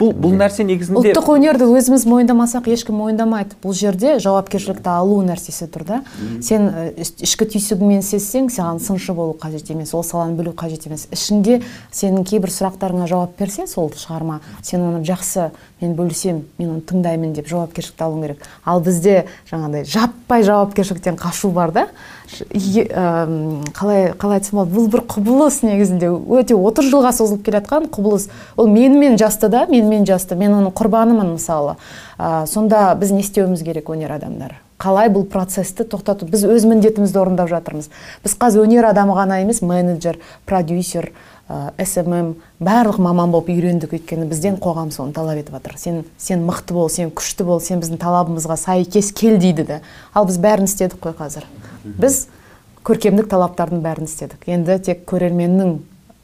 бұл бұл нәрсе негізінде ұлттық өнерді өзіміз мойындамасақ ешкім мойындамайды. Бұл жерде жауапкершілікті алу нәрсесі тұр да. Сен іш- ішкі түйсігіңмен сезсең саған сыншы болу қажет емес ол саланы білу қажет емес. Ішіңде сенің кейбір сұрақтарыңа жауап берсе сол шығарма сен оны жақсы мен бөлісемін мен оны тыңдаймын деп жауапкершілікті алуың керек. Ал бізде жаңағыдай жаппай жауапкершіліктен қашу бар да. Қалай қалай айтсам болады? Бұл бір құбылыс негізінде. Өте отыз жылға созылып келе жатқан құбылыс. Ол менімен жасты да менімен жасты. Мен оның құрбанымын мысалы. А, сонда біз не істеуіміз керек өнер адамдары? Қалай бұл процесті тоқтату? Біз өз міндетімізді орындап жатырмыз. Біз қазір өнер адамы ғана емес менеджер продюсер ә, SMM барлық маман болып үйрендік өйткені бізден қоғам соны талап етіп жатыр. Сен сен мықты бол сен күшті бол сен біздің талабымызға сәйкес кел дейді да ал біз бәрін істедік қой қазір. Біз көркемдік талаптардың бәрін істедік. Енді тек көрерменнің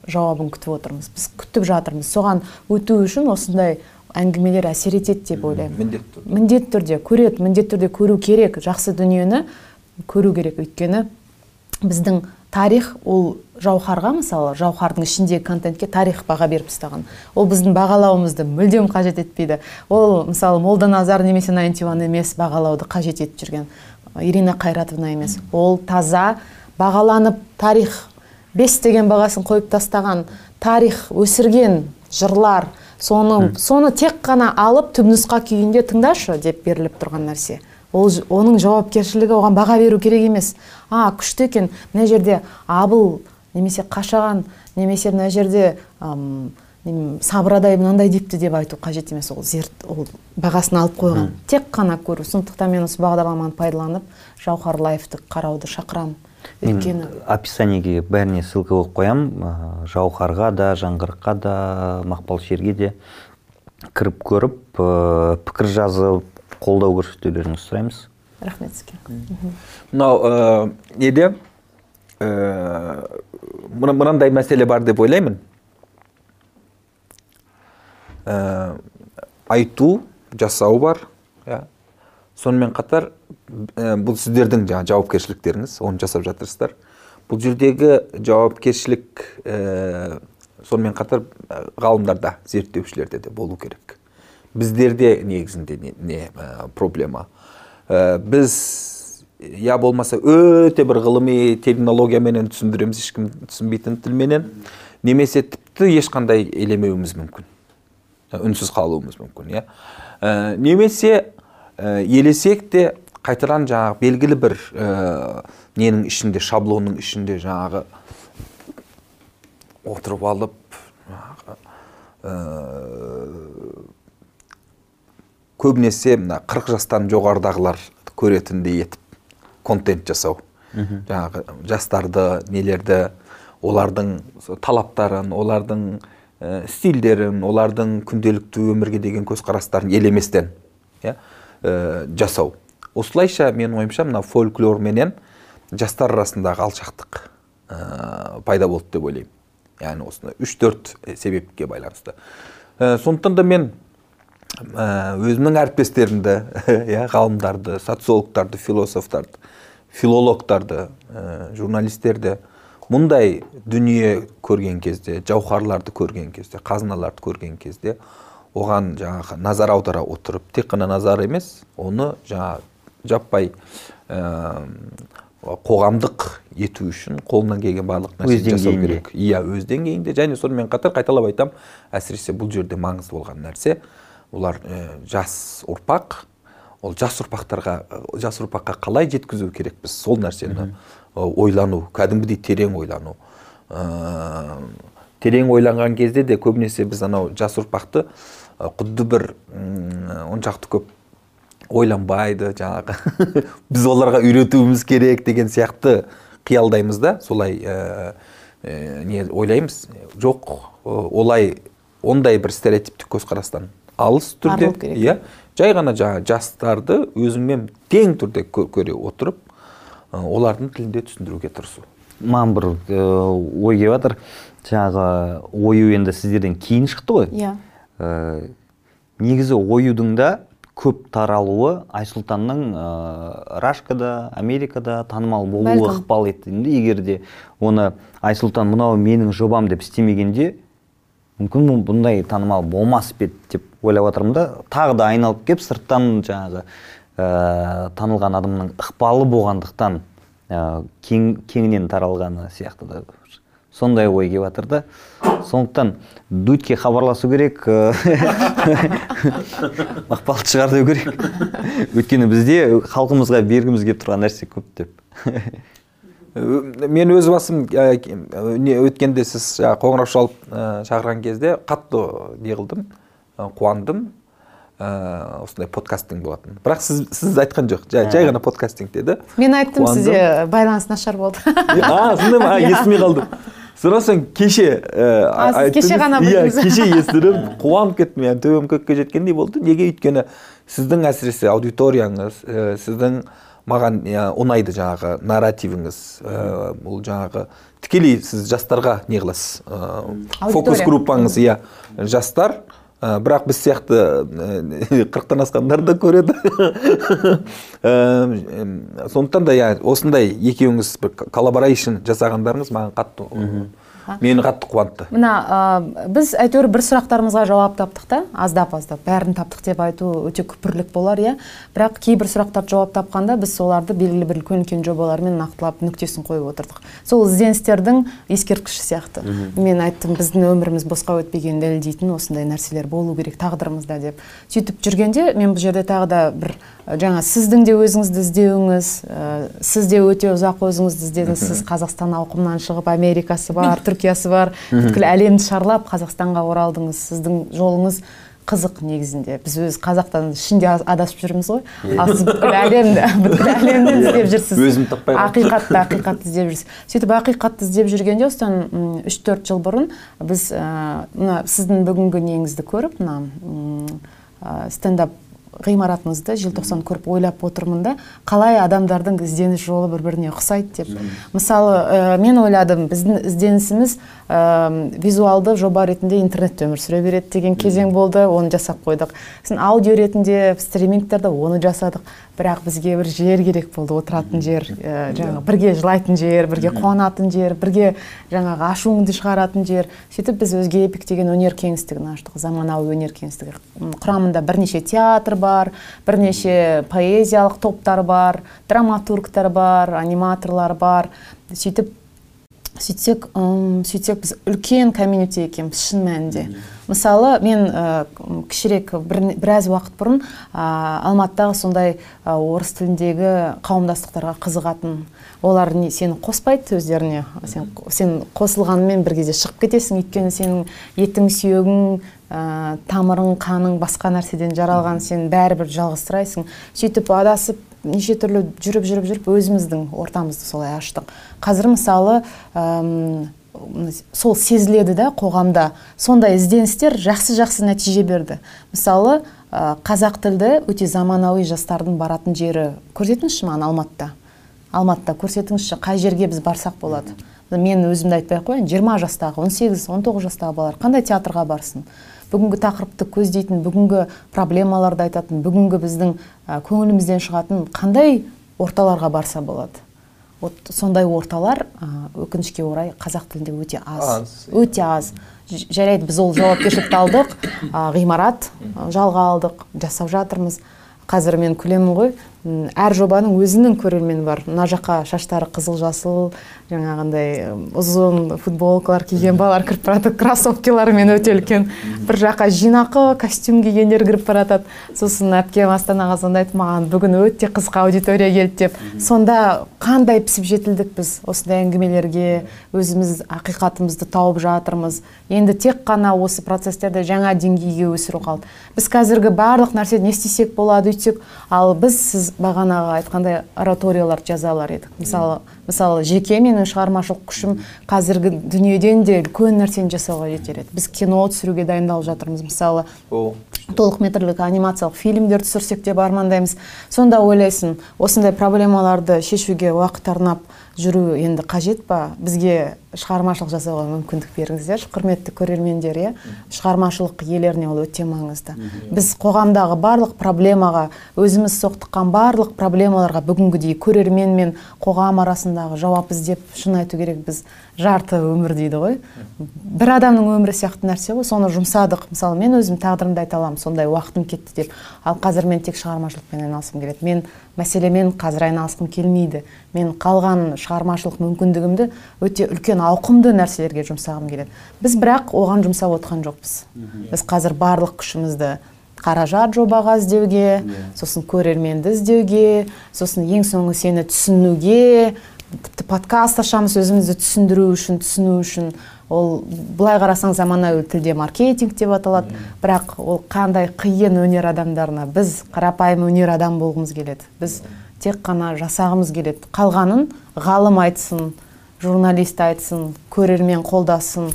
жауабын күтіп отырмыз. Біз күтіп жатырмыз. Соған өту үшін осындай әңгімелер әсер етеді деп ойлаймын. Міндетті түрде. міндетті түрде. Көреді міндетті түрде көру керек. Жақсы дүниені көру керек. Өйткені біздің тарих ол жауһарға мысалы жауһардың ішіндегі контентке тарих баға беріп тастаған. Ол біздің бағалауымызды мүлдем қажет етпейді. Ол мысалы молданазар немесе найнтиуан емес бағалауды қажет етіп жүрген. Ирина қайратовна емес. Ол таза бағаланып тарих бес деген бағасын қойып тастаған тарих өсірген жырлар соны соны тек қана алып түпнұсқа күйінде тыңдашы деп беріліп тұрған нәрсе. Ол оның жауапкершілігі оған баға беру керек емес. А күшті екен. Мына жерде абыл немесе қашаған немесе мына жерде ам, сабырадай мынандай депті деп айту қажет емес. Ол зерт ол бағасын алып қойған. Тек қана көру. Сондықтан мен осы бағдарламаны пайдаланып жауһар лайфты қарауды шақырамын. Өйткені описаниеге бәріне ссылка қойып қоямын жауһарға да жаңғырыққа да мақпал шерге де кіріп көріп ә, пікір жазып қолдау көрсетулеріңізді сұраймыз. Рахмет сізге. Мынау ә, неде ә, мына- мынандай мәселе бар деп ойлаймын. Ә, айту жасау бар иә. Сонымен қатар ә, бұл сіздердің жаңағы жауапкершіліктеріңіз оны жасап жатырсыздар. Бұл жердегі жауапкершілік ә, сонымен қатар ғалымдарда зерттеушілерде де болу керек. Біздерде негізінде не, не ә, проблема? Ә, біз я болмаса өте бір ғылыми терминологияменен түсіндіреміз ешкім түсінбейтін тілменен. Немесе тіпті ешқандай елемеуіміз мүмкін. Үнсіз қалуымыз мүмкін иә? Ә, немесе ә, елесек те қайтадан жаңағы белгілі бір ә, ненің ішінде шаблонның ішінде жаңағы отырып алып жаңағы ә, көбінесе мына қырық жастан жоғарыдағылар көретіндей етіп контент жасау. Жаңағы жастарды нелерді олардың талаптарын олардың ә, стильдерін олардың күнделікті өмірге деген көзқарастарын елеместен иә ә, жасау. Осылайша менің ойымша мына фольклор менен жастар арасындағы алшақтық ә, пайда болды деп ойлаймын. Яғни осындай үш төрт себепке байланысты. Ә, сондықтан да мен ә, өзімнің әріптестерімді иә ғалымдарды социологтарды философтарды филологтарды ә, журналистерді мұндай дүние көрген кезде жауһарларды көрген кезде қазыналарды көрген кезде оған жаңағы назар аудара отырып тек қана назар емес оны жаңа жаппай ә, қоғамдық ету үшін қолынан келген барлық Өз нәрсені жасау керек. Иә өз деңгейінде. Және сонымен қатар қайталап айтамын әсіресе бұл жерде маңызды болған нәрсе олар ә, жас ұрпақ. Ол жас ұрпақтарға жас ұрпаққа қалай жеткізу керекпіз? Сол нәрсені ойлану кәдімгідей терең ойлану ә, терең ойланған кезде де көбінесе біз анау жас ұрпақты құдды бір оншақты көп ойланбайды жаңағы біз оларға үйретуіміз керек деген сияқты қиялдаймыз да солай ә, ә, не ойлаймыз жоқ олай ондай бір стереотиптік көзқарастан алыс түрде иә жай ғана жаңағы жастарды өзіңмен тең түрде кө- көре отырып олардың тілінде түсіндіруге тырысу. Маған бір э, ой келіп жатыр. Жаңағы ою енді сіздерден кейін шықты ғой. Иә. Э, негізі оюдың да көп таралуы айсұлтанның ә, рашкада америкада танымал болуы ықпал етті енді егер де оны айсұлтан мынау менің жобам деп істемегенде мүмкін бұндай танымал болмас па еді деп ойлап жатырмын да тағы да айналып келіп сырттан жаңағы ә, танылған адамның ықпалы болғандықтан ә, кең, кеңінен таралғаны сияқты да сондай ой келіп жатыр да. Сондықтан дудьке хабарласу керек ә, мақпалды шығар деу керек. Өйткені бізде халқымызға бергіміз келіп тұрған нәрсе көп деп. Мен өз басым не өткенде сіз қоңырау шалып шақырған кезде қатты не қылдым қуандым. Ә, осындай подкастинг болатын. Бірақ сіз сіз айтқан жоқ. Жай, жай ғана подкастинг деді мен айттым Қуандым. сізде байланыс нашар болды. А сондай ма? Иә. естімей қалдым. Содан соң кеше ә, А, сіз кеше ғана иә кеше естідім. Қуанып кеттім. Яғни төбем көкке жеткендей болды. Неге өйткені сіздің әсіресе аудиторияңыз ә, сіздің маған ә, ұнайды жаңағы нарративіңіз ә, бұл жаңағы тікелей сіз жастарға не қыласыз ә, фокус группаңыз иә. Жастар ә, бірақ біз сияқты ә, қырықтан асқандар да көреді. М, сондықтан да осындай екеуіңіз бір коллаборейшн жасағандарыңыз маған қатты мені қатты қуантты. Мына ә, біз әйтеуір бір сұрақтарымызға жауап таптық та. Аздап аздап бәрін таптық деп айту өте күпірлік болар иә. Бірақ кейбір сұрақтарды жауап тапқанда біз соларды белгілі бір үлкен үлкен жобалармен нақтылап нүктесін қойып отырдық. Сол ізденістердің ескерткіші сияқты. Мен айттым біздің өміріміз босқа өтпегенін дәлелдейтін осындай нәрселер болу керек тағдырымызда деп. Сөйтіп жүргенде мен бұл жерде тағы да бір жаңа сіздің де өзіңізді іздеуіңіз ә, сіз де өте ұзақ өзіңізді іздедіңіз. Сіз қазақстан ауқымынан шығып америкасы бар түркиясы бар. Бүткіл әлемді шарлап қазақстанға оралдыңыз. Сіздің жолыңыз қызық негізінде. Біз өз қазақтан ішінде адасып жүрміз ғой. Ал сіз бүткіл әлемді бүткіл әлемді іздеп жүрсіз. Өзін таппай ақиқатты ақиқатты іздеп жүрсіз. Сөйтіп ақиқатты іздеп жүргенде осыдан үш төрт жыл бұрын біз мына сіздің бүгінгі неңізді көріп мына стендап ғимаратыңызды желтоқсан көріп ойлап отырмын да. Қалай адамдардың ізденіс жолы бір біріне ұқсайды деп. Мысалы ә, мен ойладым біздің ізденісіміз ә, визуалды жоба ретінде интернетте өмір сүре береді деген кезең болды оны жасап қойдық. Сосын аудио ретінде стримингтерде оны жасадық. Бірақ бізге бір жер керек болды отыратын жер ә, жаңағы бірге жылайтын жер бірге қуанатын жер бірге жаңағы ашуыңды шығаратын жер. Сөйтіп біз өзге эпик деген өнер кеңістігін аштық заманауи өнер кеңістігі. Құрамында бірнеше театр бар бірнеше поэзиялық топтар бар драматургтар бар аниматорлар бар. Сөйтіп сөйтсек сөйтсек біз үлкен комьюнити екенбіз шын мәнінде. Мысалы мен ә, кішірек бір, біраз уақыт бұрын ә, алматыдағы сондай ә, орыс тіліндегі қауымдастықтарға қызығатын олар не, сені қоспайды өздеріне? Сен, сен қосылғанымен бір кезде шығып кетесің өйткені сенің етің сүйегің ә, тамырың қаның басқа нәрседен жаралған сен бәрібір жалғызсырайсың. Сөйтіп адасып неше түрлі жүріп жүріп жүріп өзіміздің ортамызды солай аштық. Қазір мысалы сол сезіледі да қоғамда. Сондай ізденістер жақсы жақсы нәтиже берді. Мысалы қазақ тілді өте заманауи жастардың баратын жері көрсетіңізші маған алматыда? Алматыда көрсетіңізші қай жерге біз барсақ болады? Мен өзімді айтпай ақ қояйын жиырма жастағы он сегіз он тоғыз жастағы балалар қандай театрға барсын? Бүгінгі тақырыпты көздейтін бүгінгі проблемаларды айтатын бүгінгі біздің көңілімізден шығатын қандай орталарға барса болады? Вот сондай орталар өкінішке орай қазақ тілінде өте аз, Аз, өте аз. Жарайды біз ол жауапкершілікті алдық. Ғимарат жалға алдық жасап жатырмыз. Қазір мен күлемін ғой. Әр жобаның өзінің көрермені бар. Мына жаққа шаштары қызыл жасыл жаңағындай ұзын футболкалар киген балалар кіріп бара жатады кроссовкиларымен өте үлкен. Бір жаққа жинақы костюм кигендер кіріп бара жатады сосын әпкем астанаға звондайды маған бүгін өте қызық аудитория келді деп. Сонда қандай пісіп жетілдік біз осындай әңгімелерге? Өзіміз ақиқатымызды тауып жатырмыз. Енді тек қана осы процесстерді жаңа деңгейге өсіру қалды. Біз қазіргі барлық нәрсе не істесек болады өйтсек ал біз сіз бағанағы айтқандай ораторияларды жаза алар едік. Мысалы мысалы жеке менің шығармашылық күшім қазіргі дүниеден де үлкен нәрсені жасауға жетер еді. Біз кино түсіруге дайындалып жатырмыз. Мысалы толық метрлік анимациялық фильмдер түсірсек деп армандаймыз. Сонда ойлайсың осындай проблемаларды шешуге уақыт арнап жүру енді қажет па? Бізге шығармашылық жасауға мүмкіндік беріңіздерші құрметті көрермендер иә? Шығармашылық иелеріне ол өте маңызды. Біз қоғамдағы барлық проблемаға өзіміз соқтыққан барлық проблемаларға бүгінгідей көрермен мен қоғам арасындағы жауап іздеп шын айту керек біз жарты өмір дейді ғой. Бір адамның өмірі сияқты нәрсе ғой. Соны жұмсадық. Мысалы мен өзім тағдырымды айта аламын. Сондай уақытым кетті деп. Ал қазір мен тек шығармашылықпен айналысқым келеді. Мен мәселемен қазір айналысқым келмейді. Мен қалған шығармашылық мүмкіндігімді өте үлкен ауқымды нәрселерге жұмсағым келеді. Біз бірақ оған жұмсап отқан жоқпыз. Біз қазір барлық күшімізді қаражат жобаға іздеуге сосын көрерменді іздеуге сосын ең соңы сені түсінуге тіпті подкаст ашамыз өзімізді түсіндіру үшін түсіну үшін. Ол былай қарасаң заманауи тілде маркетинг деп аталады. Бірақ ол қандай қиын өнер адамдарына біз қарапайым өнер адам болғымыз келеді. Біз тек қана жасағымыз келеді. Қалғанын ғалым айтсын журналист айтсын көрермен қолдасын.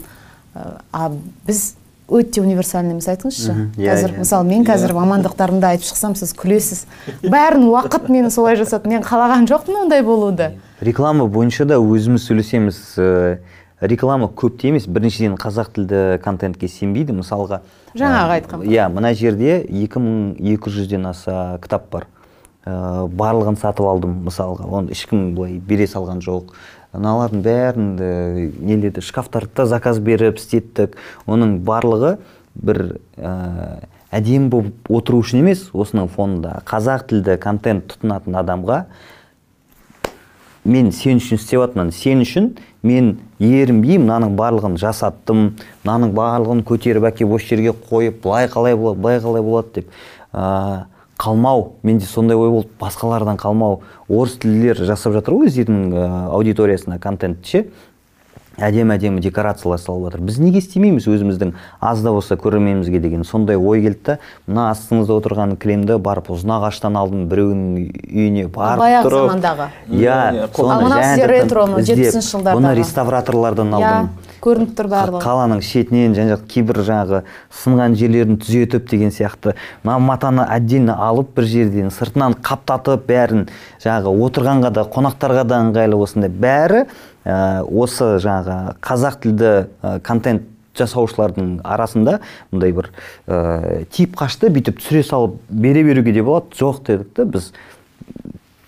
А біз өте универсальныймыз айтыңызшы. Иә, қазір иә. мысалы мен қазір мамандықтарымды айтып шықсам сіз күлесіз. Бәрін уақыт мені солай жасады мен қалаған жоқпын ондай болуды. Реклама бойынша да өзіміз сөйлесеміз ә, реклама көп те емес біріншіден қазақ тілді контентке сенбейді. Мысалға Жаңағы ә, айтқан. иә мына жерде 2200-ден аса кітап бар. Ә, барлығын сатып алдым мысалға. Оны ешкім былай бере салған жоқ. Мыналардың бәрін неледі шкафтарды да заказ беріп істеттік. Оның барлығы бір ә, әдемі болып отыру үшін емес осының фонында қазақ тілді контент тұтынатын адамға мен сен үшін істеп жатырмын сен үшін мен ерінбей мынаның барлығын жасаттым. Мынаның барлығын көтеріп әкеліп осы жерге қойып былай қалай болады былай қалай болады деп ә, қалмау менде сондай ой болды басқалардан қалмау орыс тілділер жасап жатыр ғой өздерінің ә, аудиториясына контент ше. Әдемі әдемі декорациялар салып жатыр. Біз неге істемейміз өзіміздің аз да болса көрерменімізге деген сондай ой келді да мына астыңызда отырған кілемді барып ұзынағаштан алдым біреуінің үйіне барып Баяғы тұрып. замандағы. иә Иә, Ал мынау ретро, мынау іздеп, 70-ші жылдардағы. бұны реставраторлардан иә. алдым. Көрініп тұр барлығы. Қаланың шетінен жан жақ кейбір жаңағы сынған жерлерін түзетіп деген сияқты. Мына матаны отдельно алып бір жерден сыртынан қаптатып бәрін жаңағы отырғанға да қонақтарға да ыңғайлы осындай. Бәрі ә, осы жаңағы қазақ тілді ә, контент жасаушылардың арасында мындай бір ә, тип қашты бүйтіп түсіре салып бере беруге де болады. Жоқ дедік та біз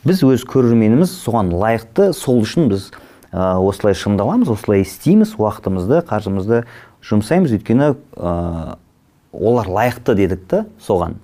біз өз көрерменіміз соған лайықты сол үшін біз осылай шыңдаламыз осылай істейміз уақытымызды қаржымызды жұмсаймыз. Өйткені ә, олар лайықты дедік та соған.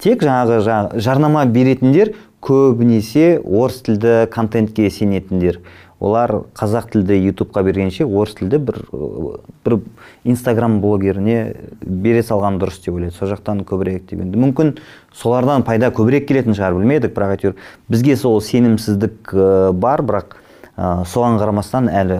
Тек жаңағы жаңа- жарнама беретіндер көбінесе орыс тілді контентке сенетіндер. Олар қазақ тілді ютубқа бергенше орыс тілді бір ә, бір инстаграм блогеріне бере салған дұрыс деп ойлайды. Сол жақтан көбірек деп енді. Мүмкін солардан пайда көбірек келетін шығар білмедік. Бірақ әйтеуір бізге сол сенімсіздік бар. Бірақ ә, соған қарамастан әлі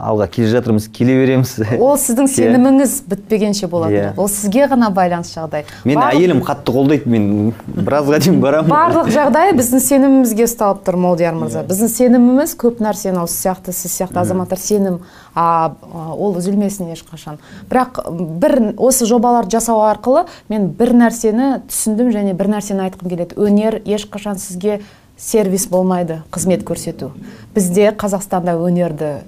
алға келе жатырмыз келе береміз. Ол сіздің сеніміңіз бітпегенше болатын. Иә. ол сізге ғана байланысты жағдай. Мен Барлық- әйелім қатты қолдайды мен біразға дейін барамын. Барлық жағдай біздің сенімімізге ұсталып тұр молдияр мырза. Біздің сеніміміз көп нәрсені осы сияқты сіз сияқты азаматтар сенім а, ол үзілмесін ешқашан. Бірақ бір осы жобаларды жасау арқылы мен бір нәрсені түсіндім және бір нәрсені айтқым келеді. Өнер ешқашан сізге сервис болмайды қызмет көрсету. Бізде қазақстанда өнерді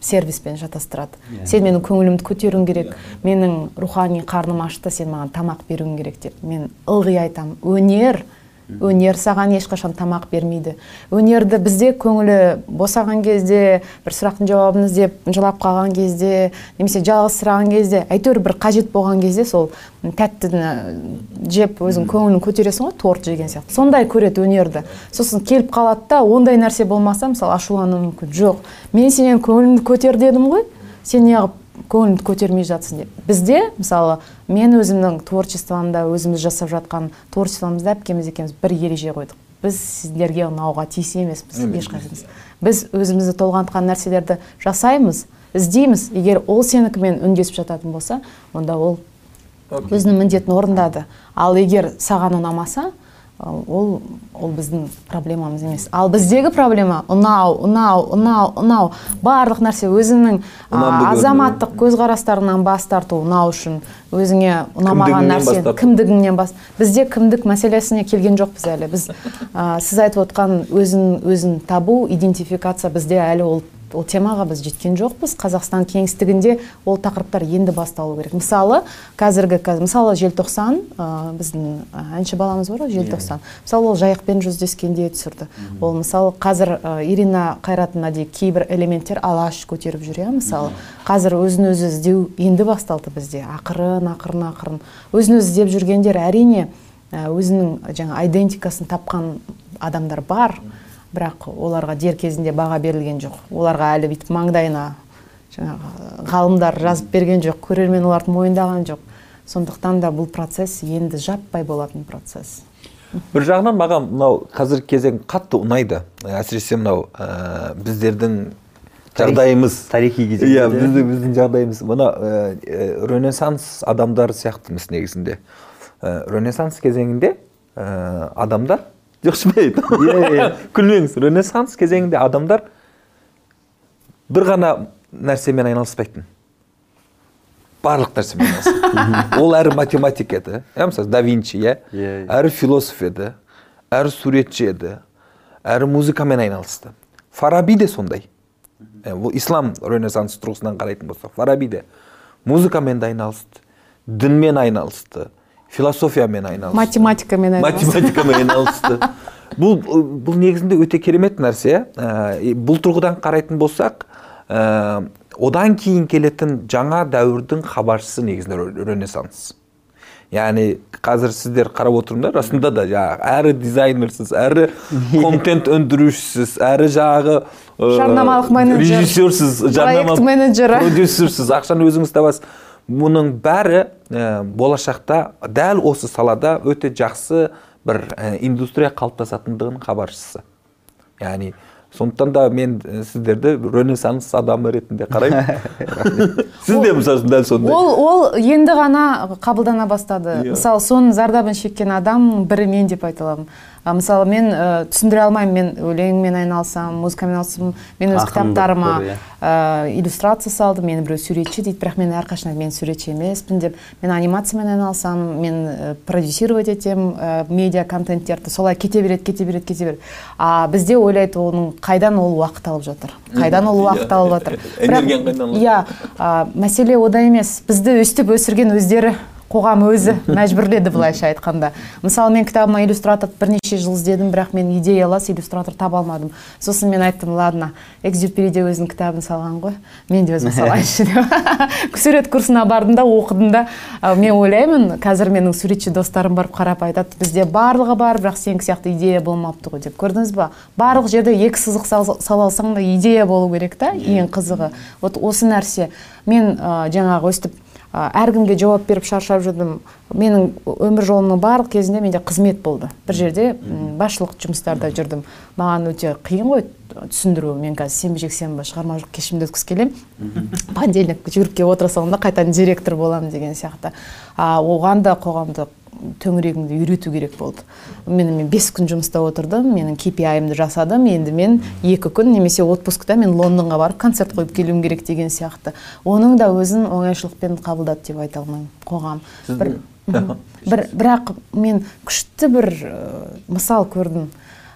сервиспен шатастырады сен менің көңілімді көтеруің керек менің рухани қарным ашты сен маған тамақ беруің керек деп мен ылғи айтамын өнер өнер саған ешқашан тамақ бермейді. Өнерді бізде көңілі босаған кезде бір сұрақтың жауабын іздеп жылап қалған кезде немесе жалғызсыраған кезде әйтеуір бір қажет болған кезде сол тәттіні жеп өзің көңілін көтересің ғой торт жеген сияқты. Сондай көреді өнерді. Сосын келіп қалады да ондай нәрсе болмаса мысалы ашулануы мүмкін. Жоқ. Мен сенен көңіліңді көтер дедім ғой. Сен неғып көңіліңді көтермей жатсың деп. Бізде мысалы мен өзімнің творчествомда өзіміз жасап жатқан творчествомызда әпкеміз екеуміз бір ереже қойдық. Біз сіздерге ұнауға тиіс емеспіз ешқайсымыз. Біз өзімізді толғантқан нәрселерді жасаймыз іздейміз. Егер ол сенікімен үндесіп жататын болса онда ол өзінің міндетін орындады. Ал егер саған ұнамаса ол ол біздің проблемамыз емес. Ал біздегі проблема ұнау ұнау ұнау ұнау. Барлық нәрсе а, көріну. азаматтық көзқарастарыңнан бас тарту ұнау үшін өзіңе ұнамаған нәрсе. кімдігіңнен бас бізде кімдік мәселесіне келген жоқпыз әлі. Біз а, сіз айтып отқан өзін өзін табу идентификация бізде әлі ол ол темаға біз жеткен жоқпыз. Қазақстан кеңістігінде ол тақырыптар енді басталу керек. Мысалы қазіргі мысалы желтоқсан ә, біздің әнші баламыз бар ғой желтоқсан. Мысалы ол жайықпен жүздескенде түсірді. Ол мысалы қазір ә, ирина қайратовнадай кейбір элементтер алаш көтеріп жүр иә мысалы. Қазір өзін өзі іздеу енді басталды бізде. Ақырын ақырын ақырын. Өзін өзі іздеп жүргендер әрине өзінің жаңа айдентикасын тапқан адамдар бар. Бірақ оларға дер кезінде баға берілген жоқ. Оларға әлі бүйтіп маңдайына жаңағы ғалымдар жазып берген жоқ көрермен оларды мойындаған жоқ. Сондықтан да бұл процесс енді жаппай болатын процесс. Бір жағынан маған мынау қазіргі кезең қатты ұнайды. Әсіресе мынау ә, біздердің жағдайымыз. тарихи кезең иә біздің біздің жағдайымыз. Мына ә, ә, ренессанс адамдар сияқтымыз негізінде. Ә, ренессанс кезеңінде ә, адамдар жоқ шынымен Иә, иә. күлмеңіз ренессанс кезеңінде адамдар бір ғана нәрсемен айналыспайтын барлық нәрсемен айналысады ол әрі математик еді иә мысалы да винчи иә әрі философ еді әрі суретші еді әрі музыкамен айналысты. Фараби де сондай ол ислам ренессанс тұрғысынан қарайтын болсақ фараби де музыкамен де айналысты дінмен айналысты философиямен айналысты. Математикамен айналысты. математикамен айналысты. Бұл бұл негізінде өте керемет нәрсе Ә, бұл тұрғыдан қарайтын болсақ ә, одан кейін келетін жаңа дәуірдің хабаршысы негізінде ре- ренессанс. Яғни қазір сіздер қарап отырмын да расында да жаңағы әрі дизайнерсіз әрі контент өндірушісіз әрі жаңағы ә, Жарнамалық менеджер, режиссерсіз проект менеджері. продюсерсіз. Ақшаны өзіңіз табасыз. Мұның бәрі ә, болашақта дәл осы салада өте жақсы бір ә, индустрия қалыптасатындығының хабаршысы. Яғни сондықтан да мен сіздерді ренессанс адамы ретінде қараймын. Сіз де мысалы дәл сондай. ол ол енді ғана қабылдана бастады. Иә. мысалы соның зардабын шеккен адам бірі мен деп айта аламын. А, мысалы мен ә, түсіндіре алмаймын. Мен өлеңмен айналысамын музыкамен айналысамын мен өз кітаптарыма иә. ә, иллюстрация салдым. Мені біреу суретші дейді. Бірақ мен әрқашан мен суретші емеспін деп. Мен анимациямен айналысамын мен ә, продюсировать етемін ә, медиа контенттерді. Солай кете береді кете береді кете береді. А бізде ойлайды оның қайдан ол уақыт алып жатыр? Қайдан ол уақыт алып жатыр? Қайдан алады? иә мәселе ода емес. Бізді өстіп өсірген өздері қоғам өзі мәжбүрледі былайша айтқанда. Мысалы мен кітабыма иллюстратор бірнеше жыл іздедім бірақ мен идеялас иллюстратор таба алмадым. Сосын мен айттым ладно экзюпери де өзінің кітабын салған ғой мен де өзім салайыншы деп. Сурет курсына бардым да оқыдым да. Мен ойлаймын қазір менің суретші достарым барып қарап айтады бізде барлығы бар бірақ сенікі сияқты идея болмапты ғой деп. Көрдіңіз ба? Барлық жерде екі сызық сал- сала алсаң да идея болу керек та ең қызығы. Вот осы нәрсе. Мен ә, жаңағы өстіп әркімге жауап беріп шаршап жүрдім. Менің өмір жолымның барлық кезінде менде қызмет болды. Бір жерде басшылық жұмыстарда жүрдім. Маған өте қиын ғой түсіндіру. Мен қазір сенбі жексенбі шығармашылық кешімді өткізгісі келемін. Понедельник жүгіріп келіп отыра саламын да қайтадан директор боламын деген сияқты. А оған да қоғамдық төңірегіңді үйрету керек болды. Мен мен бес күн жұмыста отырдым менің KPI-ымды жасадым. Енді мен екі күн немесе отпускта мен лондонға барып концерт қойып келуім керек деген сияқты. Оның да өзін оңайшылықпен қабылдады деп айта алмаймын қоғам. Бір, бір бірақ мен күшті бір мысал көрдім.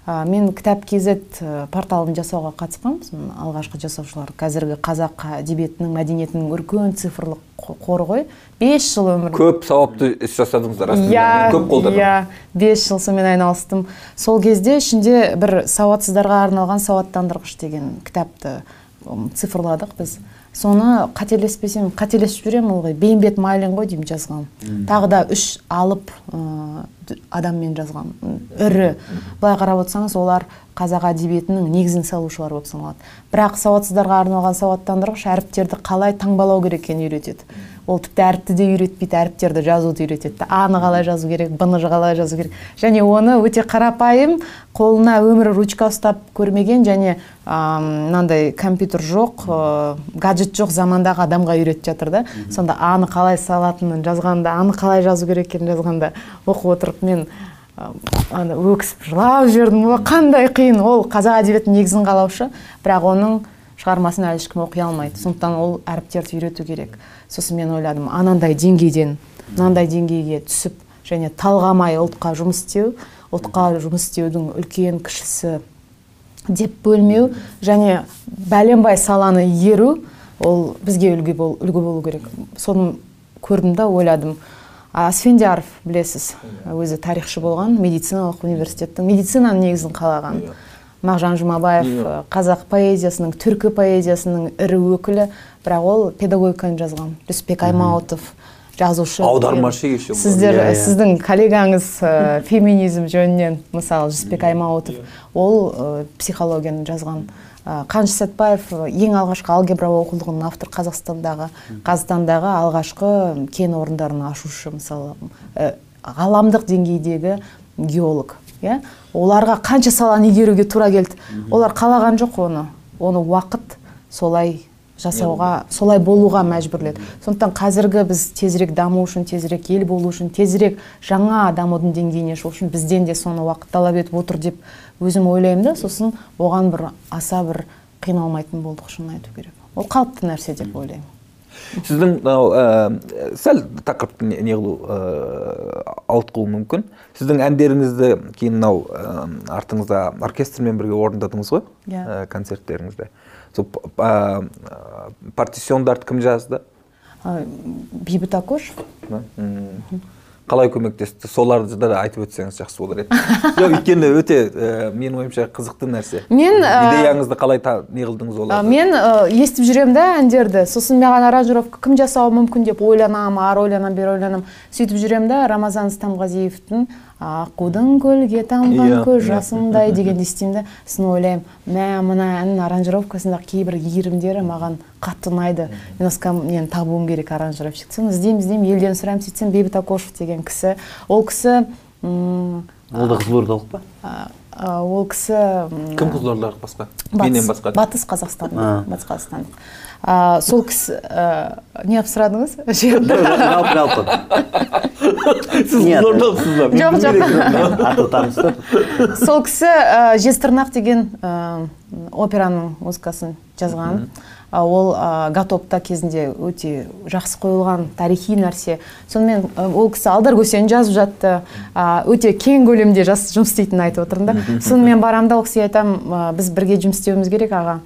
Ә, мен кітап kz ә, порталын жасауға қатысқанмын. Алғашқы жасаушылар қазіргі қазақ әдебиетінің мәдениетінің үлкен цифрлық қо- қоры ғой. Бес жыл өмір көп сауапты іс жасадыңыздар расында иә көп қолдадым. иә бес жыл сонымен айналыстым. Сол кезде ішінде бір сауатсыздарға арналған сауаттандырғыш деген кітапты цифрладық біз. Соны қателеспесем қателесіп жүремін ылғи бейімбет майлин ғой деймін жазған. Тағы да үш алып ә, адаммен жазған. Ірі. Былай қарап отырсаңыз олар қазақ әдебиетінің негізін салушылар болып саналады. Бірақ сауатсыздарға арналған сауаттандырғыш әріптерді қалай таңбалау керек екенін үйретеді. Ол тіпті әріпті де үйретпейді әріптерді жазуды үйретеді да а ны қалай жазу керек б ны қалай жазу керек. Және оны өте қарапайым қолына өмірі ручка ұстап көрмеген және мынандай компьютер жоқ ә, гаджет жоқ замандағы адамға үйретіп жатыр да. Сонда а ны қалай салатынын жазғанда а ны қалай жазу керек екенін жазғанда оқып отырып мен ана өксіп жылап жібердім. О қандай қиын. Ол қазақ әдебиетінің негізін қалаушы бірақ оның шығармасын әлі ешкім оқи алмайды. Сондықтан ол әріптерді үйрету керек. Сосын мен ойладым анандай деңгейден мынандай деңгейге түсіп және талғамай ұлтқа жұмыс істеу ұлтқа жұмыс істеудің үлкен кішісі деп бөлмеу және бәленбай саланы игеру ол бізге үлгі, бол, үлгі болу керек. Соны көрдім да ойладым. Асфендияров білесіз өзі тарихшы болған медициналық университеттің медицинаның негізін қалаған. Мағжан жұмабаев Иә. қазақ поэзиясының түркі поэзиясының ірі өкілі. Бірақ ол педагогиканы жазған. Жүсіпбек аймауытов жазушы. Аудармашы еще сіздер Иә, иә. сіздің коллегаңыз ә, феминизм жөнінен мысалы жүсіпбек аймауытов ол ә, психологияны жазған. Ә, қаныш сәтбаев ә, ең алғашқы алгебра оқулығының автор қазақстандағы қазақстандағы алғашқы кен орындарын ашушы мысалы ә, ғаламдық деңгейдегі геолог иә. Оларға қанша саланы игеруге тура келді? Олар қалаған жоқ оны. Оны уақыт солай жасауға солай болуға мәжбүрледі. Сондықтан қазіргі біз тезірек даму үшін тезірек ел болу үшін тезірек жаңа дамудың деңгейіне шығу үшін бізден де соны уақыт талап етіп отыр деп өзім ойлаймын да. Сосын оған бір аса бір қиналмайтын болдық шынын айту керек. Ол қалыпты нәрсе деп ойлаймын. Сіздің мынау ә, сәл тақырыпты не не қылу ә, ауытқуы мүмкін. Сіздің әндеріңізді кейін мынау ә, артыңызда оркестрмен бірге орындадыңыз ғой Иә. ә, концерттеріңізде. Сол ә, партисиондарды кім жазды? Ә, бейбіт акошев қалай көмектесті? Соларды да айтып өтсеңіз жақсы болар еді. Жоқ өйткені өте ә, менің ойымша қызықты нәрсе. Мен, идеяңызды қалай та- не қылдыңыз оларды? мен ә, естіп жүремін да әндерді. Сосын маған аранжировка кім жасауы мүмкін деп ойланамын ары ойланамын бері ойланамын. Сөйтіп жүремін да рамазан стамғазиевтің аққудың көлге тамған Иә, көз иә. жасындай дегенді естимін да сосын ойлаймын. Мә мына әннің аранжировкасындағы кейбір иірімдері маған қатты ұнайды. Мен осы нені табуым керек аранжировщик соны іздеймін іздеймін елден сұраймын сөйтсем бейбіт акошев деген кісі. Ол кісі м, ол да қызылордалық па? ол кісі кім қызылордалық басқа? батыс, менен басқа. батыс қазақстандық батыс қазақстандық а, сол кісі ә, не қылып сұрадыңыз жалпы жалпы. Сіз ба? Жоқ жоқ. сол кісі ә, жезтырнақ деген ә, операның музыкасын жазған. А, ол ә, гатопта кезінде өте жақсы қойылған тарихи нәрсе. Сонымен ә, ол кісі алдар көсені жазып жатты. Ә, өте кең көлемде жас, жұмыс істейтінін айтып отырмын да. Соны мен барамын да ол кісіге айтамын ә, біз бірге жұмыс істеуіміз керек аға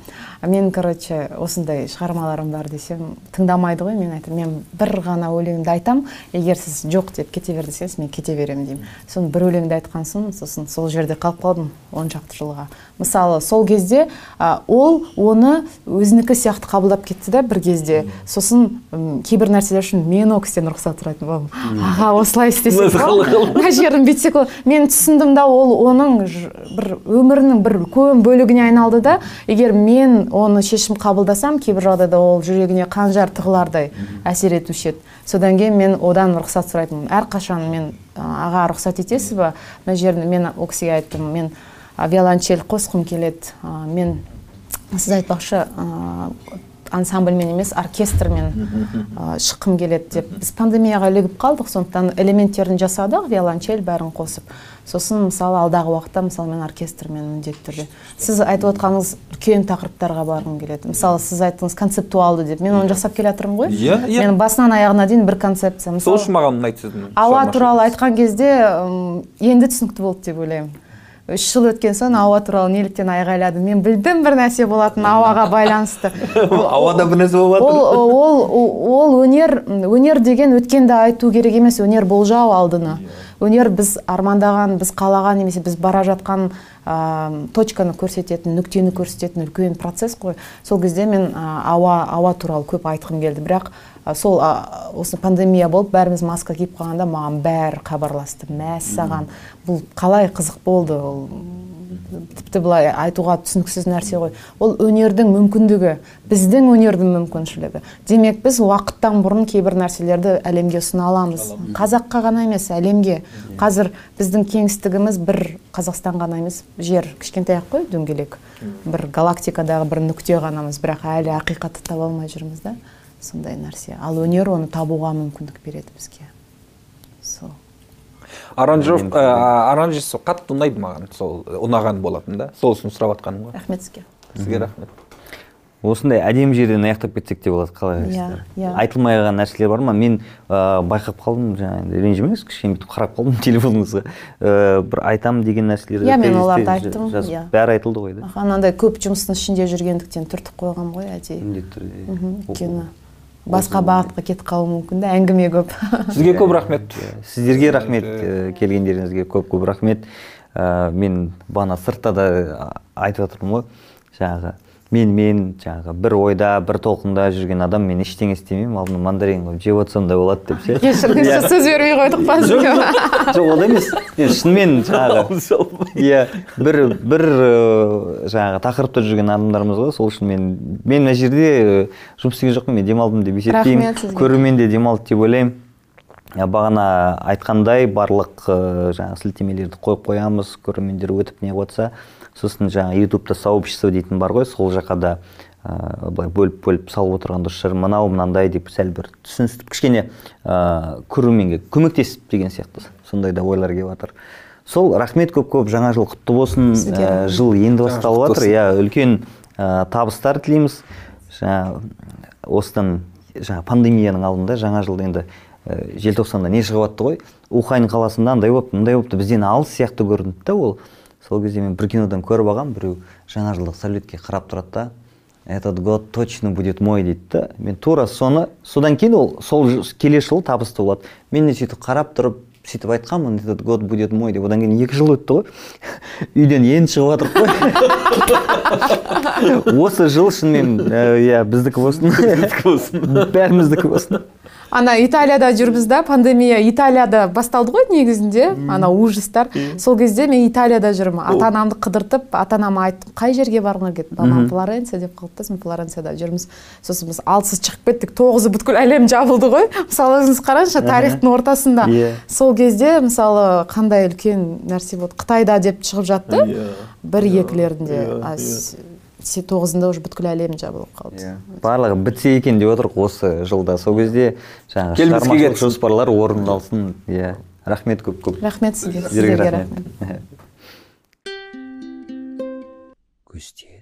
мен короче осындай шығармаларым бар десем тыңдамайды ғой мен айтамын. Мен бір ғана өлеңді айтамын егер сіз жоқ деп кете бер десеңіз мен кете беремін деймін. Соны бір өлеңді айтқан соң сосын сол жерде қалып қалдым он шақты жылға. Мысалы сол кезде а, ол оны өзінікі сияқты қабылдап кетті да бір кезде. Сосын кейбір нәрселер үшін мен ол кісіден рұқсат сұрайтын болдым. Аға осылай істесек мына жерін бүйтсек мен түсіндім да ол оның бір өмірінің бір үлкен бөлігіне айналды да егер мен оны шешім қабылдасам кейбір жағдайда ол жүрегіне қанжар тығылардай әсер етуші еді. Содан кейін мен одан рұқсат сұрайтынмын. Әрқашан мен «А, аға рұқсат етесіз ба? Мына жерін мен ол кісіге айттым. Мен виолончель қосқым келеді. Мен сіз айтпақшы ансамбльмен емес оркестрмен ә, шыққым келеді деп. Біз пандемияға ілігіп қалдық сондықтан элементтерін жасадық виолончель бәрін қосып. Сосын мысалы алдағы уақытта мысалы мен оркестрмен міндетті түрде. Сіз айтып отқаныңыз үлкен тақырыптарға барғым келеді. Мысалы сіз айттыңыз концептуалды деп. Мен оны жасап келе жатырмын ғой. Иә, иә. мен басынан аяғына дейін бір концепция. Сол үшін маған ұнайды сіздің ауа туралы айтқан кезде енді түсінікті болды деп ойлаймын. Үш жыл өткен соң ауа туралы неліктен айғайладым мен білдім бір нәрсе болатын ауаға байланысты. Ауада бір нәрсе болып ол, жатыр ол, ол, ол өнер өнер деген өткенді айту керек емес. Өнер болжау алдыны. Өнер біз армандаған біз қалаған немесе біз бара жатқан ә, точканы көрсететін нүктені көрсететін үлкен процесс қой. Сол кезде мен ә, ауа ауа туралы көп айтқым келді. Бірақ сол ә, осы пандемия болып бәріміз маска киіп қалғанда маған бәрі хабарласты. Мәссаған бұл қалай қызық болды ол тіпті былай айтуға түсініксіз нәрсе ғой. Ол өнердің мүмкіндігі біздің өнердің мүмкіншілігі. Демек біз уақыттан бұрын кейбір нәрселерді әлемге ұсына аламыз. Қазаққа ғана емес әлемге. Қазір біздің кеңістігіміз бір қазақстан ғана емес жер кішкентай ақ қой дөңгелек. Бір галактикадағы бір нүкте ғанамыз. Бірақ әлі ақиқатты таба алмай жүрміз да. Сондай нәрсе. Ал өнер оны табуға мүмкіндік береді бізге. Сол. Аранжировка қатты ұнайды маған сол ұнаған болатын да. Сол үшін сұрап жатқаным ғой. Рахмет сізге. Сізге рахмет. Осындай әдемі жерден аяқтап кетсек те болады қалай Иә, ойлайсыздар иә. айтылмай қалған нәрселер бар ма? Мен ә, байқап қалдым жаңағы енді ренжімеңіз кішкене бүйтіп қарап қалдым телефоныңызға ә, бір айтамын деген нәрселерді Иә, мен тезисте оларды айттым, иә. бәрі айтылды ғой да. Анандай көп жұмыстың ішінде жүргендіктен түртіп қойғанмын ғой әдейі міндетті түрде. Өйткені басқа бағытқа кетіп қалуы мүмкін да әңгіме көп. Сізге көп рахмет. Сіздерге рахмет келгендеріңізге көп көп рахмет. Мен бағана сыртта да айтып жатырмын ғой. Жаңағы мен мен жаңағы бір ойда бір толқында жүрген адам мен ештеңе істемеймін. Алдына мандарин қойып жеп отырсам да болады деп ше. Кешіріңізші сөз бермей қойдық па сізге жоқ. Олай емес. Шынымен жаңағы иә бір бір ыыы, жаңағы тақырыпта жүрген адамдармыз ғой сол үшін мен мен мына жерде ы, жұмыс істеген жоқпын мен демалдым деп есептеймін. Көрермен де демалды деп ойлаймын. Бағана айтқандай барлық ы, жаңағы сілтемелерді қойып қоямыз көрермендер өтіп не қылыватса сосын жаңағы ютубта сообщество дейтін бар ғой. Сол жаққа да ә, былай бөліп бөліп салып отырған дұрыс шығар мынау мынандай деп сәл бір түсіністіріп кішкене ә, көрерменге көмектесіп деген сияқты сондай да ойлар келіп жатыр. Сол рахмет көп көп. Жаңа жыл құтты болсын. Ә, жыл енді Жаңа басталып жатыр. иә үлкен ә, табыстар тілейміз. Жаңа осыдан жаңа пандемияның алдында жаңа жылда енді ә, желтоқсанда не шығып жатты ғой? Ухань қаласында андай болыпты мындай болыпты бізден алыс сияқты көрінді да ол. Сол кезде мен бір кинодан көріп алғанмын біреу жаңа жылдық сәулетке қарап тұрады да этот год точно будет мой дейді да. Мен тура соны содан кейін ол сол келесі жылы табысты болады. Мен де сөйтіп қарап тұрып сөйтіп айтқанмын этот год будет мой деп. Одан кейін екі жыл өтті ғой. Үйден енді шығып жатырмық қой осы жыл шынымен ә, иә біздікі болсын. Бәріміздікі болсын. Ана италияда жүрміз да пандемия италияда басталды ғой негізінде. Ана ужастар. Сол кезде мен италияда жүрмін. Ата анамды қыдыртып ата анама айттым қай жерге барғың келеді мамам флоренция деп қалды да сосын флоренцияда жүрміз. Сосын біз алтысы шығып кеттік тоғызы бүткіл әлем жабылды ғой. Мысалы өзіңіз қараңызшы тарихтың ортасында. Иә. сол кезде мысалы қандай үлкен нәрсе болды? Қытайда деп шығып жатты. Бір екілерінде а с- се- тоғызында уже бүткіл әлем жабылып қалды. Иә. барлығы бітсе екен деп отырмық осы жылда. Сол кезде жаңағы шығармашылық жоспарлар орындалсын. Иә. Рахмет көп көп. Рахмет сізге. Сіздерге рахмет. рахмет. Көсте